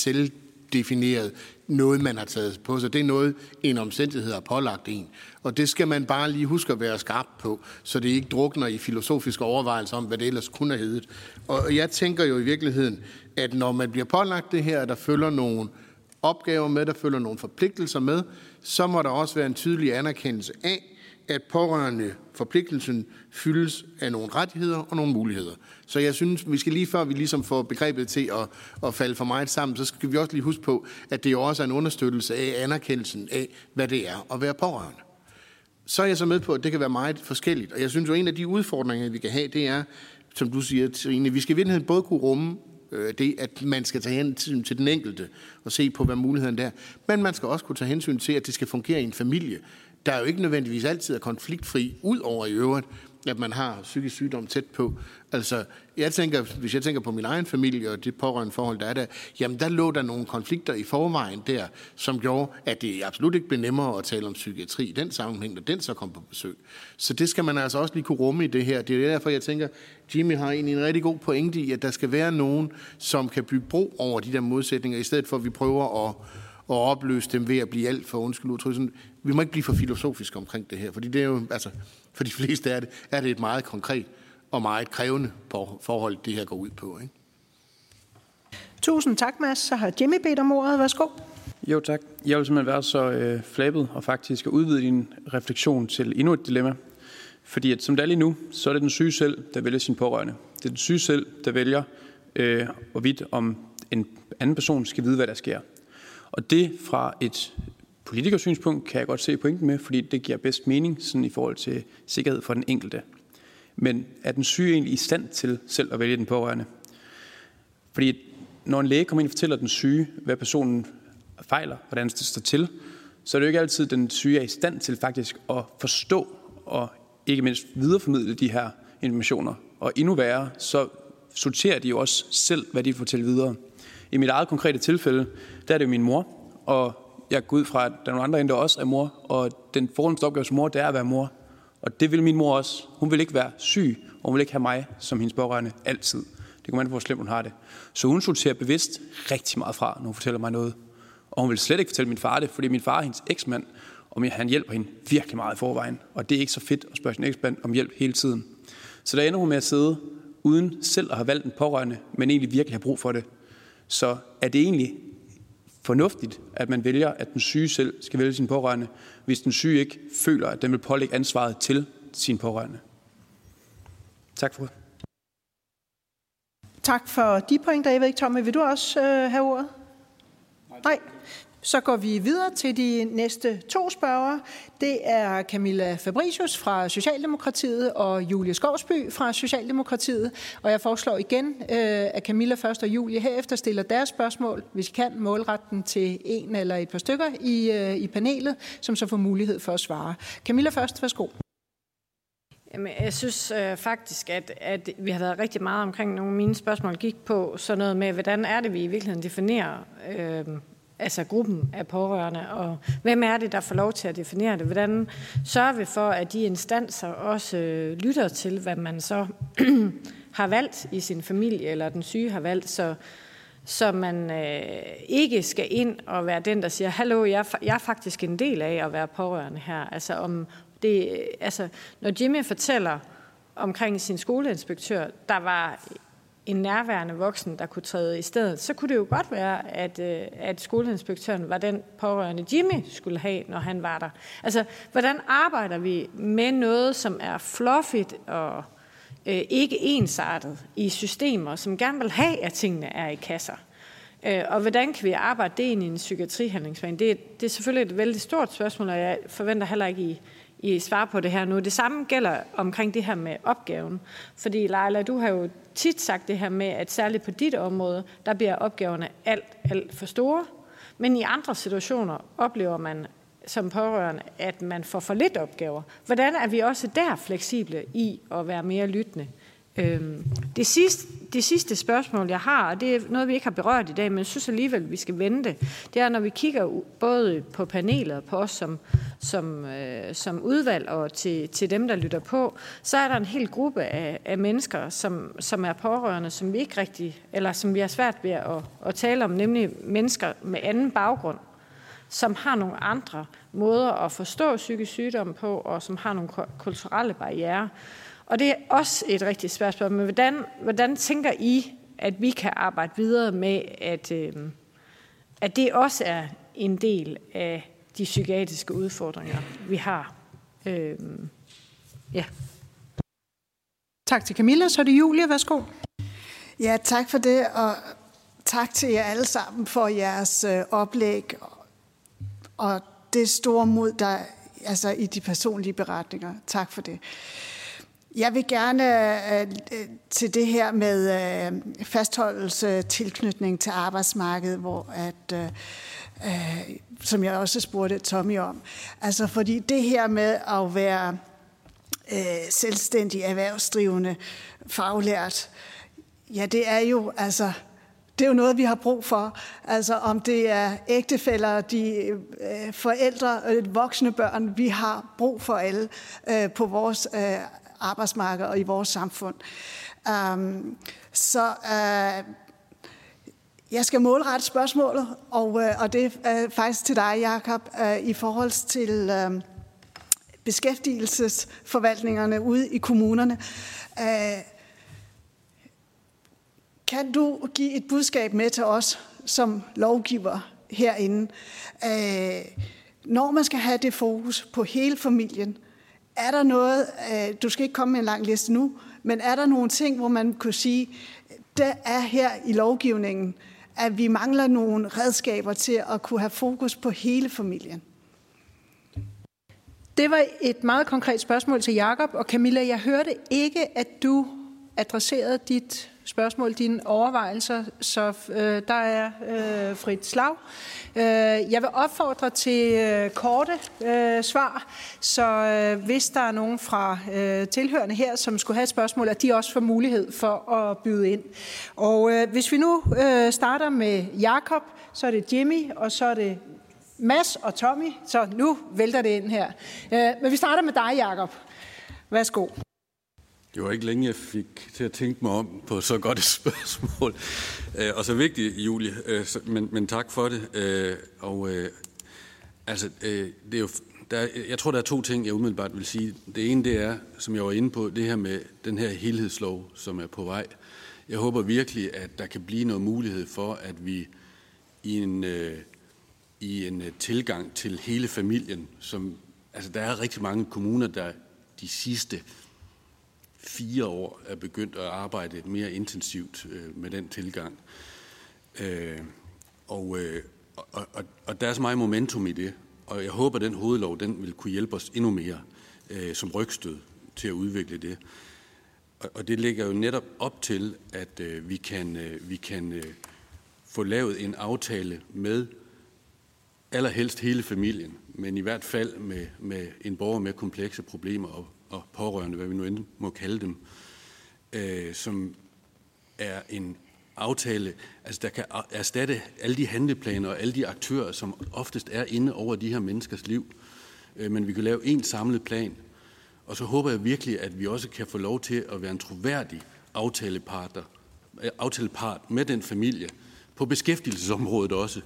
selvdefineret noget, man har taget på sig. Det er noget, en omstændighed har pålagt en. Og det skal man bare lige huske at være skarp på, så det ikke drukner i filosofiske overvejelser om, hvad det ellers kunne have heddet. Og jeg tænker jo i virkeligheden, at når man bliver pålagt det her, der følger nogle opgaver med, der følger nogle forpligtelser med, så må der også være en tydelig anerkendelse af, at pårørende forpligtelsen fyldes af nogle rettigheder og nogle muligheder. Så jeg synes, vi skal lige før vi ligesom får begrebet til at, at falde for meget sammen, så skal vi også lige huske på, at det jo også er en understøttelse af anerkendelsen af, hvad det er at være pårørende. Så er jeg så med på, at det kan være meget forskelligt. Og jeg synes jo, en af de udfordringer, vi kan have, det er, som du siger, Trine, vi skal i virkeligheden både kunne rumme øh, det, at man skal tage hensyn til den enkelte og se på, hvad muligheden er. Men man skal også kunne tage hensyn til, at det skal fungere i en familie, der er jo ikke nødvendigvis altid er konfliktfri, ud over i øvrigt, at man har psykisk sygdom tæt på. Altså, jeg tænker, hvis jeg tænker på min egen familie og det pårørende forhold, der er der, jamen der lå der nogle konflikter i forvejen der, som gjorde, at det absolut ikke blev nemmere at tale om psykiatri i den sammenhæng, når den så kom på besøg. Så det skal man altså også lige kunne rumme i det her. Det er derfor, jeg tænker, Jimmy har egentlig en rigtig god pointe i, at der skal være nogen, som kan bygge bro over de der modsætninger, i stedet for at vi prøver at at opløse dem ved at blive alt for undskyld udtryk. Vi må ikke blive for filosofisk omkring det her, fordi det er jo, altså, for de fleste er det, er det et meget konkret og meget krævende forhold, det her går ud på. Ikke? Tusind tak, Mads. Så har Jimmy bedt om ordet. Værsgo. Jo, tak. Jeg vil simpelthen være så øh, flabet og faktisk udvide din refleksion til endnu et dilemma. Fordi at, som det er lige nu, så er det den syge selv, der vælger sin pårørende. Det er den syge selv, der vælger, øh, hvorvidt om en anden person skal vide, hvad der sker. Og det fra et politikersynspunkt kan jeg godt se pointen med, fordi det giver bedst mening sådan i forhold til sikkerhed for den enkelte. Men er den syge egentlig i stand til selv at vælge den pårørende? Fordi når en læge kommer ind og fortæller den syge, hvad personen fejler, hvordan det står til, så er det jo ikke altid, at den syge er i stand til faktisk at forstå og ikke mindst videreformidle de her informationer. Og endnu værre, så sorterer de jo også selv, hvad de fortæller videre. I mit eget konkrete tilfælde, der er det jo min mor, og jeg går ud fra, at der er nogle andre end der også er mor, og den fornemmeste opgave som mor, det er at være mor. Og det vil min mor også. Hun vil ikke være syg, og hun vil ikke have mig som hendes pårørende altid. Det kan man hvor slemt hun har det. Så hun sorterer bevidst rigtig meget fra, når hun fortæller mig noget. Og hun vil slet ikke fortælle min far det, fordi min far er hendes eksmand, og han hjælper hende virkelig meget i forvejen. Og det er ikke så fedt at spørge sin eksmand om hjælp hele tiden. Så der ender hun med at sidde uden selv at have valgt en pårørende, men egentlig virkelig have brug for det. Så er det egentlig fornuftigt, at man vælger, at den syge selv skal vælge sin pårørende, hvis den syge ikke føler, at den vil pålægge ansvaret til sin pårørende. Tak for det. Tak for de pointer. Jeg ved ikke, Tommy, vil du også øh, have ordet? Nej. Så går vi videre til de næste to spørgere. Det er Camilla Fabricius fra Socialdemokratiet og Julie Skovsby fra Socialdemokratiet. Og jeg foreslår igen, øh, at Camilla først og Julie herefter stiller deres spørgsmål, hvis I kan, målretten til en eller et par stykker i, øh, i panelet, som så får mulighed for at svare. Camilla først, værsgo. Jamen, jeg synes øh, faktisk, at, at vi har været rigtig meget omkring nogle af mine spørgsmål gik på sådan noget med, hvordan er det, vi i virkeligheden definerer øh, altså gruppen af pårørende, og hvem er det, der får lov til at definere det? Hvordan sørger vi for, at de instanser også øh, lytter til, hvad man så har valgt i sin familie, eller den syge har valgt, så, så man øh, ikke skal ind og være den, der siger, hallo, jeg, jeg er faktisk en del af at være pårørende her. Altså, om det, øh, altså når Jimmy fortæller omkring sin skoleinspektør, der var en nærværende voksen, der kunne træde i stedet, så kunne det jo godt være, at, øh, at skoleinspektøren var den pårørende, Jimmy skulle have, når han var der. Altså, hvordan arbejder vi med noget, som er fluffigt og øh, ikke ensartet i systemer, som gerne vil have, at tingene er i kasser? Øh, og hvordan kan vi arbejde det ind i en psykiatrihandlingsplan? Det, det er selvfølgelig et vældig stort spørgsmål, og jeg forventer heller ikke, I i svarer på det her nu. Det samme gælder omkring det her med opgaven. Fordi Leila, du har jo tit sagt det her med, at særligt på dit område, der bliver opgaverne alt, alt for store. Men i andre situationer oplever man som pårørende, at man får for lidt opgaver. Hvordan er vi også der fleksible i at være mere lyttende? Øhm, det sidste, det sidste spørgsmål, jeg har, og det er noget, vi ikke har berørt i dag, men jeg synes alligevel, vi skal vente, det er, når vi kigger både på panelet og på os som, som, øh, som udvalg og til, til dem, der lytter på, så er der en hel gruppe af, af mennesker, som, som er pårørende, som vi ikke rigtig, eller som vi har svært ved at, at tale om, nemlig mennesker med anden baggrund, som har nogle andre måder at forstå psykisk sygdom på, og som har nogle kulturelle barriere. Og det er også et rigtig svært spørgsmål. Men hvordan, hvordan tænker I, at vi kan arbejde videre med, at, øh, at det også er en del af de psykiatriske udfordringer, vi har? Øh, ja. Tak til Camilla. Så er det Julie. Værsgo. Ja, tak for det, og tak til jer alle sammen for jeres øh, oplæg og det store mod, der altså i de personlige beretninger. Tak for det. Jeg vil gerne øh, øh, til det her med øh, fastholdelse, tilknytning til arbejdsmarkedet, hvor at, øh, øh, som jeg også spurgte Tommy om. Altså fordi det her med at være øh, selvstændig, erhvervsdrivende, faglært, ja det er jo altså det er jo noget, vi har brug for. Altså om det er ægtefælder, de øh, forældre, øh, voksne børn, vi har brug for alle øh, på vores øh, arbejdsmarked og i vores samfund. Um, så uh, jeg skal målrette spørgsmålet, og, uh, og det er faktisk til dig, Jakob, uh, i forhold til uh, beskæftigelsesforvaltningerne ude i kommunerne. Uh, kan du give et budskab med til os som lovgiver herinde? Uh, når man skal have det fokus på hele familien, er der noget, øh, du skal ikke komme med en lang liste nu, men er der nogle ting, hvor man kunne sige, der er her i lovgivningen, at vi mangler nogle redskaber til at kunne have fokus på hele familien? Det var et meget konkret spørgsmål til Jakob og Camilla. Jeg hørte ikke, at du adresserede dit spørgsmål, dine overvejelser, så øh, der er øh, frit slag. Øh, jeg vil opfordre til øh, korte øh, svar, så øh, hvis der er nogen fra øh, tilhørende her, som skulle have et spørgsmål, at de også får mulighed for at byde ind. Og øh, hvis vi nu øh, starter med Jakob, så er det Jimmy, og så er det Mads og Tommy, så nu vælter det ind her. Øh, men vi starter med dig, Jakob. Værsgo. Det var ikke længe, jeg fik til at tænke mig om på så godt et spørgsmål. Øh, og så vigtigt, Julie, øh, men, men tak for det. Øh, og altså, det er jo, der, jeg tror, der er to ting, jeg umiddelbart vil sige. Det ene, det er, som jeg var inde på, det her med den her helhedslov, som er på vej. Jeg håber virkelig, at der kan blive noget mulighed for, at vi i en, i en tilgang til hele familien, som, altså der er rigtig mange kommuner, der de sidste fire år er begyndt at arbejde mere intensivt øh, med den tilgang. Øh, og, øh, og, og, og der er så meget momentum i det, og jeg håber, at den hovedlov den vil kunne hjælpe os endnu mere øh, som rygstød til at udvikle det. Og, og det ligger jo netop op til, at øh, vi kan, øh, vi kan øh, få lavet en aftale med allerhelst hele familien, men i hvert fald med, med en borger med komplekse problemer og og pårørende, hvad vi nu end må kalde dem, øh, som er en aftale, altså der kan erstatte alle de handleplaner og alle de aktører, som oftest er inde over de her menneskers liv. Øh, men vi kan lave en samlet plan. Og så håber jeg virkelig, at vi også kan få lov til at være en troværdig aftalepartner, øh, aftalepart med den familie, på beskæftigelsesområdet også.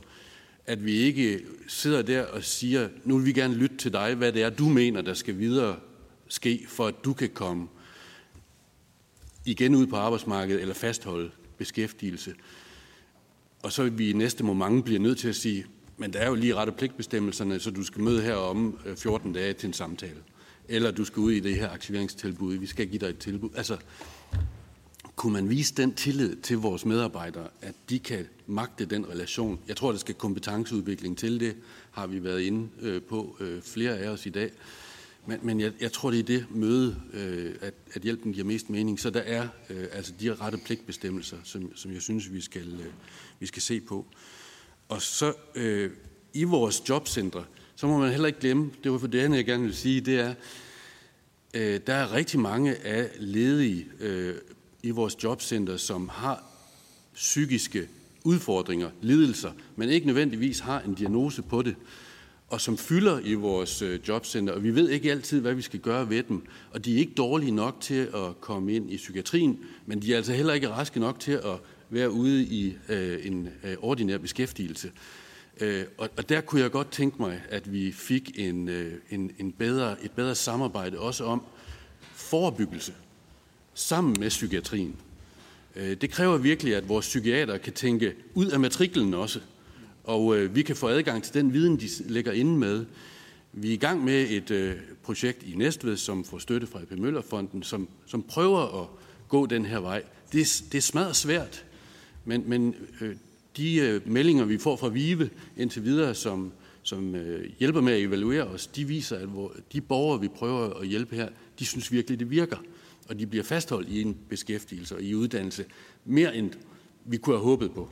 At vi ikke sidder der og siger, nu vil vi gerne lytte til dig, hvad det er, du mener, der skal videre ske, for at du kan komme igen ud på arbejdsmarkedet eller fastholde beskæftigelse. Og så vil vi i næste moment blive nødt til at sige, men der er jo lige ret og pligtbestemmelserne, så du skal møde her om øh, 14 dage til en samtale. Eller du skal ud i det her aktiveringstilbud, vi skal give dig et tilbud. Altså, kunne man vise den tillid til vores medarbejdere, at de kan magte den relation? Jeg tror, der skal kompetenceudvikling til det, har vi været inde øh, på øh, flere af os i dag. Men, men jeg, jeg tror, det er det møde, øh, at, at hjælpen giver mest mening. Så der er øh, altså de rette pligtbestemmelser, som, som jeg synes, vi skal, øh, vi skal se på. Og så øh, i vores jobcentre, så må man heller ikke glemme, det var for det andet, jeg gerne vil sige, det er, øh, der er rigtig mange af ledige øh, i vores jobcenter, som har psykiske udfordringer, lidelser, men ikke nødvendigvis har en diagnose på det, og som fylder i vores øh, jobcenter, og vi ved ikke altid, hvad vi skal gøre ved dem. Og de er ikke dårlige nok til at komme ind i psykiatrien, men de er altså heller ikke raske nok til at være ude i øh, en øh, ordinær beskæftigelse. Øh, og, og der kunne jeg godt tænke mig, at vi fik en, øh, en, en bedre, et bedre samarbejde også om forebyggelse sammen med psykiatrien. Øh, det kræver virkelig, at vores psykiater kan tænke ud af matriklen også, og øh, vi kan få adgang til den viden, de lægger inde med. Vi er i gang med et øh, projekt i Næstved, som får støtte fra EP Møllerfonden, som, som prøver at gå den her vej. Det, det er smadret svært, men, men øh, de øh, meldinger, vi får fra VIVE indtil videre, som, som øh, hjælper med at evaluere os, de viser, at hvor, de borgere, vi prøver at hjælpe her, de synes virkelig, det virker. Og de bliver fastholdt i en beskæftigelse og i uddannelse mere end vi kunne have håbet på.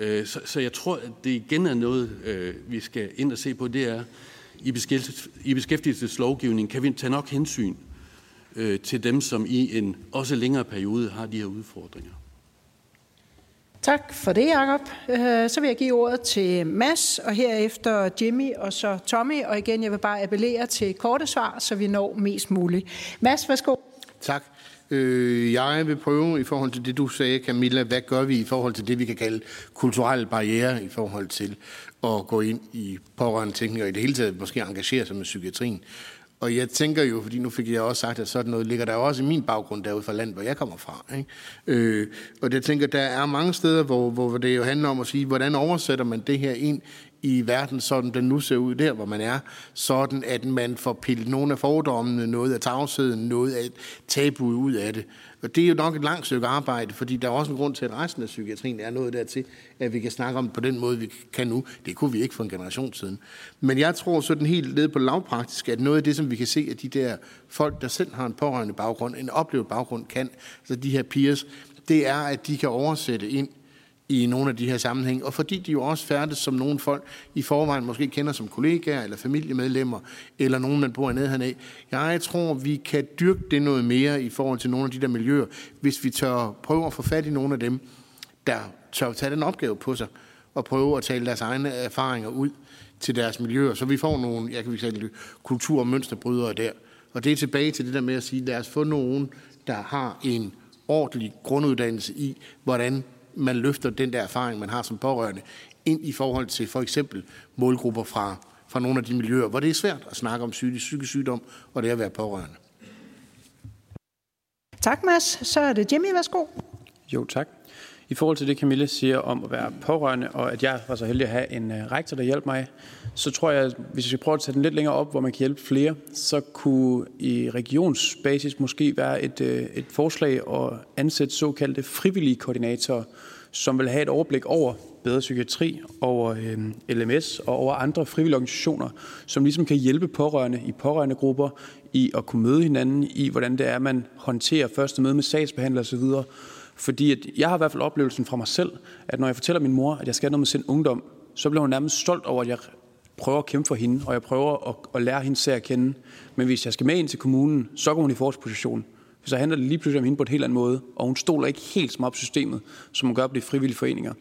Øh, så, så jeg tror, at det igen er noget, øh, vi skal ind og se på, det er, i, beskæftigelses, i beskæftigelseslovgivningen kan vi tage nok hensyn øh, til dem, som i en også længere periode har de her udfordringer. Tak for det, Jacob. Så vil jeg give ordet til Mads, og herefter Jimmy og så Tommy. Og igen, jeg vil bare appellere til korte svar, så vi når mest muligt. Mads, værsgo. Tak. Øh, jeg vil prøve i forhold til det, du sagde, Camilla, hvad gør vi i forhold til det, vi kan kalde kulturelle barriere i forhold til at gå ind i pårørende tænkning og i det hele taget måske engagere sig med psykiatrien. Og jeg tænker jo, fordi nu fik jeg også sagt, at sådan noget ligger der også i min baggrund derude fra land, hvor jeg kommer fra. Ikke? Øh, og jeg tænker, der er mange steder, hvor, hvor det jo handler om at sige, hvordan oversætter man det her ind i verden, sådan den nu ser ud der, hvor man er, sådan at man får pillet nogle af fordommene, noget af tavsheden, noget af tabu ud af det. Og det er jo nok et langt stykke arbejde, fordi der er også en grund til, at resten af psykiatrien er noget dertil, at vi kan snakke om det på den måde, vi kan nu. Det kunne vi ikke for en generation siden. Men jeg tror sådan helt ned på lavpraktisk, at noget af det, som vi kan se, at de der folk, der selv har en pårørende baggrund, en oplevet baggrund, kan, så de her peers, det er, at de kan oversætte ind i nogle af de her sammenhæng, og fordi de jo også færdes som nogle folk i forvejen måske kender som kollegaer eller familiemedlemmer, eller nogen, man bor nede af. Jeg tror, vi kan dyrke det noget mere i forhold til nogle af de der miljøer, hvis vi tør prøve at få fat i nogle af dem, der tør tage den opgave på sig, og prøve at tale deres egne erfaringer ud til deres miljøer, så vi får nogle, jeg kan sige, kultur- og mønsterbrydere der. Og det er tilbage til det der med at sige, lad os få nogen, der har en ordentlig grunduddannelse i, hvordan man løfter den der erfaring, man har som pårørende, ind i forhold til for eksempel målgrupper fra, fra nogle af de miljøer, hvor det er svært at snakke om psykisk, psykisk sygdom og det at være pårørende. Tak, Mads. Så er det Jimmy. Værsgo. Jo, tak. I forhold til det, Camille siger om at være pårørende, og at jeg var så heldig at have en øh, rektor, der hjalp mig, så tror jeg, hvis vi prøver at tage den lidt længere op, hvor man kan hjælpe flere, så kunne i regionsbasis måske være et, øh, et forslag at ansætte såkaldte frivillige koordinatorer, som vil have et overblik over bedre psykiatri, over øh, LMS og over andre frivillige organisationer, som ligesom kan hjælpe pårørende i pårørende grupper i at kunne møde hinanden i, hvordan det er, man håndterer første møde med sagsbehandler osv., fordi at jeg har i hvert fald oplevelsen fra mig selv, at når jeg fortæller min mor, at jeg skal noget med sin ungdom, så bliver hun nærmest stolt over, at jeg prøver at kæmpe for hende, og jeg prøver at, at lære hende selv at kende. Men hvis jeg skal med ind til kommunen, så går hun i forsposition. Så handler det lige pludselig om hende på en helt anden måde, og hun stoler ikke helt så meget på systemet, som hun gør på de frivillige foreninger.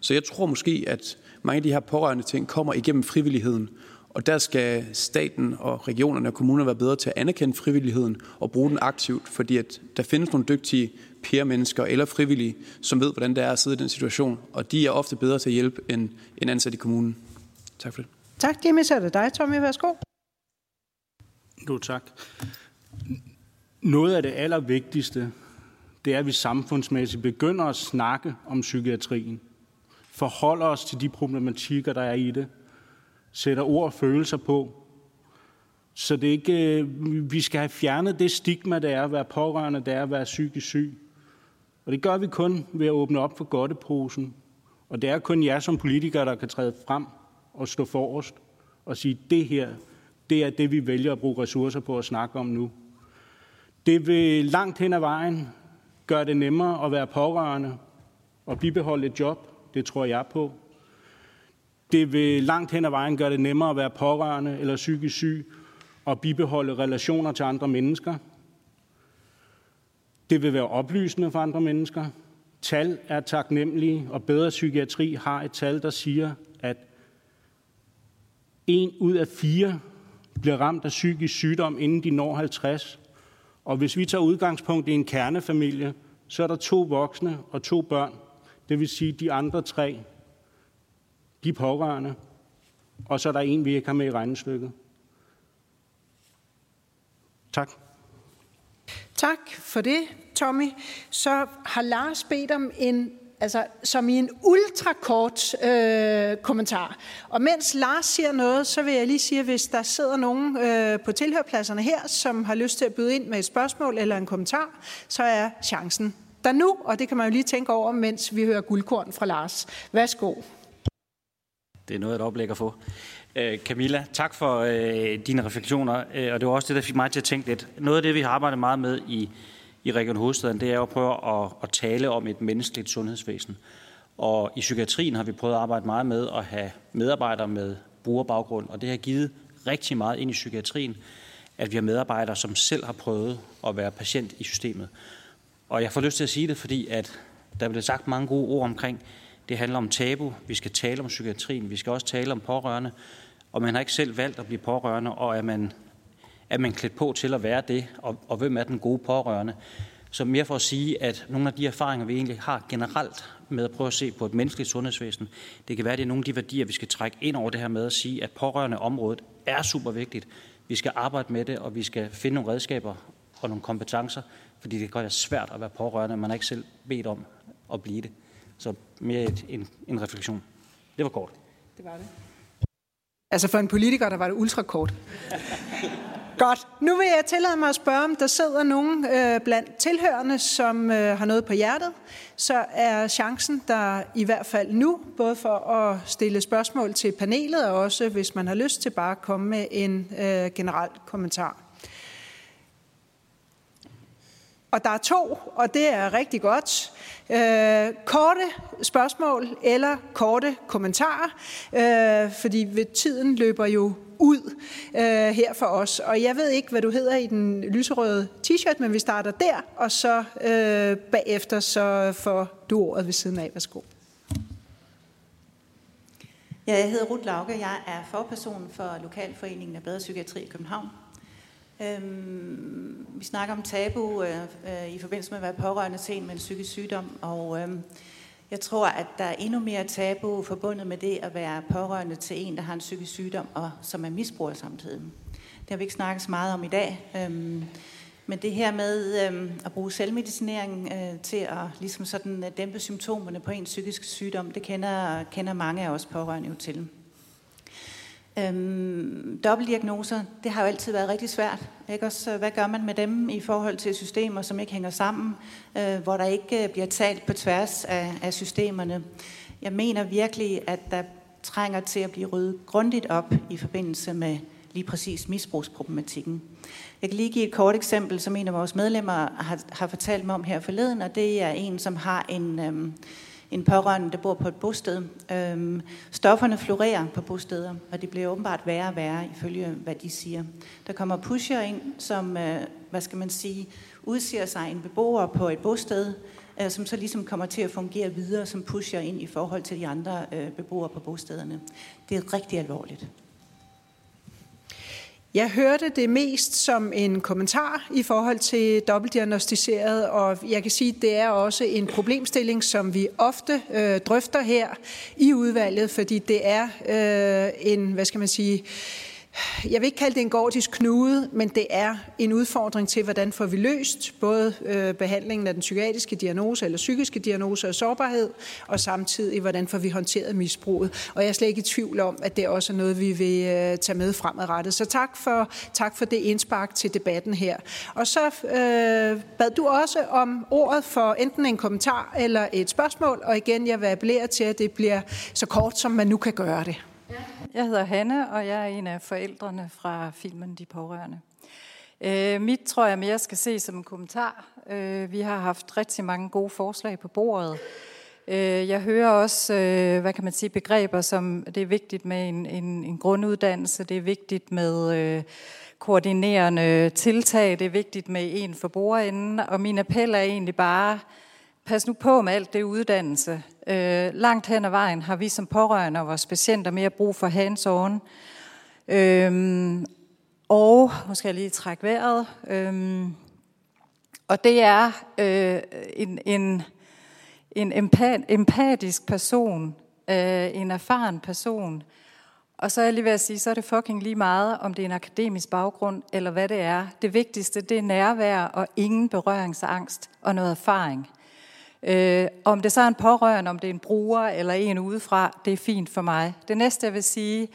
Så jeg tror måske, at mange af de her pårørende ting kommer igennem frivilligheden, og der skal staten og regionerne og kommunerne være bedre til at anerkende frivilligheden og bruge den aktivt, fordi at der findes nogle dygtige peer-mennesker eller frivillige, som ved, hvordan det er at sidde i den situation, og de er ofte bedre til at hjælpe end, end ansat i kommunen. Tak for det. Tak, Jimmy. Så er det dig, Tommy. Værsgo. Jo, tak. Noget af det allervigtigste, det er, at vi samfundsmæssigt begynder at snakke om psykiatrien. Forholder os til de problematikker, der er i det. Sætter ord og følelser på. Så det ikke, øh, vi skal have fjernet det stigma, der er at være pårørende, der er at være psykisk syg. Og det gør vi kun ved at åbne op for godteposen. Og det er kun jer som politikere, der kan træde frem og stå forrest og sige, det her, det er det, vi vælger at bruge ressourcer på at snakke om nu. Det vil langt hen ad vejen gøre det nemmere at være pårørende og bibeholde et job. Det tror jeg på. Det vil langt hen ad vejen gøre det nemmere at være pårørende eller psykisk syg og bibeholde relationer til andre mennesker. Det vil være oplysende for andre mennesker. Tal er taknemmelige, og bedre psykiatri har et tal, der siger, en ud af fire bliver ramt af psykisk sygdom, inden de når 50. Og hvis vi tager udgangspunkt i en kernefamilie, så er der to voksne og to børn. Det vil sige, de andre tre, de pårørende, og så er der en, vi ikke har med i regnestykket. Tak. Tak for det, Tommy. Så har Lars bedt om en altså som i en ultrakort øh, kommentar. Og mens Lars siger noget, så vil jeg lige sige, at hvis der sidder nogen øh, på tilhørpladserne her, som har lyst til at byde ind med et spørgsmål eller en kommentar, så er chancen der nu, og det kan man jo lige tænke over, mens vi hører guldkorn fra Lars. Værsgo. Det er noget, et oplæg at få. Øh, Camilla, tak for øh, dine refleksioner, øh, og det var også det, der fik mig til at tænke lidt. Noget af det, vi har arbejdet meget med i, i Region Hovedstaden, det er at prøve at, at tale om et menneskeligt sundhedsvæsen. Og i psykiatrien har vi prøvet at arbejde meget med at have medarbejdere med brugerbaggrund, og det har givet rigtig meget ind i psykiatrien, at vi har medarbejdere, som selv har prøvet at være patient i systemet. Og jeg får lyst til at sige det, fordi at der bliver sagt mange gode ord omkring, det handler om tabu, vi skal tale om psykiatrien, vi skal også tale om pårørende, og man har ikke selv valgt at blive pårørende, og er man, er man klædt på til at være det, og, og hvem er den gode pårørende? Så mere for at sige, at nogle af de erfaringer, vi egentlig har generelt med at prøve at se på et menneskeligt sundhedsvæsen, det kan være, at det er nogle af de værdier, vi skal trække ind over det her med at sige, at pårørende området er super vigtigt. Vi skal arbejde med det, og vi skal finde nogle redskaber og nogle kompetencer, fordi det kan være svært at være pårørende, man har ikke selv bedt om at blive det. Så mere et, en, en refleksion. Det var kort. Det var det. Altså for en politiker, der var det ultrakort. Godt. Nu vil jeg tillade mig at spørge, om der sidder nogen øh, blandt tilhørende, som øh, har noget på hjertet. Så er chancen der i hvert fald nu, både for at stille spørgsmål til panelet, og også hvis man har lyst til bare at komme med en øh, generel kommentar. Og der er to, og det er rigtig godt. Øh, korte spørgsmål eller korte kommentarer, øh, fordi ved tiden løber jo ud øh, her for os. Og jeg ved ikke, hvad du hedder i den lyserøde t-shirt, men vi starter der, og så øh, bagefter så får du ordet ved siden af. Værsgo. Ja, jeg hedder Ruth Lauke. Jeg er forperson for Lokalforeningen af Bedre Psykiatri i København. Øhm, vi snakker om tabu øh, øh, i forbindelse med at være pårørende til en med en psykisk sygdom, og øh, jeg tror, at der er endnu mere tabu forbundet med det at være pårørende til en, der har en psykisk sygdom, og som er misbruger samtidig. Det har vi ikke snakket så meget om i dag. Øhm, men det her med øhm, at bruge selvmedicinering øh, til at ligesom sådan, øh, dæmpe symptomerne på en psykisk sygdom, det kender, kender mange af os pårørende jo til. Øhm, dobbeltdiagnoser, det har jo altid været rigtig svært. Ikke? Også, øh, hvad gør man med dem i forhold til systemer, som ikke hænger sammen, øh, hvor der ikke øh, bliver talt på tværs af, af systemerne? Jeg mener virkelig, at der trænger til at blive ryddet grundigt op i forbindelse med lige præcis misbrugsproblematikken. Jeg kan lige give et kort eksempel, som en af vores medlemmer har, har fortalt mig om her forleden, og det er en, som har en... Øhm, en pårørende, der bor på et bosted. Øhm, stofferne florerer på bosteder, og det bliver åbenbart værre og værre, ifølge hvad de siger. Der kommer pusher ind, som, øh, hvad skal man sige, udsiger sig en beboer på et bosted, øh, som så ligesom kommer til at fungere videre som pusher ind i forhold til de andre øh, beboere på bostederne. Det er rigtig alvorligt. Jeg hørte det mest som en kommentar i forhold til dobbeltdiagnostiseret, og jeg kan sige, at det er også en problemstilling, som vi ofte øh, drøfter her i udvalget, fordi det er øh, en, hvad skal man sige, øh, jeg vil ikke kalde det en gordisk knude, men det er en udfordring til, hvordan får vi løst både øh, behandlingen af den psykiatriske diagnose eller psykiske diagnose og sårbarhed, og samtidig, hvordan får vi håndteret misbruget. Og jeg er slet ikke i tvivl om, at det også er noget, vi vil øh, tage med fremadrettet. Så tak for, tak for det indspark til debatten her. Og så øh, bad du også om ordet for enten en kommentar eller et spørgsmål, og igen, jeg vil appellere til, at det bliver så kort, som man nu kan gøre det. Jeg hedder Hanne, og jeg er en af forældrene fra filmen De Pårørende. Øh, mit tror jeg mere skal se som en kommentar. Øh, vi har haft rigtig mange gode forslag på bordet. Øh, jeg hører også, øh, hvad kan man sige, begreber som, det er vigtigt med en, en, en grunduddannelse, det er vigtigt med øh, koordinerende tiltag, det er vigtigt med en for bordenden, og min appel er egentlig bare, pas nu på med alt det uddannelse. Øh, langt hen ad vejen har vi som pårørende og vores patienter mere brug for hands-on. Øhm, og, nu skal jeg lige trække vejret, øhm, og det er øh, en, en, en empat, empatisk person, øh, en erfaren person, og så er jeg lige ved at sige, så er det fucking lige meget, om det er en akademisk baggrund, eller hvad det er. Det vigtigste, det er nærvær og ingen berøringsangst og noget erfaring. Øh, om det så er en pårørende, om det er en bruger eller en udefra, det er fint for mig. Det næste, jeg vil sige,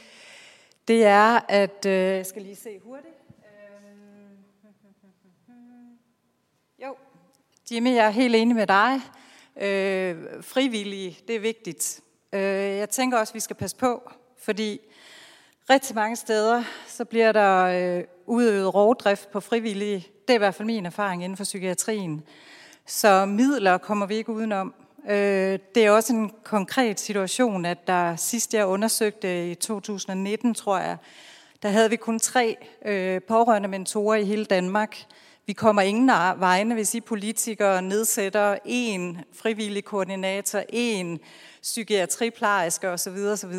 det er, at... Øh, jeg skal lige se hurtigt. Øh, jo, Jimmy, jeg er helt enig med dig. Øh, frivillige, det er vigtigt. Øh, jeg tænker også, at vi skal passe på, fordi rigtig mange steder, så bliver der øh, udøvet rovdrift på frivillige. Det er i hvert fald min erfaring inden for psykiatrien. Så midler kommer vi ikke udenom. Øh, det er også en konkret situation, at der sidst jeg undersøgte i 2019, tror jeg, der havde vi kun tre øh, pårørende mentorer i hele Danmark. Vi kommer ingen vegne, hvis I politikere nedsætter en frivillig koordinator, en psykiatriplejerske osv. osv.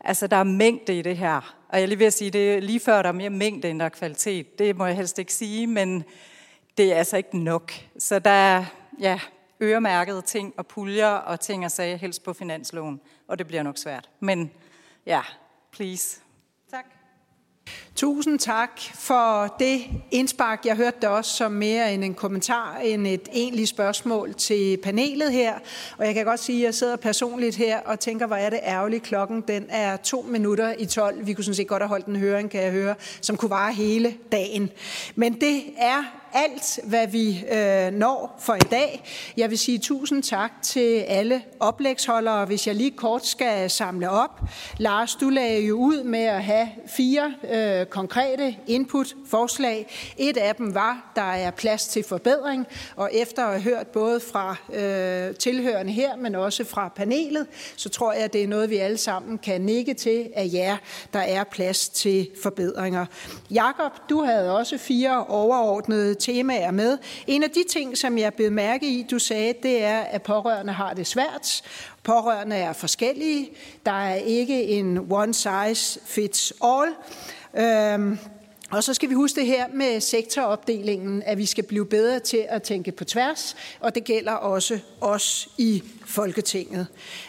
Altså, der er mængde i det her. Og jeg lige vil sige, det er lige før, der er mere mængde, end der er kvalitet. Det må jeg helst ikke sige, men det er altså ikke nok. Så der er ja, øremærkede ting og puljer og ting og sager helst på finansloven. Og det bliver nok svært. Men ja, please. Tak. Tusind tak for det indspark. Jeg hørte det også som mere end en kommentar end et egentligt spørgsmål til panelet her. Og jeg kan godt sige, at jeg sidder personligt her og tænker, hvor er det ærgerligt. Klokken den er to minutter i 12. Vi kunne sådan set godt have holdt en høring, kan jeg høre, som kunne vare hele dagen. Men det er alt, hvad vi øh, når for i dag. Jeg vil sige tusind tak til alle oplægsholdere. Hvis jeg lige kort skal samle op. Lars, du lagde jo ud med at have fire øh, konkrete input-forslag. Et af dem var, der er plads til forbedring, og efter at have hørt både fra øh, tilhørende her, men også fra panelet, så tror jeg, at det er noget, vi alle sammen kan nikke til, at ja, der er plads til forbedringer. Jakob, du havde også fire overordnede temaer med. En af de ting, som jeg blev mærke i, du sagde, det er, at pårørende har det svært. Pårørende er forskellige. Der er ikke en one size fits all. Øhm, og så skal vi huske det her med sektoropdelingen, at vi skal blive bedre til at tænke på tværs, og det gælder også os i Folketinget.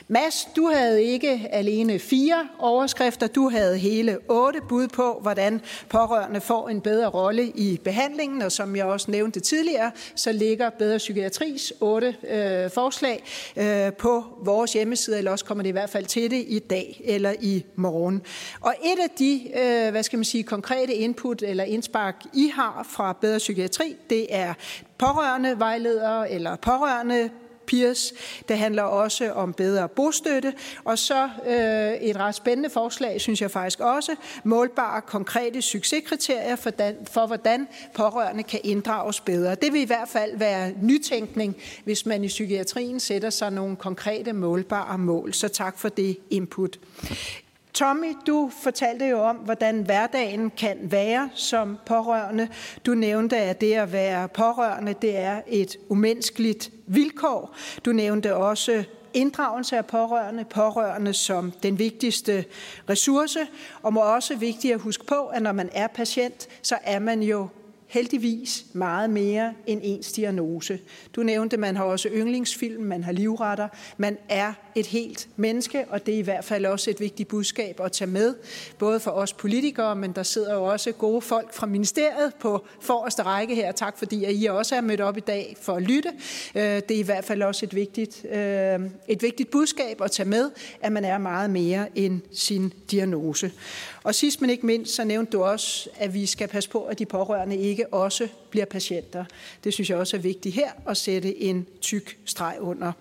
Mads, du havde ikke alene fire overskrifter, du havde hele otte bud på, hvordan pårørende får en bedre rolle i behandlingen, og som jeg også nævnte tidligere, så ligger Bedre Psykiatris otte øh, forslag øh, på vores hjemmeside, eller også kommer det i hvert fald til det i dag eller i morgen. Og et af de, øh, hvad skal man sige, konkrete input eller indspark, I har fra Bedre Psykiatri, det er pårørende vejledere eller pårørende peers. Det handler også om bedre bostøtte. Og så øh, et ret spændende forslag, synes jeg faktisk også, målbare konkrete succeskriterier for, dan, for, hvordan pårørende kan inddrages bedre. Det vil i hvert fald være nytænkning, hvis man i psykiatrien sætter sig nogle konkrete målbare mål. Så tak for det input. Tommy, du fortalte jo om, hvordan hverdagen kan være som pårørende. Du nævnte, at det at være pårørende, det er et umenneskeligt vilkår. Du nævnte også inddragelse af pårørende, pårørende som den vigtigste ressource, og må også vigtigt at huske på, at når man er patient, så er man jo heldigvis meget mere end ens diagnose. Du nævnte, man har også yndlingsfilm, man har livretter, man er et helt menneske, og det er i hvert fald også et vigtigt budskab at tage med, både for os politikere, men der sidder jo også gode folk fra ministeriet på forreste række her. Tak fordi at I også er mødt op i dag for at lytte. Øh, det er i hvert fald også et vigtigt, øh, et vigtigt budskab at tage med, at man er meget mere end sin diagnose. Og sidst men ikke mindst, så nævnte du også, at vi skal passe på, at de pårørende ikke også bliver patienter. Det synes jeg også er vigtigt her at sætte en tyk streg under.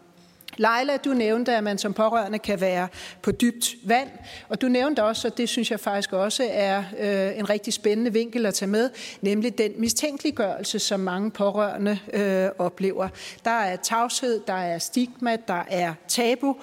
Leila, du nævnte, at man som pårørende kan være på dybt vand, og du nævnte også, og det synes jeg faktisk også er øh, en rigtig spændende vinkel at tage med, nemlig den mistænkeliggørelse, som mange pårørende øh, oplever. Der er tavshed, der er stigma, der er tabu,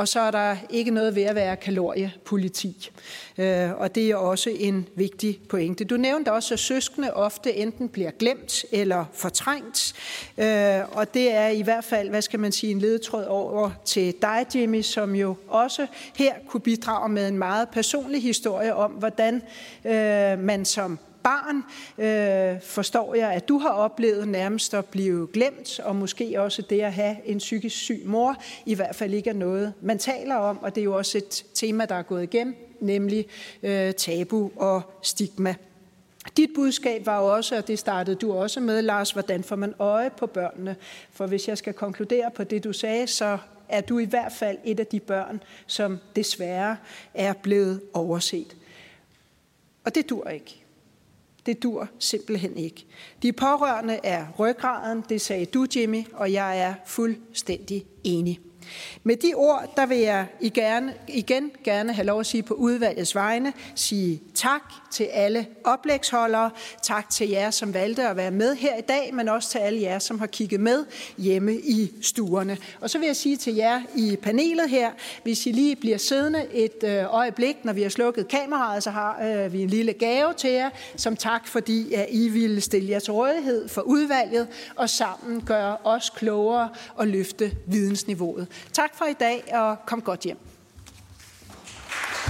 og så er der ikke noget ved at være kaloriepoliti. Øh, og det er også en vigtig pointe. Du nævnte også, at søskende ofte enten bliver glemt eller fortrængt, øh, og det er i hvert fald, hvad skal man sige, en ledetråd over til dig, Jimmy, som jo også her kunne bidrage med en meget personlig historie om, hvordan øh, man som barn, øh, forstår jeg, at du har oplevet nærmest at blive glemt, og måske også det at have en psykisk syg mor, i hvert fald ikke er noget, man taler om, og det er jo også et tema, der er gået igen, nemlig øh, tabu og stigma. Dit budskab var jo også, og det startede du også med, Lars, hvordan får man øje på børnene? For hvis jeg skal konkludere på det, du sagde, så er du i hvert fald et af de børn, som desværre er blevet overset. Og det dur ikke. Det dur simpelthen ikke. De pårørende er ryggraden, det sagde du, Jimmy, og jeg er fuldstændig enig. Med de ord, der vil jeg igen, igen gerne have lov at sige på udvalgets vegne, sige tak til alle oplægsholdere, tak til jer, som valgte at være med her i dag, men også til alle jer, som har kigget med hjemme i stuerne. Og så vil jeg sige til jer i panelet her, hvis I lige bliver siddende et øh, øjeblik, når vi har slukket kameraet, så har øh, vi en lille gave til jer, som tak fordi at I ville stille jer til rådighed for udvalget, og sammen gøre os klogere og løfte vidensniveauet. Tak for i dag, og kom godt hjem.